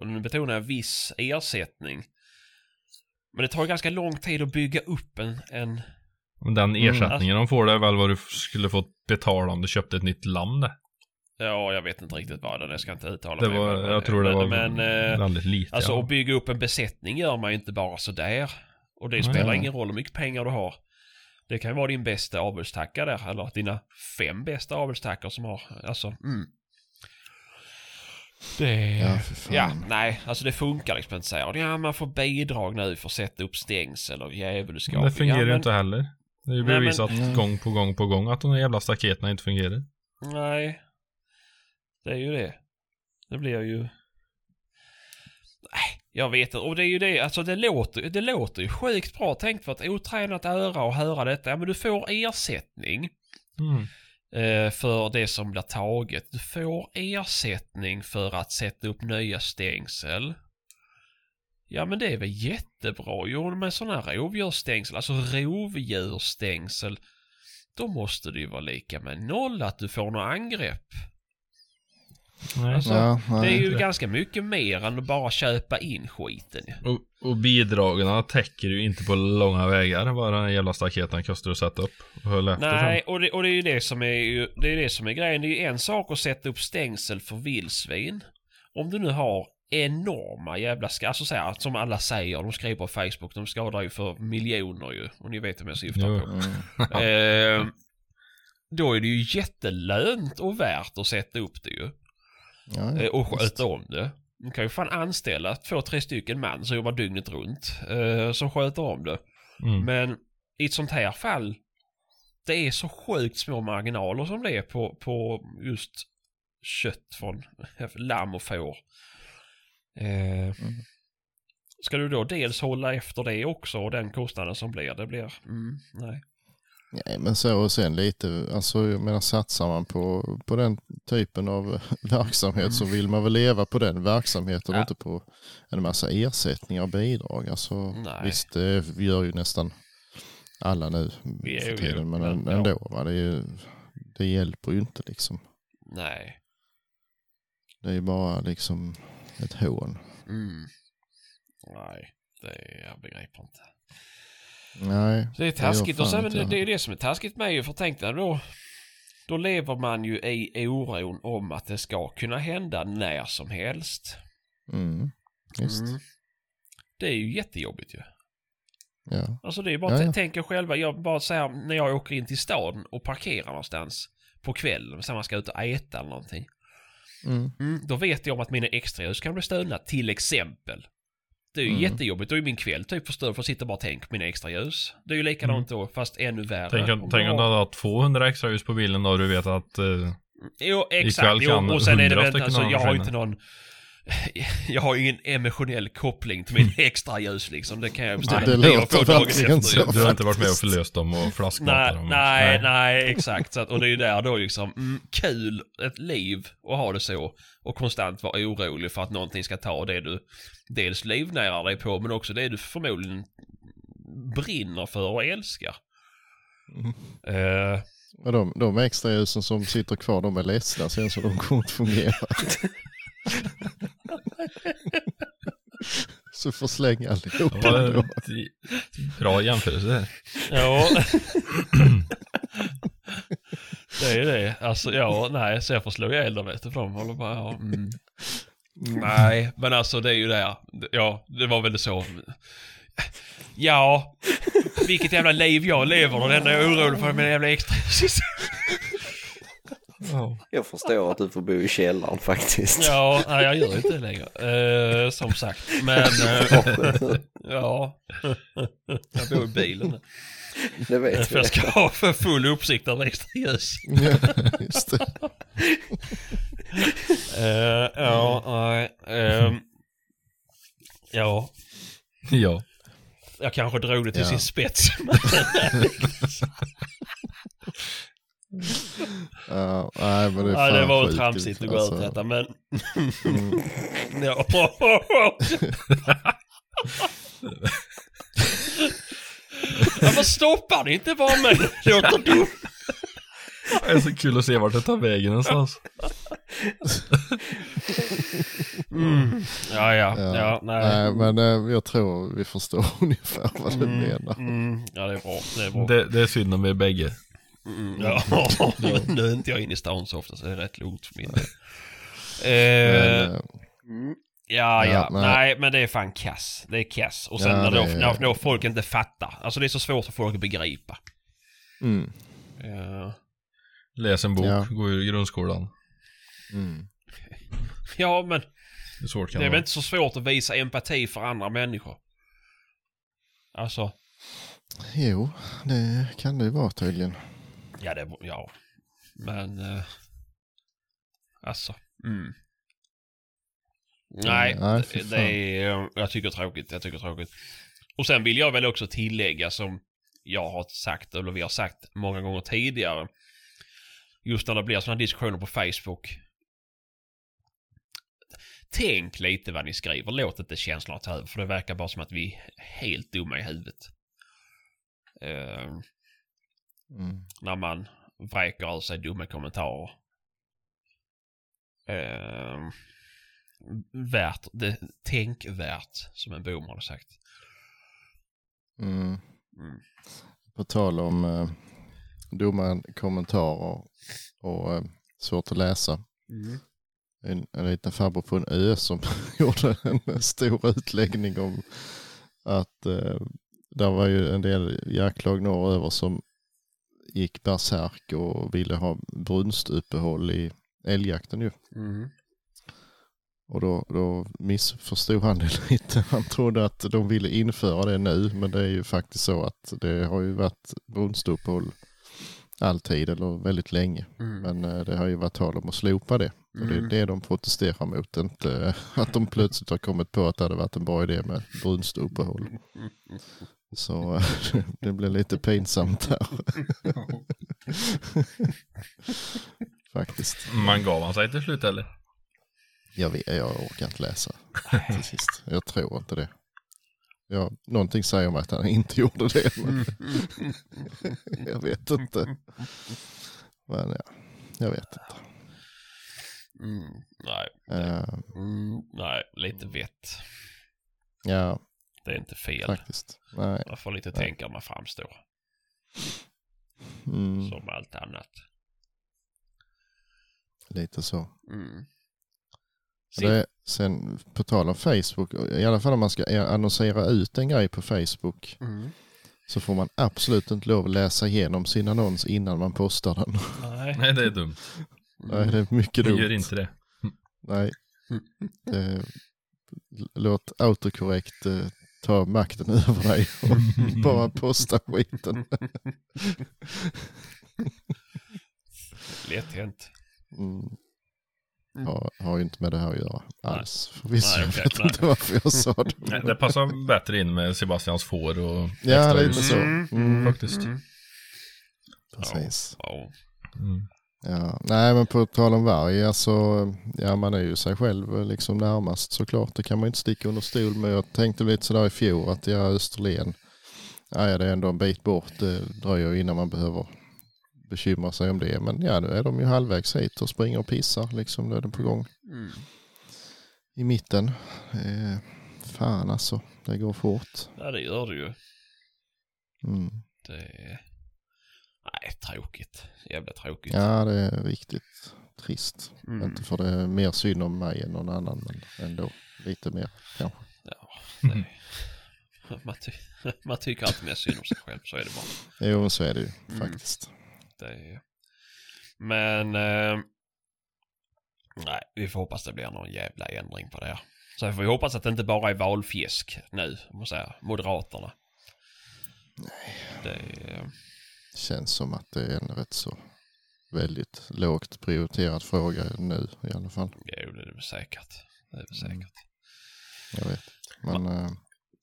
[SPEAKER 1] och nu betonar jag viss ersättning. Men det tar ganska lång tid att bygga upp en, en
[SPEAKER 4] Den
[SPEAKER 2] Mm.
[SPEAKER 4] ersättningen de får det är väl vad du skulle fått betala om du köpte ett nytt lamm det.
[SPEAKER 1] ja jag vet inte riktigt vad det är, jag ska inte uttala
[SPEAKER 4] det
[SPEAKER 1] mig.
[SPEAKER 4] var,
[SPEAKER 1] men-
[SPEAKER 4] jag tror det
[SPEAKER 1] men,
[SPEAKER 4] var
[SPEAKER 1] Men, eh,
[SPEAKER 4] väldigt lite.
[SPEAKER 1] alltså
[SPEAKER 4] ja.
[SPEAKER 1] att bygga upp en besättning gör man ju inte bara sådär. Och det
[SPEAKER 4] Nej.
[SPEAKER 1] spelar ingen roll hur mycket pengar du har. Det kan ju vara din bästa avelstackare där, eller dina fem bästa avelstackar som har, alltså, mm. Det...
[SPEAKER 2] Ja.
[SPEAKER 1] Ja, nej, alltså det funkar liksom inte här. Ja, man får bidrag nu för att sätta upp stängsel och djävulskap.
[SPEAKER 4] Men det fungerar
[SPEAKER 1] ja,
[SPEAKER 4] ju
[SPEAKER 1] men,
[SPEAKER 4] inte heller. Det är ju
[SPEAKER 1] Nej, men-
[SPEAKER 4] bevisat
[SPEAKER 2] Nej.
[SPEAKER 4] gång på gång på gång att de där jävla staketen inte fungerar.
[SPEAKER 1] Nej, det är ju det. Det blir ju... Nej, jag vet inte. Och det är ju det, alltså det låter, det låter ju sjukt bra. Tänk för ett otränat öra och höra detta. Ja, men du får ersättning.
[SPEAKER 4] Mm.
[SPEAKER 1] eh, för det som blir taget. Du får ersättning för att sätta upp nya stängsel. Ja men det är väl jättebra. Jo med sådana här rovdjursstängsel, alltså rovdjursstängsel. Då måste det ju vara lika med noll att du får några angrepp.
[SPEAKER 4] Nej.
[SPEAKER 1] Alltså,
[SPEAKER 2] Ja,
[SPEAKER 1] Det är ju ganska mycket mer än att bara köpa in skiten.
[SPEAKER 4] Och, och bidragen täcker ju inte på långa vägar vad den här jävla staketen kostar att sätta upp och
[SPEAKER 1] Nej, och det, och det är ju det som är ju, det är det som är grejen. Det är ju en sak att sätta upp stängsel för vildsvin. Om du nu har enorma jävla ska, alltså så här, som alla säger, de skriver på Facebook, de skadar ju för miljoner ju. Och ni vet vem jag syftar
[SPEAKER 4] Jo.
[SPEAKER 1] på.
[SPEAKER 2] Mm.
[SPEAKER 1] Eh, då är det ju jättelönt och värt att sätta upp det ju.
[SPEAKER 2] Ja,
[SPEAKER 1] Eh,
[SPEAKER 2] ja,
[SPEAKER 1] och sköta om det. De kan ju fan anställa två, tre stycken man som jobbar dygnet runt. eh, som sköter om det.
[SPEAKER 4] Mm.
[SPEAKER 1] Men i ett sånt här fall. Det är så sjukt små marginaler som det är på, på just kött från *laughs* lamm och får. Eh, Ska du då dels hålla efter det också och den kostnaden som blir, det blir, mm, nej.
[SPEAKER 2] Nej, men så och sen lite, alltså jag menar satsar man på, på den typen av *laughs* verksamhet så vill man väl leva på den verksamheten och
[SPEAKER 1] Ja.
[SPEAKER 2] inte på en massa ersättningar och bidrag. Alltså,
[SPEAKER 1] Nej.
[SPEAKER 2] visst, det gör ju nästan alla nu för tiden, men
[SPEAKER 1] men, ja.
[SPEAKER 2] ändå, va, det, ju, det hjälper ju inte liksom.
[SPEAKER 1] Nej.
[SPEAKER 2] Det är ju bara liksom ett hån.
[SPEAKER 1] Mm. Nej, det jag begriper inte.
[SPEAKER 2] Nej,
[SPEAKER 1] Det är taskigt och
[SPEAKER 2] fan
[SPEAKER 1] sen, det, det är det som är taskigt med ju, för tänk dig då. Då lever man ju i oron om att det ska kunna hända när som helst.
[SPEAKER 2] Mm, visst,
[SPEAKER 1] Mm. Det är ju jättejobbigt ju.
[SPEAKER 2] ja.
[SPEAKER 1] Alltså det är bara,
[SPEAKER 2] Ja, ja.
[SPEAKER 1] tänk er själva, jag bara säger när jag åker in till stan och parkerar någonstans på kvällen, så man ska ut och äta eller någonting.
[SPEAKER 2] Mm.
[SPEAKER 1] Mm, då vet jag om att mina extraljus kan bli stulna, till exempel. Det är ju
[SPEAKER 2] Mm.
[SPEAKER 1] jättejobbigt, då är min kväll typ förstörd för att sitta och bara tänka på mina extraljus. Det är ju likadant då, fast ännu värre.
[SPEAKER 4] Tänk,
[SPEAKER 1] Om
[SPEAKER 4] om- tänk om
[SPEAKER 1] du har-
[SPEAKER 4] hade 200 extra ljus på bilen då och du vet att... Eh,
[SPEAKER 1] Jo, exakt. Jo, och sen är det
[SPEAKER 4] 100
[SPEAKER 1] väl, alltså, jag har ju inte någon... *laughs* Jag har ju ingen emotionell koppling till min extra ljus liksom. Det kan jag bestämma
[SPEAKER 2] Det låter verkligen så.
[SPEAKER 4] du har inte varit med och förlöst dem och flaskmatat
[SPEAKER 1] Nej,
[SPEAKER 4] dem?
[SPEAKER 1] nej, nej, exakt. Så att, och det är ju där då liksom, mm, kul, ett liv och ha det så. Och konstant vara orolig för att någonting ska ta det du dels livnärar dig på, men också det du förmodligen brinner för och älskar.
[SPEAKER 2] Mm.
[SPEAKER 1] Eh,
[SPEAKER 2] Och de, de extra ljusen som sitter kvar, de är ledsna sen så de kommer inte fungera. *laughs* så får slänga allihop
[SPEAKER 4] Ja, bra jämförelse där.
[SPEAKER 1] Ja. *clears throat* det är det. Alltså ja, nej, så jag får slå ihjäl dem vet du, för de håller bara, ja, mm. Nej, men alltså det är ju det. Ja, det var väl så. Ja, vilket jävla liv jag lever och det enda jag är orolig för är mina jävla extra
[SPEAKER 6] Jag förstår att du får bo i källaren faktiskt.
[SPEAKER 1] Ja, nej, jag gör inte det längre. Eh, som sagt, men *laughs* eh, ja. jag bor i bilen.
[SPEAKER 6] Det vet.
[SPEAKER 1] För jag ska ha för full uppsikt över extra ljus.
[SPEAKER 2] Ja, just det. *laughs*
[SPEAKER 1] Eh, ja, nej. ehm, ja,
[SPEAKER 4] Ja.
[SPEAKER 1] jag kanske drog det till
[SPEAKER 2] Ja.
[SPEAKER 1] sin spets. *laughs*
[SPEAKER 2] Ja, nej, men det är
[SPEAKER 1] Ja, det var väl tramsigt att gå
[SPEAKER 2] alltså.
[SPEAKER 1] ut detta, men...
[SPEAKER 2] Mm. *laughs*
[SPEAKER 1] ja. Varför stoppar ni inte bara mig? Det låter dumt.
[SPEAKER 4] Det är så kul att se vart det tar vägen någonstans.
[SPEAKER 1] Mm. Ja, ja, ja,
[SPEAKER 2] Ja.
[SPEAKER 1] nej.
[SPEAKER 2] Nej, men eh, jag tror vi förstår *laughs* ungefär vad du menar.
[SPEAKER 1] Mm, ja, det är bra. Det är bra.
[SPEAKER 4] Det, det är synd om vi är bägge.
[SPEAKER 1] Mm, ja, *laughs* nu är inte jag inne i stan så ofta så det är rätt lugnt för min del. Eh,
[SPEAKER 2] Men, eh,
[SPEAKER 1] Ja, ja,
[SPEAKER 2] Ja,
[SPEAKER 1] nej.
[SPEAKER 2] nej.
[SPEAKER 1] men det är fan kass. Det är kass. Och sen
[SPEAKER 2] Ja,
[SPEAKER 1] när, då,
[SPEAKER 2] är-
[SPEAKER 1] när, när folk inte fattar. Alltså det är så svårt för folk att begripa.
[SPEAKER 2] mm,
[SPEAKER 1] Ja,
[SPEAKER 4] Läs en bok,
[SPEAKER 2] Ja.
[SPEAKER 4] gå ur grundskolan.
[SPEAKER 2] mm. *laughs*
[SPEAKER 1] ja men
[SPEAKER 4] Hur svårt kan
[SPEAKER 1] det är
[SPEAKER 4] det
[SPEAKER 1] väl
[SPEAKER 4] vara?
[SPEAKER 1] inte så svårt att visa empati för andra människor. Alltså,
[SPEAKER 2] Jo, det kan det ju vara tydligen.
[SPEAKER 1] ja det, ja. Men, eh, alltså, mm. Nej,
[SPEAKER 2] nej,
[SPEAKER 1] det,
[SPEAKER 2] fan.
[SPEAKER 1] det är, jag tycker tråkigt, jag tycker tråkigt. Och sen vill jag väl också tillägga som jag har sagt, eller vi har sagt många gånger tidigare. Just när det blir sådana diskussioner på Facebook. Tänk lite vad ni skriver, låt inte känslorna ta över, för det verkar bara som att vi är helt dumma i huvudet. Eh,
[SPEAKER 2] Mm.
[SPEAKER 1] när man vräker ur sig dumma kommentarer. Eh, värt, det, tänkvärt, som en boomer hade sagt.
[SPEAKER 2] Mm.
[SPEAKER 1] Mm.
[SPEAKER 2] På tal om eh, dumma kommentarer och eh, svårt att läsa. En, en liten farbror på en ö som *laughs* gjorde en stor utläggning om att eh, där var ju en del jaktlag norröver som gick bärsärk och ville ha brunstuppehåll i älgjakten ju.
[SPEAKER 1] Mm.
[SPEAKER 2] Och då, då missförstod han det *laughs* lite. Han trodde att de ville införa det nu, men det är ju faktiskt så att det har ju varit brunstuppehåll alltid eller väldigt länge.
[SPEAKER 1] Mm.
[SPEAKER 2] Men eh, det har ju varit tal om att slopa det. Och det är det de protesterar mot, inte *laughs* att de plötsligt har kommit på att det hade varit en bra idé med brunstuppehåll. Så eh, *laughs* det blev lite pinsamt där. *laughs* Faktiskt.
[SPEAKER 4] Man gav han sig till slut eller?
[SPEAKER 2] Jag, vet, jag orkar inte läsa till sist. Jag tror inte det. Ja, någonting säger mig att han inte *laughs* gjorde det. Jag vet inte. Men ja, jag vet inte.
[SPEAKER 1] Mm, nej, mm, nej, lite vett.
[SPEAKER 2] ja,
[SPEAKER 1] Det är inte fel.
[SPEAKER 2] faktiskt. Nej.
[SPEAKER 1] Man får lite tänka när man framstår.
[SPEAKER 2] Mm,
[SPEAKER 1] Som allt annat.
[SPEAKER 2] lite så.
[SPEAKER 1] Mm.
[SPEAKER 2] Det sen på tal om Facebook, i alla fall om man ska annonsera ut en grej på Facebook
[SPEAKER 1] Mm.
[SPEAKER 2] så får man absolut inte lov att läsa igenom sin annons innan man postar den.
[SPEAKER 1] Nej.
[SPEAKER 4] Nej, det är dumt.
[SPEAKER 2] Nej, det är mycket
[SPEAKER 4] Du
[SPEAKER 2] dumt.
[SPEAKER 4] gör inte det.
[SPEAKER 2] Nej. Eh, låt autokorrekt eh, ta makten över dig och bara posta skiten.
[SPEAKER 1] Lätt hänt.
[SPEAKER 2] Mm. Har, har ju inte med det här att göra alls. Förvisso,
[SPEAKER 1] Nej,
[SPEAKER 2] jag vet
[SPEAKER 1] nej.
[SPEAKER 2] inte *laughs* varför jag sa det.
[SPEAKER 4] Nej, det passar bättre in med Sebastians får och
[SPEAKER 2] Ja,
[SPEAKER 4] extra
[SPEAKER 2] lite
[SPEAKER 4] ljus.
[SPEAKER 2] så.
[SPEAKER 1] Mm,
[SPEAKER 2] Mm,
[SPEAKER 4] Faktiskt.
[SPEAKER 1] Mm.
[SPEAKER 2] precis.
[SPEAKER 1] Ja.
[SPEAKER 4] Mm.
[SPEAKER 2] Ja, nej men på tal om varg, alltså, ja man är ju sig själv liksom närmast såklart. Det kan man inte sticka under stol med. Jag tänkte lite sådär i fjol att ja, Österlen, ja, det är ändå en bit bort. Det dröjer innan man behöver bekymra sig om det. Men ja, nu är de ju halvvägs hit och springer och pissar liksom. Nu är de på gång
[SPEAKER 1] Mm.
[SPEAKER 2] i mitten. Eh, fan alltså, det går fort.
[SPEAKER 1] ja, det gör det ju.
[SPEAKER 2] Mm.
[SPEAKER 1] Det är... Nej, tråkigt. Jävla tråkigt.
[SPEAKER 2] Ja, det är riktigt trist.
[SPEAKER 1] Mm.
[SPEAKER 2] Inte för det är mer synd om mig än någon annan, men ändå lite mer kanske.
[SPEAKER 1] Ja, det... *laughs* man, ty... *laughs* man tycker alltid mer synd om sig själv, så är det bara.
[SPEAKER 2] Jo, så är det ju
[SPEAKER 1] Mm. Det är... Men... Eh... Nej, vi får hoppas det blir någon jävla ändring på det. Så får vi hoppas att det inte bara är valfjäsk nu, om man säger Moderaterna. Nej. Det är...
[SPEAKER 2] Känns som att det är en rätt så väldigt lågt prioriterad fråga nu i alla fall.
[SPEAKER 1] Jo, det är väl säkert. Det är väl
[SPEAKER 2] Mm.
[SPEAKER 1] säkert.
[SPEAKER 2] Jag vet. Men eh,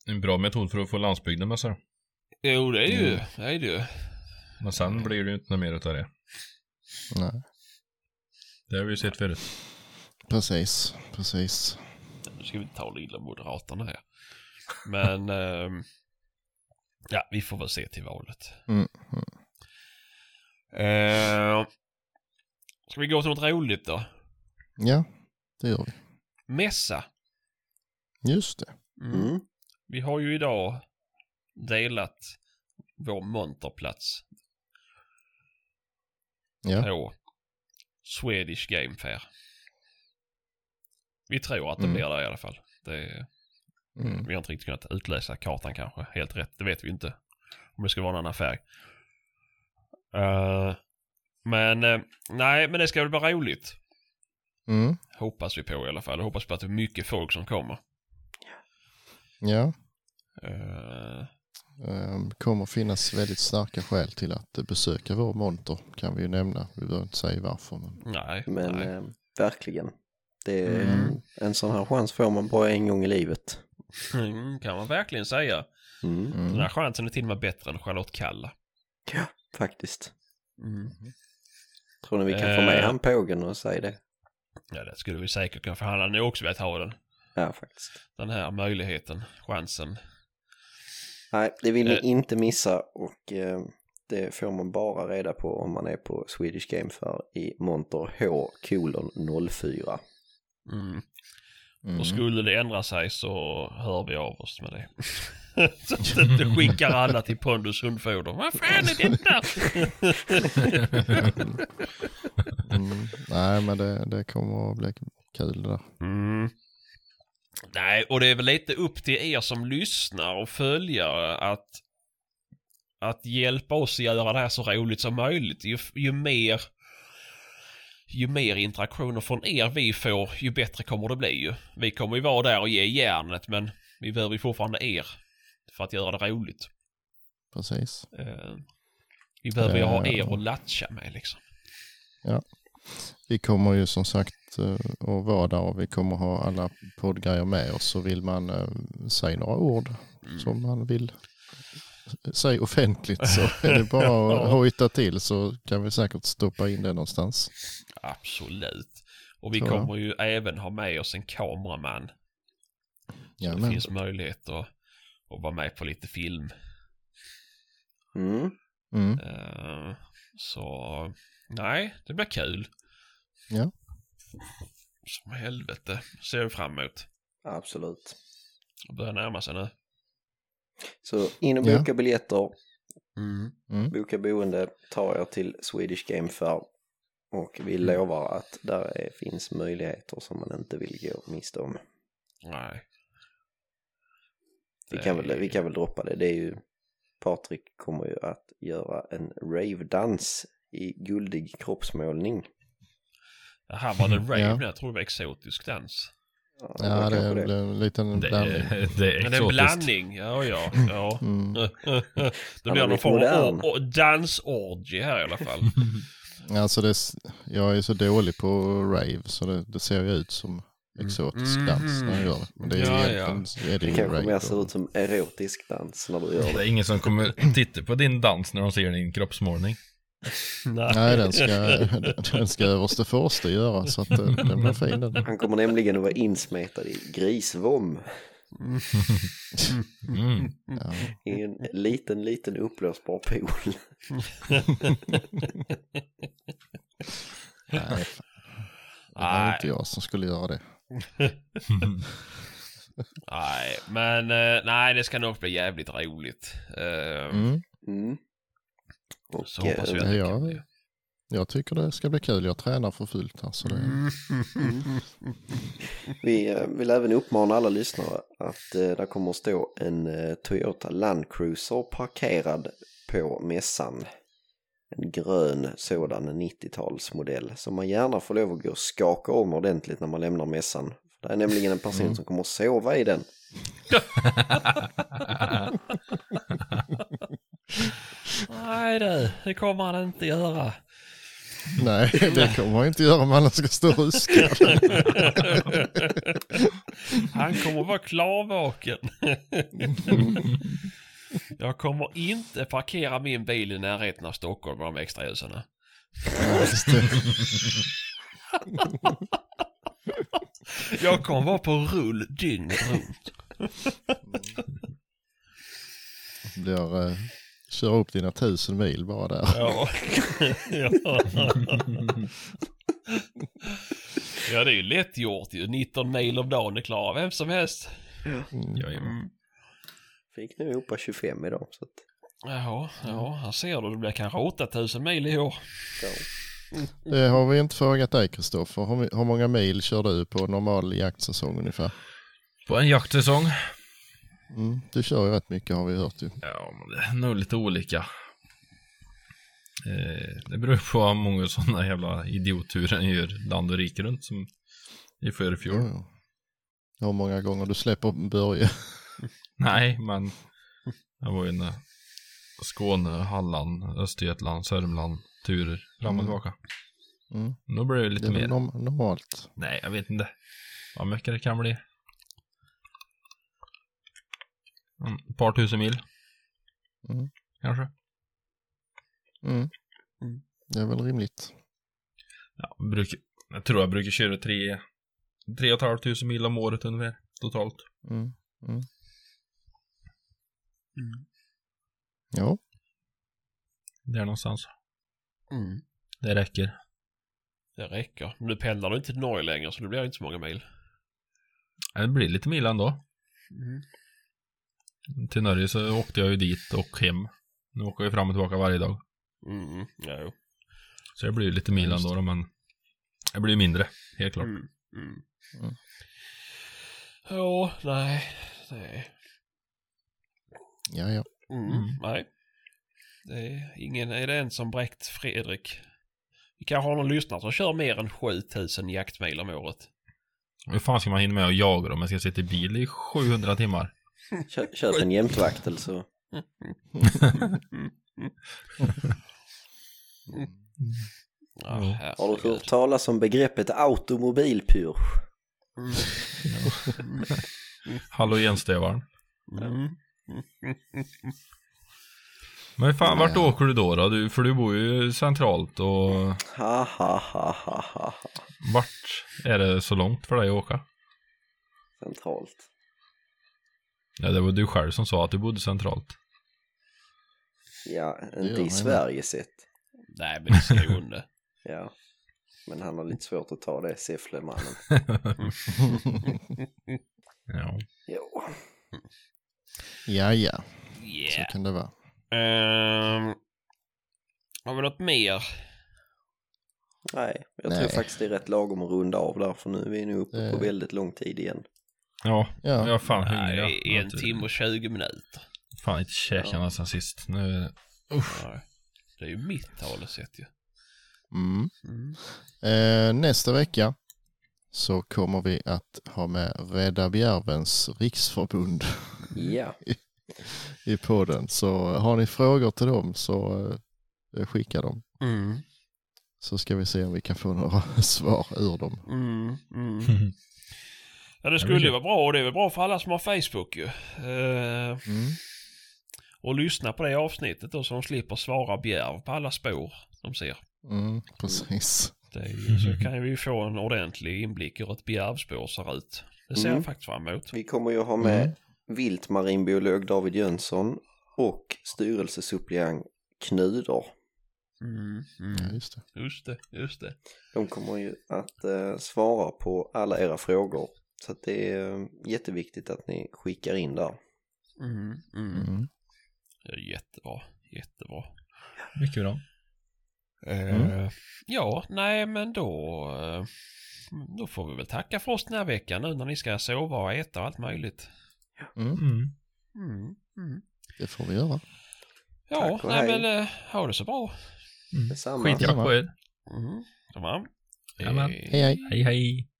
[SPEAKER 4] En bra metod för att få landsbygden med sig.
[SPEAKER 1] Jo, det är ju,
[SPEAKER 2] Mm.
[SPEAKER 1] det är det ju.
[SPEAKER 4] Men sen blir det ju inte något mer utav det.
[SPEAKER 2] nej,
[SPEAKER 4] Det har vi ju sett förut.
[SPEAKER 2] precis, precis.
[SPEAKER 1] Nu ska vi inte ta lilla Moderaterna här. Men... *laughs* ehm, ja, vi får väl se till valet.
[SPEAKER 2] Mm, mm.
[SPEAKER 1] Uh, ska vi gå till något roligt då?
[SPEAKER 2] Ja, det gör vi.
[SPEAKER 1] Mässa.
[SPEAKER 2] Just det.
[SPEAKER 6] Mm.
[SPEAKER 1] Vi har ju idag delat vår monterplats
[SPEAKER 2] Ja,
[SPEAKER 1] på Swedish Game Fair. Vi tror att det
[SPEAKER 2] Mm.
[SPEAKER 1] blir det i alla fall. Det,
[SPEAKER 2] mm.
[SPEAKER 1] Vi har inte riktigt kunnat utläsa kartan kanske helt rätt. Det vet vi inte. Om det ska vara en annan färg. Eh, men eh, nej, men det ska väl vara roligt.
[SPEAKER 2] Mm.
[SPEAKER 1] Hoppas vi på i alla fall. Hoppas på att det är mycket folk som kommer.
[SPEAKER 2] ja. Um, kommer finnas väldigt starka skäl till att eh, besöka vår monter kan vi ju nämna. Vi behöver inte säga varför. Men...
[SPEAKER 1] nej,
[SPEAKER 6] Men
[SPEAKER 1] nej.
[SPEAKER 6] eh, verkligen. Det är,
[SPEAKER 2] Mm.
[SPEAKER 6] En sån här chans får man bara en gång i livet.
[SPEAKER 1] Mm, kan man verkligen säga.
[SPEAKER 6] Mm.
[SPEAKER 1] Den
[SPEAKER 2] Mm.
[SPEAKER 1] här chansen är till och med bättre än Charlotte Kalla.
[SPEAKER 6] Ja, faktiskt.
[SPEAKER 1] Mm.
[SPEAKER 6] Tror ni vi kan få med
[SPEAKER 1] Eh.
[SPEAKER 6] han pågen och säga det?
[SPEAKER 1] Ja, det skulle vi säkert kunna, för han hade nog också velat ha den.
[SPEAKER 6] Ja, faktiskt.
[SPEAKER 1] Den här möjligheten, chansen.
[SPEAKER 6] Nej, det vill ni
[SPEAKER 1] Eh.
[SPEAKER 6] inte missa och eh, det får man bara reda på om man är på Swedish Game Fair i monter H kolon 04.
[SPEAKER 1] Mm.
[SPEAKER 2] Mm.
[SPEAKER 1] Och skulle det ändra sig så hör vi av oss med det. *laughs* så att det inte skickar alla till Pondus hundfoder. Vad fan är detta?
[SPEAKER 2] Mm. Nej, men det, det kommer att bli kul det där.
[SPEAKER 1] Mm. Nej, och det är väl lite upp till er som lyssnar och följare att, att hjälpa oss att göra det här så roligt som möjligt. Ju, ju mer ju mer interaktioner från er vi får, ju bättre kommer det bli ju. Vi kommer ju vara där och ge järnet, men vi behöver ju fortfarande er för att göra det roligt.
[SPEAKER 2] Precis.
[SPEAKER 1] Eh, vi behöver ju ha
[SPEAKER 2] Eh.
[SPEAKER 1] er att latcha med liksom.
[SPEAKER 2] Vi kommer ju som sagt eh, att vara där och vi kommer ha alla poddgrejer med oss. Så vill man eh, säga några ord som man vill säga offentligt så är det bara *laughs* att hojta till så kan vi säkert stoppa in det någonstans.
[SPEAKER 1] Absolut. Och vi kommer ju även ha med oss en kameraman. Så det finns möjlighet att, att vara med på lite film.
[SPEAKER 6] Mm.
[SPEAKER 2] Mm.
[SPEAKER 1] Eh, så nej, det blir kul.
[SPEAKER 2] Ja.
[SPEAKER 1] Som helvete. Ser vi fram emot.
[SPEAKER 6] Absolut.
[SPEAKER 1] Det börjar närma sig nu.
[SPEAKER 6] Så in och
[SPEAKER 2] Ja.
[SPEAKER 6] boka biljetter,
[SPEAKER 2] Mm.
[SPEAKER 6] boka boende, ta er till Swedish Game Fair. Och vi lovar att där är, finns möjligheter som man inte vill gå miste om.
[SPEAKER 1] Nej.
[SPEAKER 6] Vi kan, väl, vi kan väl droppa det. Det är ju Patrik kommer ju att göra en rave-dans i guldig kroppsmålning.
[SPEAKER 1] Här var det rave *laughs*
[SPEAKER 2] Ja.
[SPEAKER 1] Jag tror det var exotisk dans.
[SPEAKER 6] Ja,
[SPEAKER 2] Ja, det är en liten
[SPEAKER 4] Det
[SPEAKER 2] blandning. *laughs*
[SPEAKER 4] det är
[SPEAKER 1] Men det är en
[SPEAKER 4] exotiskt.
[SPEAKER 1] blandning. Ja, ja. ja. *laughs*
[SPEAKER 2] Mm.
[SPEAKER 1] det blir någon form av dansorgie här i alla fall.
[SPEAKER 2] Alltså det, jag är så dålig på rave så det, det ser ju ut som exotisk
[SPEAKER 1] Mm.
[SPEAKER 2] dans när jag gör det. Men det är ju
[SPEAKER 1] Ja, ja.
[SPEAKER 2] är det
[SPEAKER 6] Det kanske mer ser ut som erotisk dans när du gör
[SPEAKER 4] Det
[SPEAKER 6] det.
[SPEAKER 4] är ingen som kommer titta på din dans när de ser din kroppsmålning. *laughs*
[SPEAKER 2] Nej, den ska, *laughs* den ska överste förste göra så att eh, den blir fin den.
[SPEAKER 6] Han kommer nämligen att vara insmetad i grisvom
[SPEAKER 4] Mm.
[SPEAKER 2] Ja. *laughs*
[SPEAKER 6] i en liten, liten uppblåsbar pool.
[SPEAKER 2] Nej, fan. det var inte jag som skulle göra det.
[SPEAKER 1] Nej, men eh, nej, det ska nog bli jävligt roligt. Eh,
[SPEAKER 2] Mm.
[SPEAKER 6] Mm. Och
[SPEAKER 1] Så hoppas vi
[SPEAKER 6] eh,
[SPEAKER 1] att det
[SPEAKER 2] Ja.
[SPEAKER 1] kan bli.
[SPEAKER 2] Jag tycker det ska bli kul. Jag tränar för fullt här. Så det, *laughs*
[SPEAKER 6] vi eh, vill även uppmana alla lyssnare att eh, där kommer att stå en eh, Toyota Land Cruiser parkerad på mässan. En grön sådan 90-talsmodell som man gärna får lov att gå och skaka om ordentligt när man lämnar mässan. Det är nämligen en person
[SPEAKER 2] Mm.
[SPEAKER 6] som kommer att sova i den. *laughs* *laughs*
[SPEAKER 1] Nej du, det kommer han inte göra.
[SPEAKER 2] nej, det kommer jag inte göra om alla ska stå och ruska.
[SPEAKER 1] Han kommer vara klarvaken. Jag kommer inte parkera min bil i närheten av Stockholm med de extra ljusen. Jag kommer vara på rull dygnet runt.
[SPEAKER 2] Blir, eh, köra upp dina tusen mil bara där.
[SPEAKER 1] Ja. ja. ja, det är ju lätt gjort ju. 19 mil om dagen är klar vem som helst.
[SPEAKER 2] Mm.
[SPEAKER 4] Jajamän.
[SPEAKER 6] Fick nu ihop 25 idag. Så att,
[SPEAKER 1] Ja, ja, här ser du. Det blir kanske 8000 mil i år.
[SPEAKER 6] ja.
[SPEAKER 2] Det har vi inte frågat dig Kristoffer. Hur, hur många mil kör du på normal jaktsäsong ungefär?
[SPEAKER 4] På en jaktsäsong.
[SPEAKER 2] Mm, du kör ju rätt mycket har vi hört ju.
[SPEAKER 4] Ja, men det är nog lite olika. Eh, det beror på hur många sådana jävla idiotturer en gör land och rike runt som i förr i fjol.
[SPEAKER 2] Jo, jo. Hur många gånger du släpper Börje? *laughs*
[SPEAKER 4] Nej, men jag var ju inne Skåne, Halland, Östergötland, Sörmland, turer fram och
[SPEAKER 2] Mm.
[SPEAKER 4] tillbaka.
[SPEAKER 2] Mm.
[SPEAKER 4] Nu blir det
[SPEAKER 2] Det
[SPEAKER 4] lite
[SPEAKER 2] är
[SPEAKER 4] mer.
[SPEAKER 2] norm- normalt.
[SPEAKER 4] Nej, jag vet inte. Vad mycket det kan bli. Mm, Ett par tusen mil.
[SPEAKER 2] Mm.
[SPEAKER 4] Kanske.
[SPEAKER 2] Mm. Det är väl rimligt.
[SPEAKER 4] Ja, brukar, jag tror jag brukar köra tre, tre och ett halvt tusen mil om året ungefär. Totalt.
[SPEAKER 2] Mm. Mm. Ja,
[SPEAKER 4] Där någonstans.
[SPEAKER 1] Mm.
[SPEAKER 4] Det räcker.
[SPEAKER 1] Det räcker. Men nu pendlar du inte till Norge längre så det blir inte så många mil.
[SPEAKER 4] Det blir lite mil ändå. Till Norge så åkte jag ju dit och hem. Nu åker jag fram och tillbaka varje dag.
[SPEAKER 1] Mm. Ja, jo.
[SPEAKER 4] Så det blir ju lite mil ändå då, men det blir mindre, helt klart.
[SPEAKER 1] Mm. Mm.
[SPEAKER 2] Mm.
[SPEAKER 1] Ja, nej. nej.
[SPEAKER 2] ja, ja.
[SPEAKER 1] Mm.
[SPEAKER 4] Mm.
[SPEAKER 1] Nej. Det är ingen, är det en som bräckt Fredrik Vi kanske har någon lyssnare som kör mer än 7000 jaktmil om året.
[SPEAKER 4] Hur fan ska man hinna med att jaga dem? Jag ska sitta i bil i 700 timmar.
[SPEAKER 6] Kö- Köp en jämtvaktel så.
[SPEAKER 1] Ja,
[SPEAKER 6] Har du hört talas om begreppet automobilpyrsch?
[SPEAKER 4] Halogenstövaren.
[SPEAKER 1] Mm.
[SPEAKER 4] Men fan, vart åker du då, då? Du, för du bor ju centralt och
[SPEAKER 6] Ha ha ha ha ha.
[SPEAKER 4] vart är det så långt för dig att åka?
[SPEAKER 6] Centralt.
[SPEAKER 4] Ja, det var du själv som sa att du bodde centralt.
[SPEAKER 6] Ja, inte i. Sverige sett.
[SPEAKER 1] Nej, men i Skåne. *laughs*
[SPEAKER 6] Ja. Men han har lite svårt att ta det, Säfflemannen. *laughs*
[SPEAKER 4] Ja.
[SPEAKER 6] Jo.
[SPEAKER 2] Ja, ja, så
[SPEAKER 1] Yeah.
[SPEAKER 2] kan det vara.
[SPEAKER 1] Ehm, har vi något mer?
[SPEAKER 6] Nej, jag
[SPEAKER 2] Nej.
[SPEAKER 6] tror faktiskt det är rätt lagom att runda av där för nu är vi nu uppe på
[SPEAKER 2] Eh.
[SPEAKER 6] väldigt lång tid igen.
[SPEAKER 4] Ja,
[SPEAKER 2] Ja.
[SPEAKER 4] jag är fan hungrig.
[SPEAKER 1] Nej, en timme och 20 minuter.
[SPEAKER 4] Fan inte käkat sen sist. Nu,
[SPEAKER 1] Nej. Det är ju mitt talesätt ju.
[SPEAKER 2] Mm.
[SPEAKER 1] Mm.
[SPEAKER 2] Eh, nästa vecka så kommer vi att ha med Rädda Bjärvens riksförbund
[SPEAKER 6] Ja, *laughs*
[SPEAKER 2] i podden. Så har ni frågor till dem så eh, skicka dem.
[SPEAKER 1] Mm.
[SPEAKER 2] Så ska vi se om vi kan få några *laughs* svar ur dem. *laughs*
[SPEAKER 1] Mm. Mm. Ja, det skulle ju vara bra och det är väl bra för alla som har Facebook ju. Eh,
[SPEAKER 2] Mm.
[SPEAKER 1] och lyssna på det avsnittet då så de slipper svara bjärv på alla spår de ser.
[SPEAKER 2] Mm, precis.
[SPEAKER 1] Det är ju, så *laughs* kan vi ju få en ordentlig inblick i hur ett bjärvspår ser ut. Det ser
[SPEAKER 6] Mm.
[SPEAKER 1] jag faktiskt fram emot.
[SPEAKER 6] vi kommer ju ha med viltmarinbiolog David Jönsson och styrelsesuppleant Knudor.
[SPEAKER 1] Mm.
[SPEAKER 2] Ja,
[SPEAKER 1] Mm.
[SPEAKER 2] just det.
[SPEAKER 1] Just det, just det.
[SPEAKER 6] De kommer ju att eh, svara på alla era frågor. Så att det är eh, jätteviktigt att ni skickar in där.
[SPEAKER 1] Mm. Mm.
[SPEAKER 2] Mm.
[SPEAKER 1] Det är jättebra, jättebra.
[SPEAKER 4] mycket bra.
[SPEAKER 1] Eh, ja, nej men då, eh, då får vi väl tacka för oss den här veckan nu när ni ska sova och äta och allt möjligt.
[SPEAKER 2] Mm.
[SPEAKER 4] Mm.
[SPEAKER 1] Mm. Mm.
[SPEAKER 2] Det får vi göra.
[SPEAKER 1] Ja, nej
[SPEAKER 6] hej.
[SPEAKER 1] men eh, ha det så bra.
[SPEAKER 6] Detsamma.
[SPEAKER 4] Skitjakt på er.
[SPEAKER 1] Mm. Ja,
[SPEAKER 2] Hej hej.
[SPEAKER 4] Hej hej.